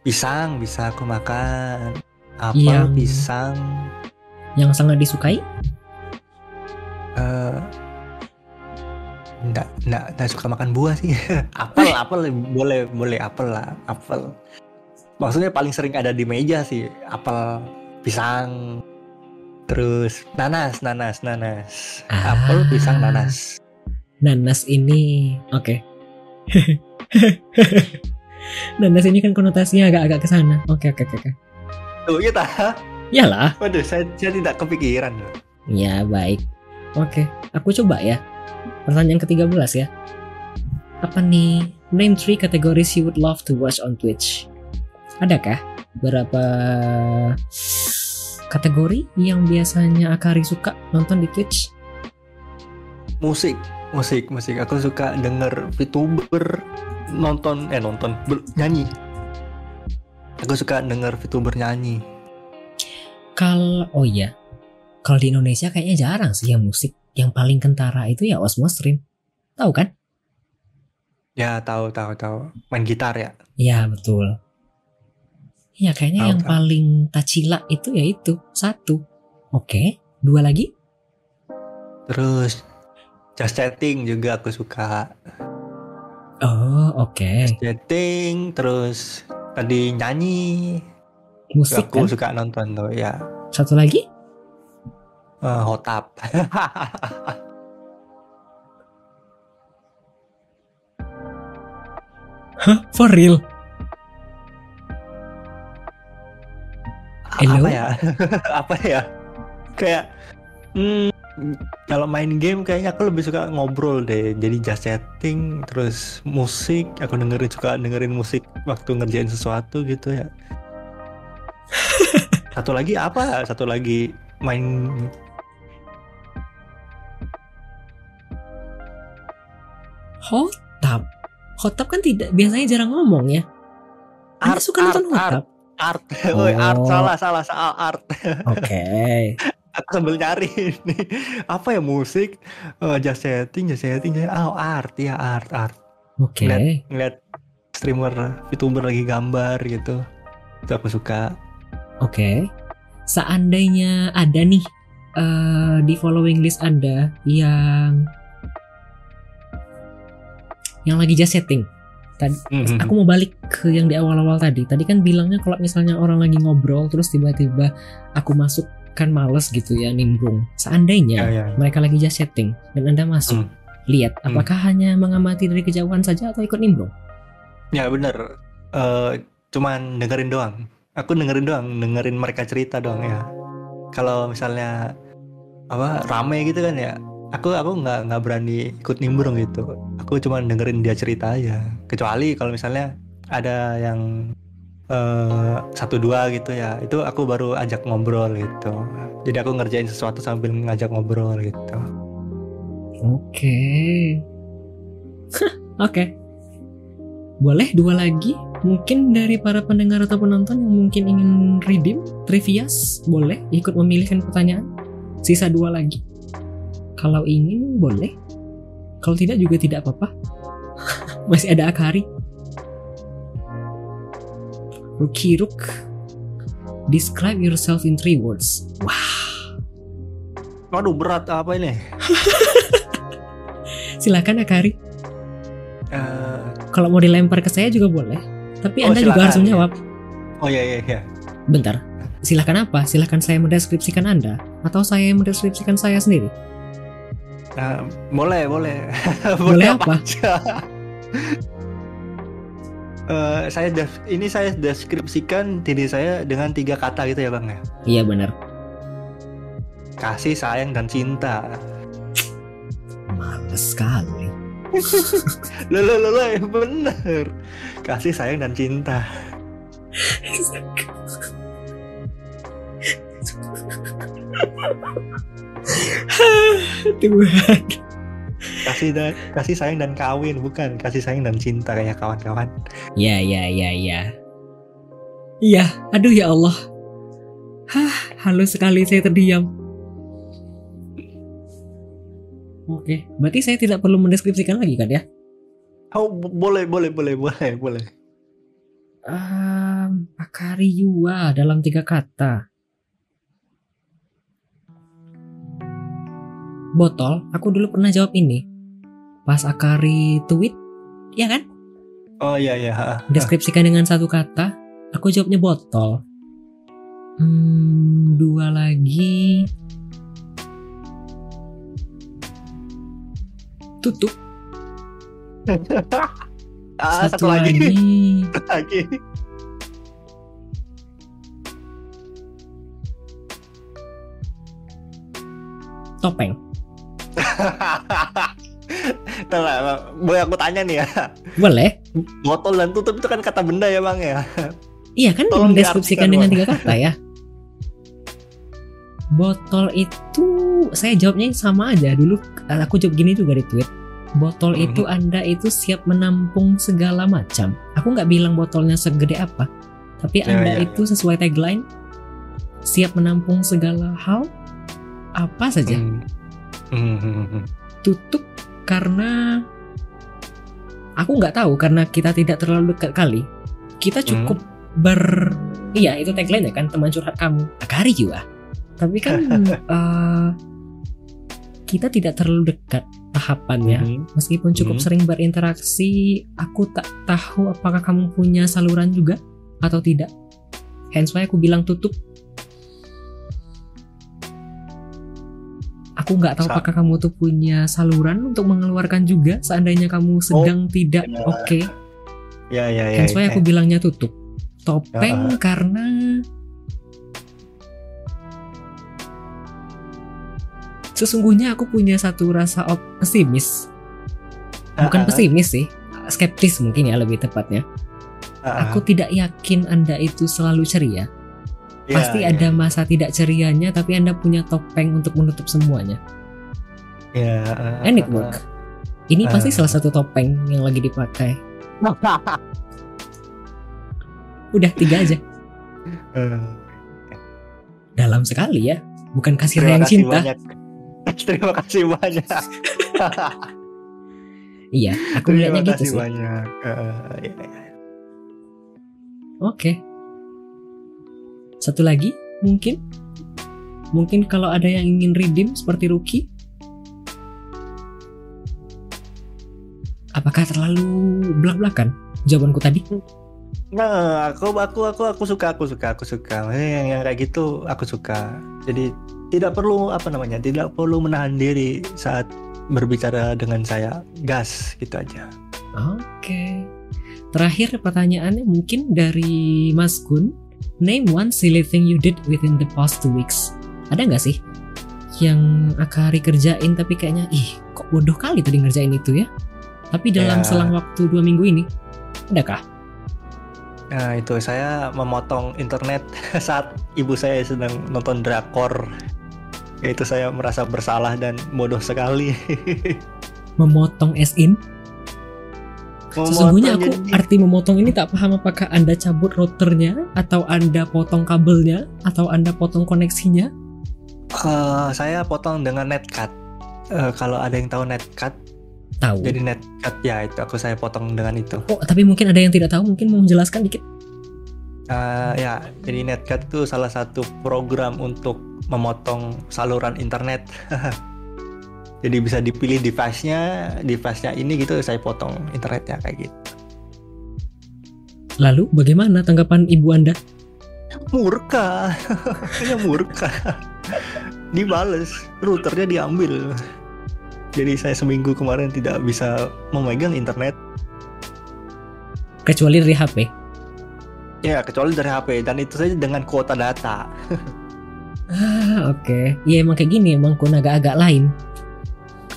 pisang bisa aku makan apel Yang- pisang Yang sangat disukai? eh enggak, enggak, enggak suka makan buah sih apel apel boleh boleh apel lah apel maksudnya paling sering ada di meja sih apel pisang terus nanas nanas nanas apel pisang Ah. nanas Nanas ini oke. Nanas ini kan konotasinya agak-agak ke sana. Oke oke oke. oke. tuh kita Yalah. waduh saya, saya tidak kepikiran. Ya baik. Oke, aku coba ya. Pertanyaan ke-13 ya. Apa nih? Name three categories you would love to watch on Twitch. Adakah berapa kategori yang biasanya Akari suka nonton di Twitch? musik musik musik aku suka denger VTuber nonton eh nonton ber- nyanyi aku suka denger VTuber nyanyi Kalau oh iya, kalau di Indonesia kayaknya jarang sih yang musik yang paling kentara itu ya Osmo Stream. Tahu kan? ya tahu tahu tahu main gitar ya Ya betul. Ya kayaknya Tahu, yang tahu. paling tacila itu ya itu satu. Oke, dua lagi. terus just chatting juga aku suka Oh oke. chatting terus tadi nyanyi Musik aku kan. suka nonton tuh ya Satu lagi. Eh, hot up Hah? For real? Hello? apa ya apa ya kayak hmm, kalau main game kayaknya aku lebih suka ngobrol deh jadi just chatting terus musik aku dengerin suka dengerin musik waktu ngerjain sesuatu gitu ya satu lagi apa satu lagi main Hot tub. Hot tub kan tidak biasanya jarang ngomong ya. Anda Art, suka nonton art, hot tub? art Woi, art Oh. salah salah salah art Oke. aku sambil nyari ini apa ya musik eh, just chatting just chatting just- oh art ya art art Oke. Lihat. ngeliat streamer VTuber lagi gambar gitu itu aku suka Oke. Seandainya ada nih eh, di following list Anda yang yang lagi just setting. Tadi Mhm. aku mau balik ke yang di awal-awal tadi. Tadi kan bilangnya kalau misalnya orang lagi ngobrol terus tiba-tiba aku masuk kan males gitu ya nimbrung. Seandainya ya, ya. mereka lagi just setting dan Anda masuk, Hmm. lihat Hmm. apakah hanya mengamati dari kejauhan saja atau ikut nimbrung? ya bener Eh, cuman dengerin doang aku dengerin doang dengerin mereka cerita doang ya kalau misalnya apa rame gitu kan ya aku aku nggak nggak berani ikut nimbrung gitu aku cuma dengerin dia cerita aja kecuali kalau misalnya ada yang eh, satu dua gitu ya itu aku baru ajak ngobrol gitu jadi aku ngerjain sesuatu sambil ngajak ngobrol gitu Oke. Oke. Boleh dua lagi? Mungkin dari para pendengar atau penonton yang mungkin ingin redeem trivias, boleh ikut memilihkan pertanyaan. Sisa dua lagi. Kalau ingin boleh. Kalau tidak juga tidak apa-apa. Masih ada Akari. Rukiruk. Describe yourself in three words. Wah, waduh berat apa ini silakan Akari. Eh, Kalau mau dilempar ke saya juga boleh. Tapi Oh, Anda juga silakan, harus ya. menjawab. oh iya iya iya Bentar. Silahkan apa? Silahkan saya mendeskripsikan Anda. Atau saya yang mendeskripsikan saya sendiri. Nah, boleh, boleh. Boleh apa? Eh, saya ini saya deskripsikan diri saya dengan tiga kata gitu ya bang ya. Iya benar. Kasih, sayang, dan cinta. Males sekali. Loh, loh, loh, bener. Kasih, sayang, dan cinta. Tuhan. Kasih dan kasih sayang dan kawin, bukan kasih sayang dan cinta kayak kawan-kawan. Ya, ya, ya, ya. Iya, aduh ya Allah. Hah, halus sekali saya terdiam. Oke, berarti saya tidak perlu mendeskripsikan lagi kan ya? Oh, bo- boleh, boleh, boleh, boleh, boleh. Um, Akari Yua dalam tiga kata. Botol, aku dulu pernah jawab ini. Pas Akari tweet, ya kan? Oh iya iya. Deskripsikan dengan satu kata, aku jawabnya botol. Hmm, dua lagi. Tutup. ah, satu, lagi. Satu lagi. Topeng. Ntar lah, boleh aku tanya nih ya. Boleh? Botol dan tutup itu kan kata benda ya bang ya. Iya kan Tolong mendeskripsikan dengan Bang. tiga kata ya. Botol itu saya jawabnya sama aja dulu aku jawab gini juga di tweet. Botol Mhm. itu Anda itu siap menampung segala macam. Aku nggak bilang botolnya segede apa, tapi Ya, Anda ya, itu sesuai tagline siap menampung segala hal apa saja. Hmm. Hmm, hmm, hmm. Tutup karena aku nggak tahu karena kita tidak terlalu dekat kali. Kita cukup ber iya itu tagline ya kan teman curhat kamu Akari juga. Tapi kan eh, kita tidak terlalu dekat tahapannya. Hmm. Meskipun cukup Mhm. sering berinteraksi, aku tak tahu apakah kamu punya saluran juga atau tidak. Hence why aku bilang tutup. Aku nggak tahu Sa- apakah kamu tuh punya saluran untuk mengeluarkan juga seandainya kamu sedang tidak ya. oke. Ya ya ya. Hence why ya. aku bilangnya tutup. Topeng Ya. karena sesungguhnya aku punya satu rasa op- pesimis. Bukan Ah, ah, pesimis sih, skeptis mungkin ya lebih tepatnya. ah. Aku tidak yakin Anda itu selalu ceria. Ya, Pasti ya, ada masa tidak cerianya, tapi Anda punya topeng untuk menutup semuanya. Ya. ah, And it ah, work. Ini pasti Ah. salah satu topeng yang lagi dipakai. Udah tiga aja. ah. Dalam sekali ya. Bukan kasih kasih cinta. banyak. Terima kasih banyak. Iya, aku Terima melihatnya gitu sih. banyak. Ah, ya, ya. Oke. Satu lagi mungkin mungkin kalau ada yang ingin redeem seperti Ruki Apakah terlalu belak-belakan jawabanku tadi? Nah, aku aku aku aku suka aku suka aku suka. Yang yang kayak gitu aku suka. Jadi tidak perlu apa namanya, tidak perlu menahan diri saat berbicara dengan saya. Gas gitu aja. Oke. Terakhir pertanyaannya mungkin dari Mas Gun. Name one silly thing you did within the past two weeks. Ada nggak sih yang Akari kerjain tapi kayaknya ih kok bodoh kali tadi ngerjain itu ya? Tapi dalam Ya. selang waktu dua minggu ini, adakah? Nah, itu saya memotong internet saat ibu saya sedang nonton drakor. Itu saya merasa bersalah dan bodoh sekali. Memotong as in? Sesungguhnya aku Memotong jadi- arti memotong ini tak paham apakah Anda cabut routernya atau Anda potong kabelnya atau Anda potong koneksinya. Eh, saya potong dengan netcut. Eh, kalau ada yang tahu netcut, Tahu. jadi netcut ya itu aku saya potong dengan itu. Oh, tapi mungkin ada yang tidak tahu, mungkin mau menjelaskan dikit. Eh, ya, jadi netcut itu salah satu program untuk memotong saluran internet. jadi bisa dipilih device-nya, device-nya ini gitu saya potong internetnya kayak gitu. Lalu bagaimana tanggapan ibu Anda? Murka, ya murka. Dibales, routernya diambil. Jadi saya seminggu kemarin tidak bisa memegang internet. Kecuali dari HP. Ya kecuali dari HP dan itu saja dengan kuota data. Ah, oke. Iya emang kayak gini, emang kun agak-agak lain.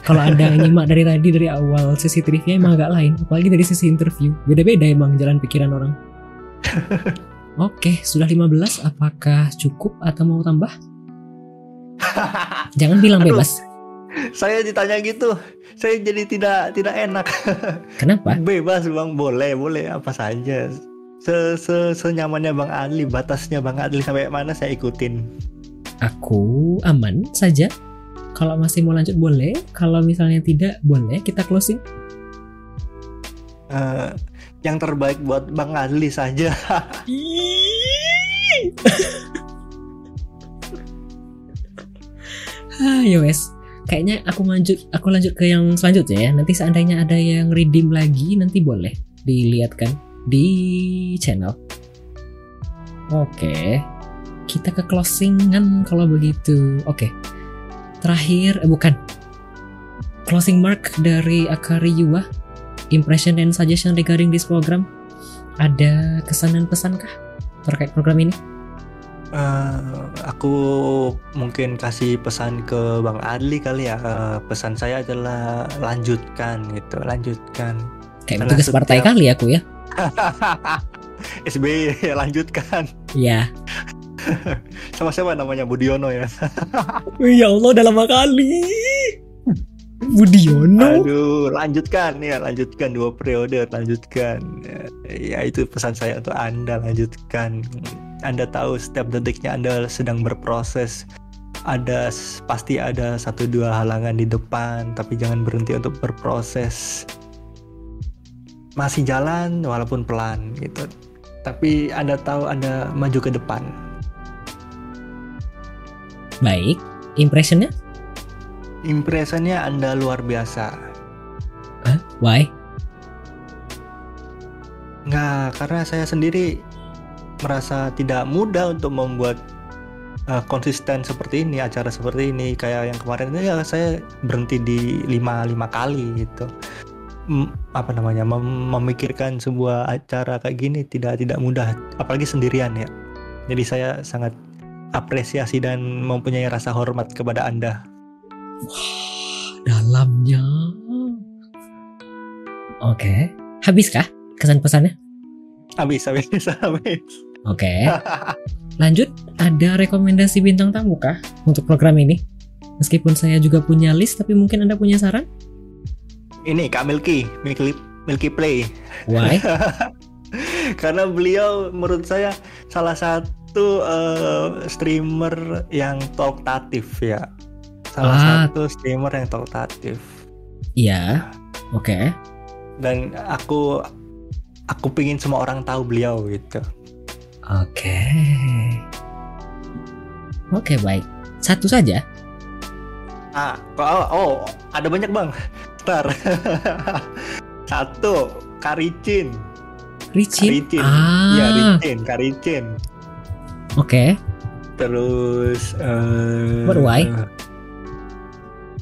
Kalau Anda nyimak dari tadi dari awal sesi trivia emang agak lain, apalagi dari sesi interview. Beda-beda emang jalan pikiran orang. Oke, sudah 15. Apakah cukup atau mau tambah? Jangan bilang Aduh. bebas. saya ditanya gitu, saya jadi tidak tidak enak. Kenapa? Bebas bang, boleh boleh apa saja. Se, se senyamannya bang Adli, batasnya bang Adli sampai mana saya ikutin. Aku aman saja. Kalau masih mau lanjut boleh, kalau misalnya tidak boleh kita closing. Eh, yang terbaik buat Bang Adli saja. Ya wes. Kayaknya aku lanjut aku lanjut ke yang selanjutnya ya. Nanti seandainya ada yang redeem lagi nanti boleh dilihat kan di channel. Oke. Kita ke closingan kalau begitu. Oke. Terakhir eh bukan. Closing mark dari Akari Yuwa. Impression and suggestion regarding this program. Ada kesan dan pesan kah terkait program ini? Eh, aku mungkin kasih pesan ke Bang Adli kali ya. Eh, pesan saya adalah lanjutkan gitu, lanjutkan. Kayak Karena petugas partai kali aku ya. SBY lanjutkan. Ya. Sama siapa namanya Budiono ya? Ya Allah udah lama kali. Budiono. Aduh, lanjutkan ya, lanjutkan dua periode, lanjutkan. Ya itu pesan saya untuk Anda lanjutkan. Anda tahu setiap detiknya Anda sedang berproses. Ada pasti ada satu dua halangan di depan, tapi jangan berhenti untuk berproses. Masih jalan walaupun pelan gitu. Tapi Anda tahu Anda maju ke depan. Baik. Impressionnya? Impressionnya Anda luar biasa. Hah? Why? Nggak, karena saya sendiri merasa tidak mudah untuk membuat uh, konsisten seperti ini, acara seperti ini. Kayak yang kemarin itu ya saya berhenti di lima lima kali gitu. M- apa namanya mem- memikirkan sebuah acara kayak gini tidak tidak mudah, apalagi sendirian ya. Jadi saya sangat apresiasi dan mempunyai rasa hormat kepada Anda. Dalamnya. Oke. Habiskah kesan pesannya? Habis, habis, habis. Oke. Lanjut, ada rekomendasi bintang tamu kah untuk program ini? Meskipun saya juga punya list, tapi mungkin Anda punya saran? Ini Kak Milky, Milky, Milky Play. Why? karena beliau menurut saya salah satu eh, streamer yang talkatif ya salah Ah. satu streamer yang talkatif Iya. Oke. dan aku aku pingin semua orang tahu beliau gitu Oke. Oke, baik. Satu saja. ah kok- oh, oh ada banyak bang Ntar satu Karicin Ricin. Karicin Ah. ya Ricin Karicin Oke. Terus eh But why?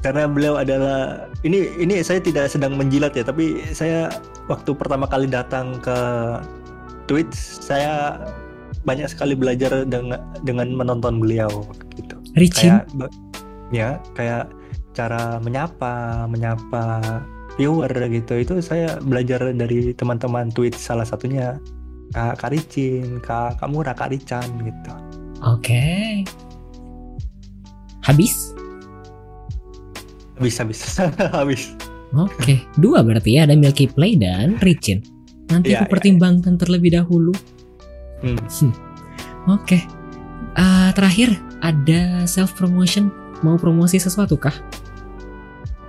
Karena beliau adalah ini ini saya tidak sedang menjilat ya, tapi saya waktu pertama kali datang ke Twitch saya banyak sekali belajar dengan dengan menonton beliau gitu. Ricin. Kayak ya kayak cara menyapa, menyapa viewer gitu. Itu saya belajar dari teman-teman Twitch salah satunya Kak Karicin, Kak Kamura, Kak Rican gitu. Oke. Habis? Habis habis habis. Oke, dua berarti ya ada Milky Play dan Ricin. Nanti Iya, aku pertimbangkan terlebih dahulu. Hmm. Oke. Ah, terakhir ada self promotion. Mau promosi sesuatu kah?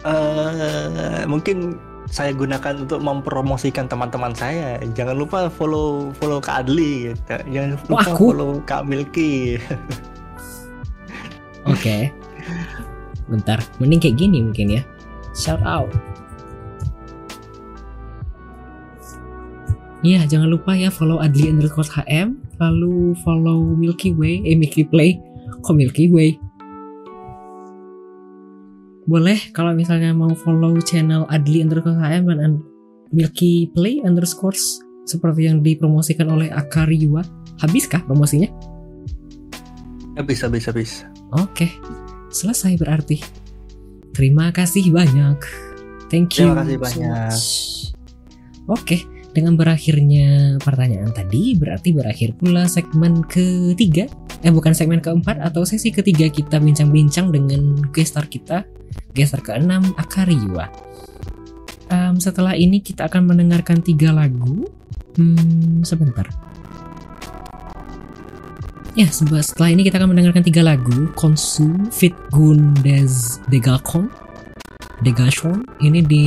eh mungkin saya gunakan untuk mempromosikan teman-teman saya. Jangan lupa follow follow Kak Adli gitu. Jangan lupa aku? follow Kak Milky. Oke. Bentar, mending kayak gini mungkin ya. Shout out. Iya, jangan lupa ya follow Adli underscore HM, lalu follow Milky Way, eh Milky Play, kok Milky Way? Boleh kalau misalnya mau follow channel Adli underscore HM dan Milky Play underscore seperti yang dipromosikan oleh Akari Yua. Habiskah promosinya? habis habis habis. Oke, selesai berarti. Terima kasih banyak. Thank you. Terima kasih so banyak. much. Oke, dengan berakhirnya pertanyaan tadi, berarti berakhir pula segmen ketiga. Eh, bukan segmen keempat atau sesi ketiga kita bincang-bincang dengan gestar kita, gestar keenam Akariwa. Em, setelah ini kita akan mendengarkan tiga lagu. Hmm, sebentar. Ya, setelah ini kita akan mendengarkan tiga lagu Konsum Fit Gundes Degakon Degashon ini di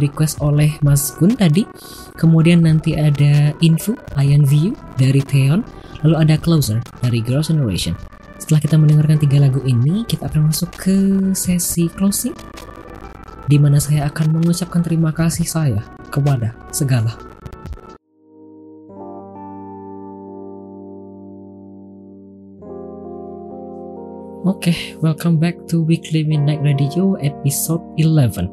request oleh Mas Gun tadi. Kemudian nanti ada Info Ian View dari Theon. Lalu ada Closer dari Girls' Generation. Setelah kita mendengarkan tiga lagu ini kita akan masuk ke sesi closing di mana saya akan mengucapkan terima kasih saya kepada segala Oke, welcome back to Weekly Midnight Radio episode 11.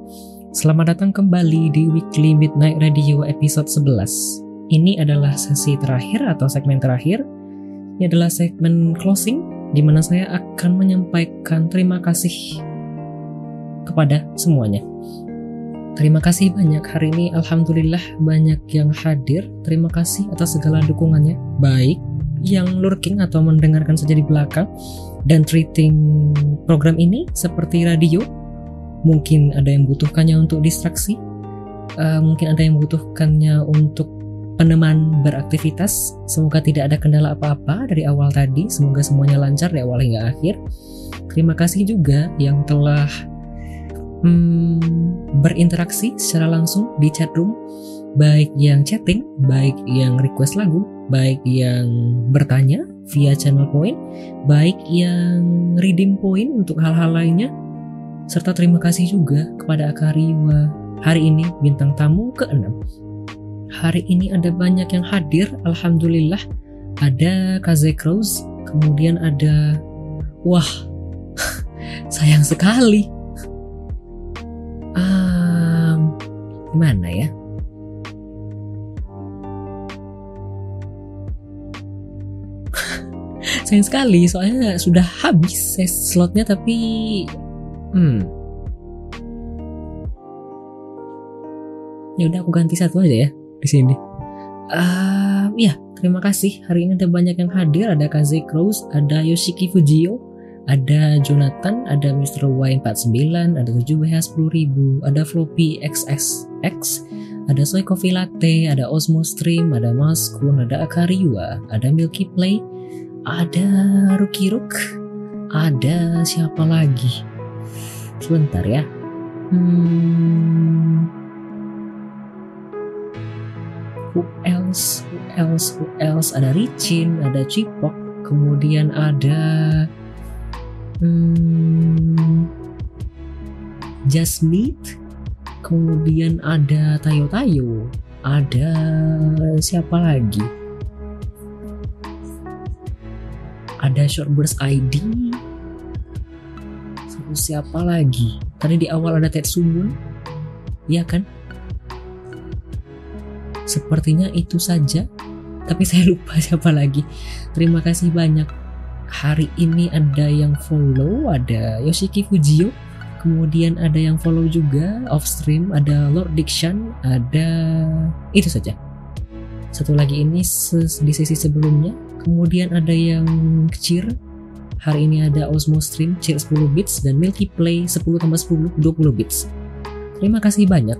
Selamat datang kembali di Weekly Midnight Radio episode 11. Ini adalah sesi terakhir atau segmen terakhir. Ini adalah segmen closing di mana saya akan menyampaikan terima kasih kepada semuanya. Terima kasih banyak hari ini Alhamdulillah banyak yang hadir Terima kasih atas segala dukungannya Baik yang lurking atau mendengarkan saja di belakang dan treating program ini seperti radio mungkin ada yang butuhkannya untuk distraksi uh, mungkin ada yang membutuhkannya untuk peneman beraktivitas. Semoga tidak ada kendala apa-apa dari awal tadi. Semoga semuanya lancar dari awal hingga akhir. Terima kasih juga yang telah hmm, berinteraksi secara langsung di chat room. Baik yang chatting, baik yang request lagu, baik yang bertanya via channel point, baik yang redeem point untuk hal-hal lainnya, serta terima kasih juga kepada Akariwa hari ini bintang tamu ke-6. Hari ini ada banyak yang hadir, Alhamdulillah. Ada Kaze Crows, kemudian ada... Wah, sayang sekali. Um, gimana ya? Sayang sekali soalnya sudah habis slotnya tapi hmm. Ya udah aku ganti satu aja ya di sini. Uh, ya terima kasih. Hari ini ada banyak yang hadir. Ada Kaze Crows ada Yoshiki Fujio ada Jonathan, ada Mr. Y49, ada 7WH 10000, ada Floppy XSX, ada Soy Coffee Latte, ada Osmo Stream, ada Maskun, ada Akariwa, ada Milky Play, ada Ruki Ruk, ada siapa lagi? Sebentar ya. Hmm, who else? Who else? Who else? Ada Ricin, ada Cipok, kemudian ada hmm, Meet, kemudian ada Tayo Tayo, ada siapa lagi? Ada Shortburst ID terus siapa lagi? Tadi di awal ada Tetsumun ya kan? Sepertinya itu saja. Tapi saya lupa siapa lagi. Terima kasih banyak. Hari ini ada yang follow ada Yoshiki Fujio. Kemudian ada yang follow juga off stream ada Lord Diction ada itu saja. Satu lagi ini di sesi sebelumnya kemudian ada yang cheer hari ini ada Osmo Stream cheer 10 bits dan Milky Play 10 tambah 10 20 bits. Terima kasih banyak.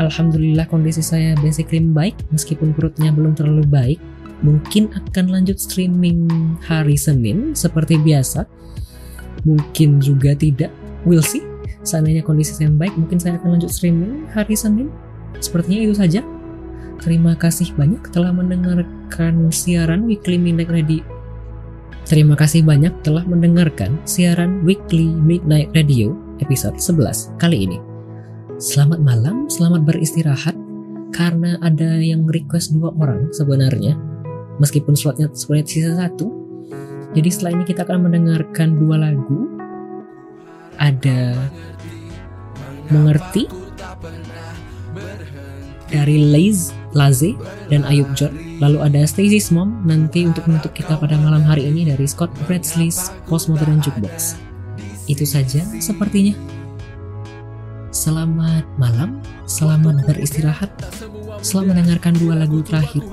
Alhamdulillah kondisi saya basically baik meskipun perutnya belum terlalu baik. Mungkin akan lanjut streaming hari Senin seperti biasa. Mungkin juga tidak. We'll see. Seandainya kondisi saya baik mungkin saya akan lanjut streaming hari Senin. Sepertinya itu saja Terima kasih banyak telah mendengarkan siaran Weekly Midnight Radio. Terima kasih banyak telah mendengarkan siaran Weekly Midnight Radio episode 11 kali ini. Selamat malam, selamat beristirahat karena ada yang request dua orang sebenarnya meskipun slotnya sebenarnya sisa satu. Jadi setelah ini kita akan mendengarkan dua lagu. Ada Mengerti dari Laze Laze dan Ayub John. Lalu ada Stacy's Mom nanti untuk menutup kita pada malam hari ini dari Scott Bradley's Postmodern Jukebox. Itu saja sepertinya. Selamat malam, selamat beristirahat, selamat mendengarkan dua lagu terakhir.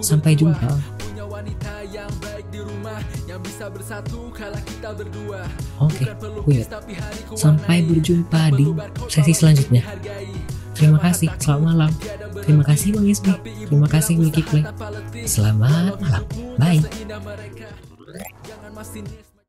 Sampai jumpa. Oke, okay, Sampai berjumpa di sesi selanjutnya. Terima kasih, selamat malam. Terima kasih Bang Ismi. Terima kasih Wiki Play. Selamat malam. Bye.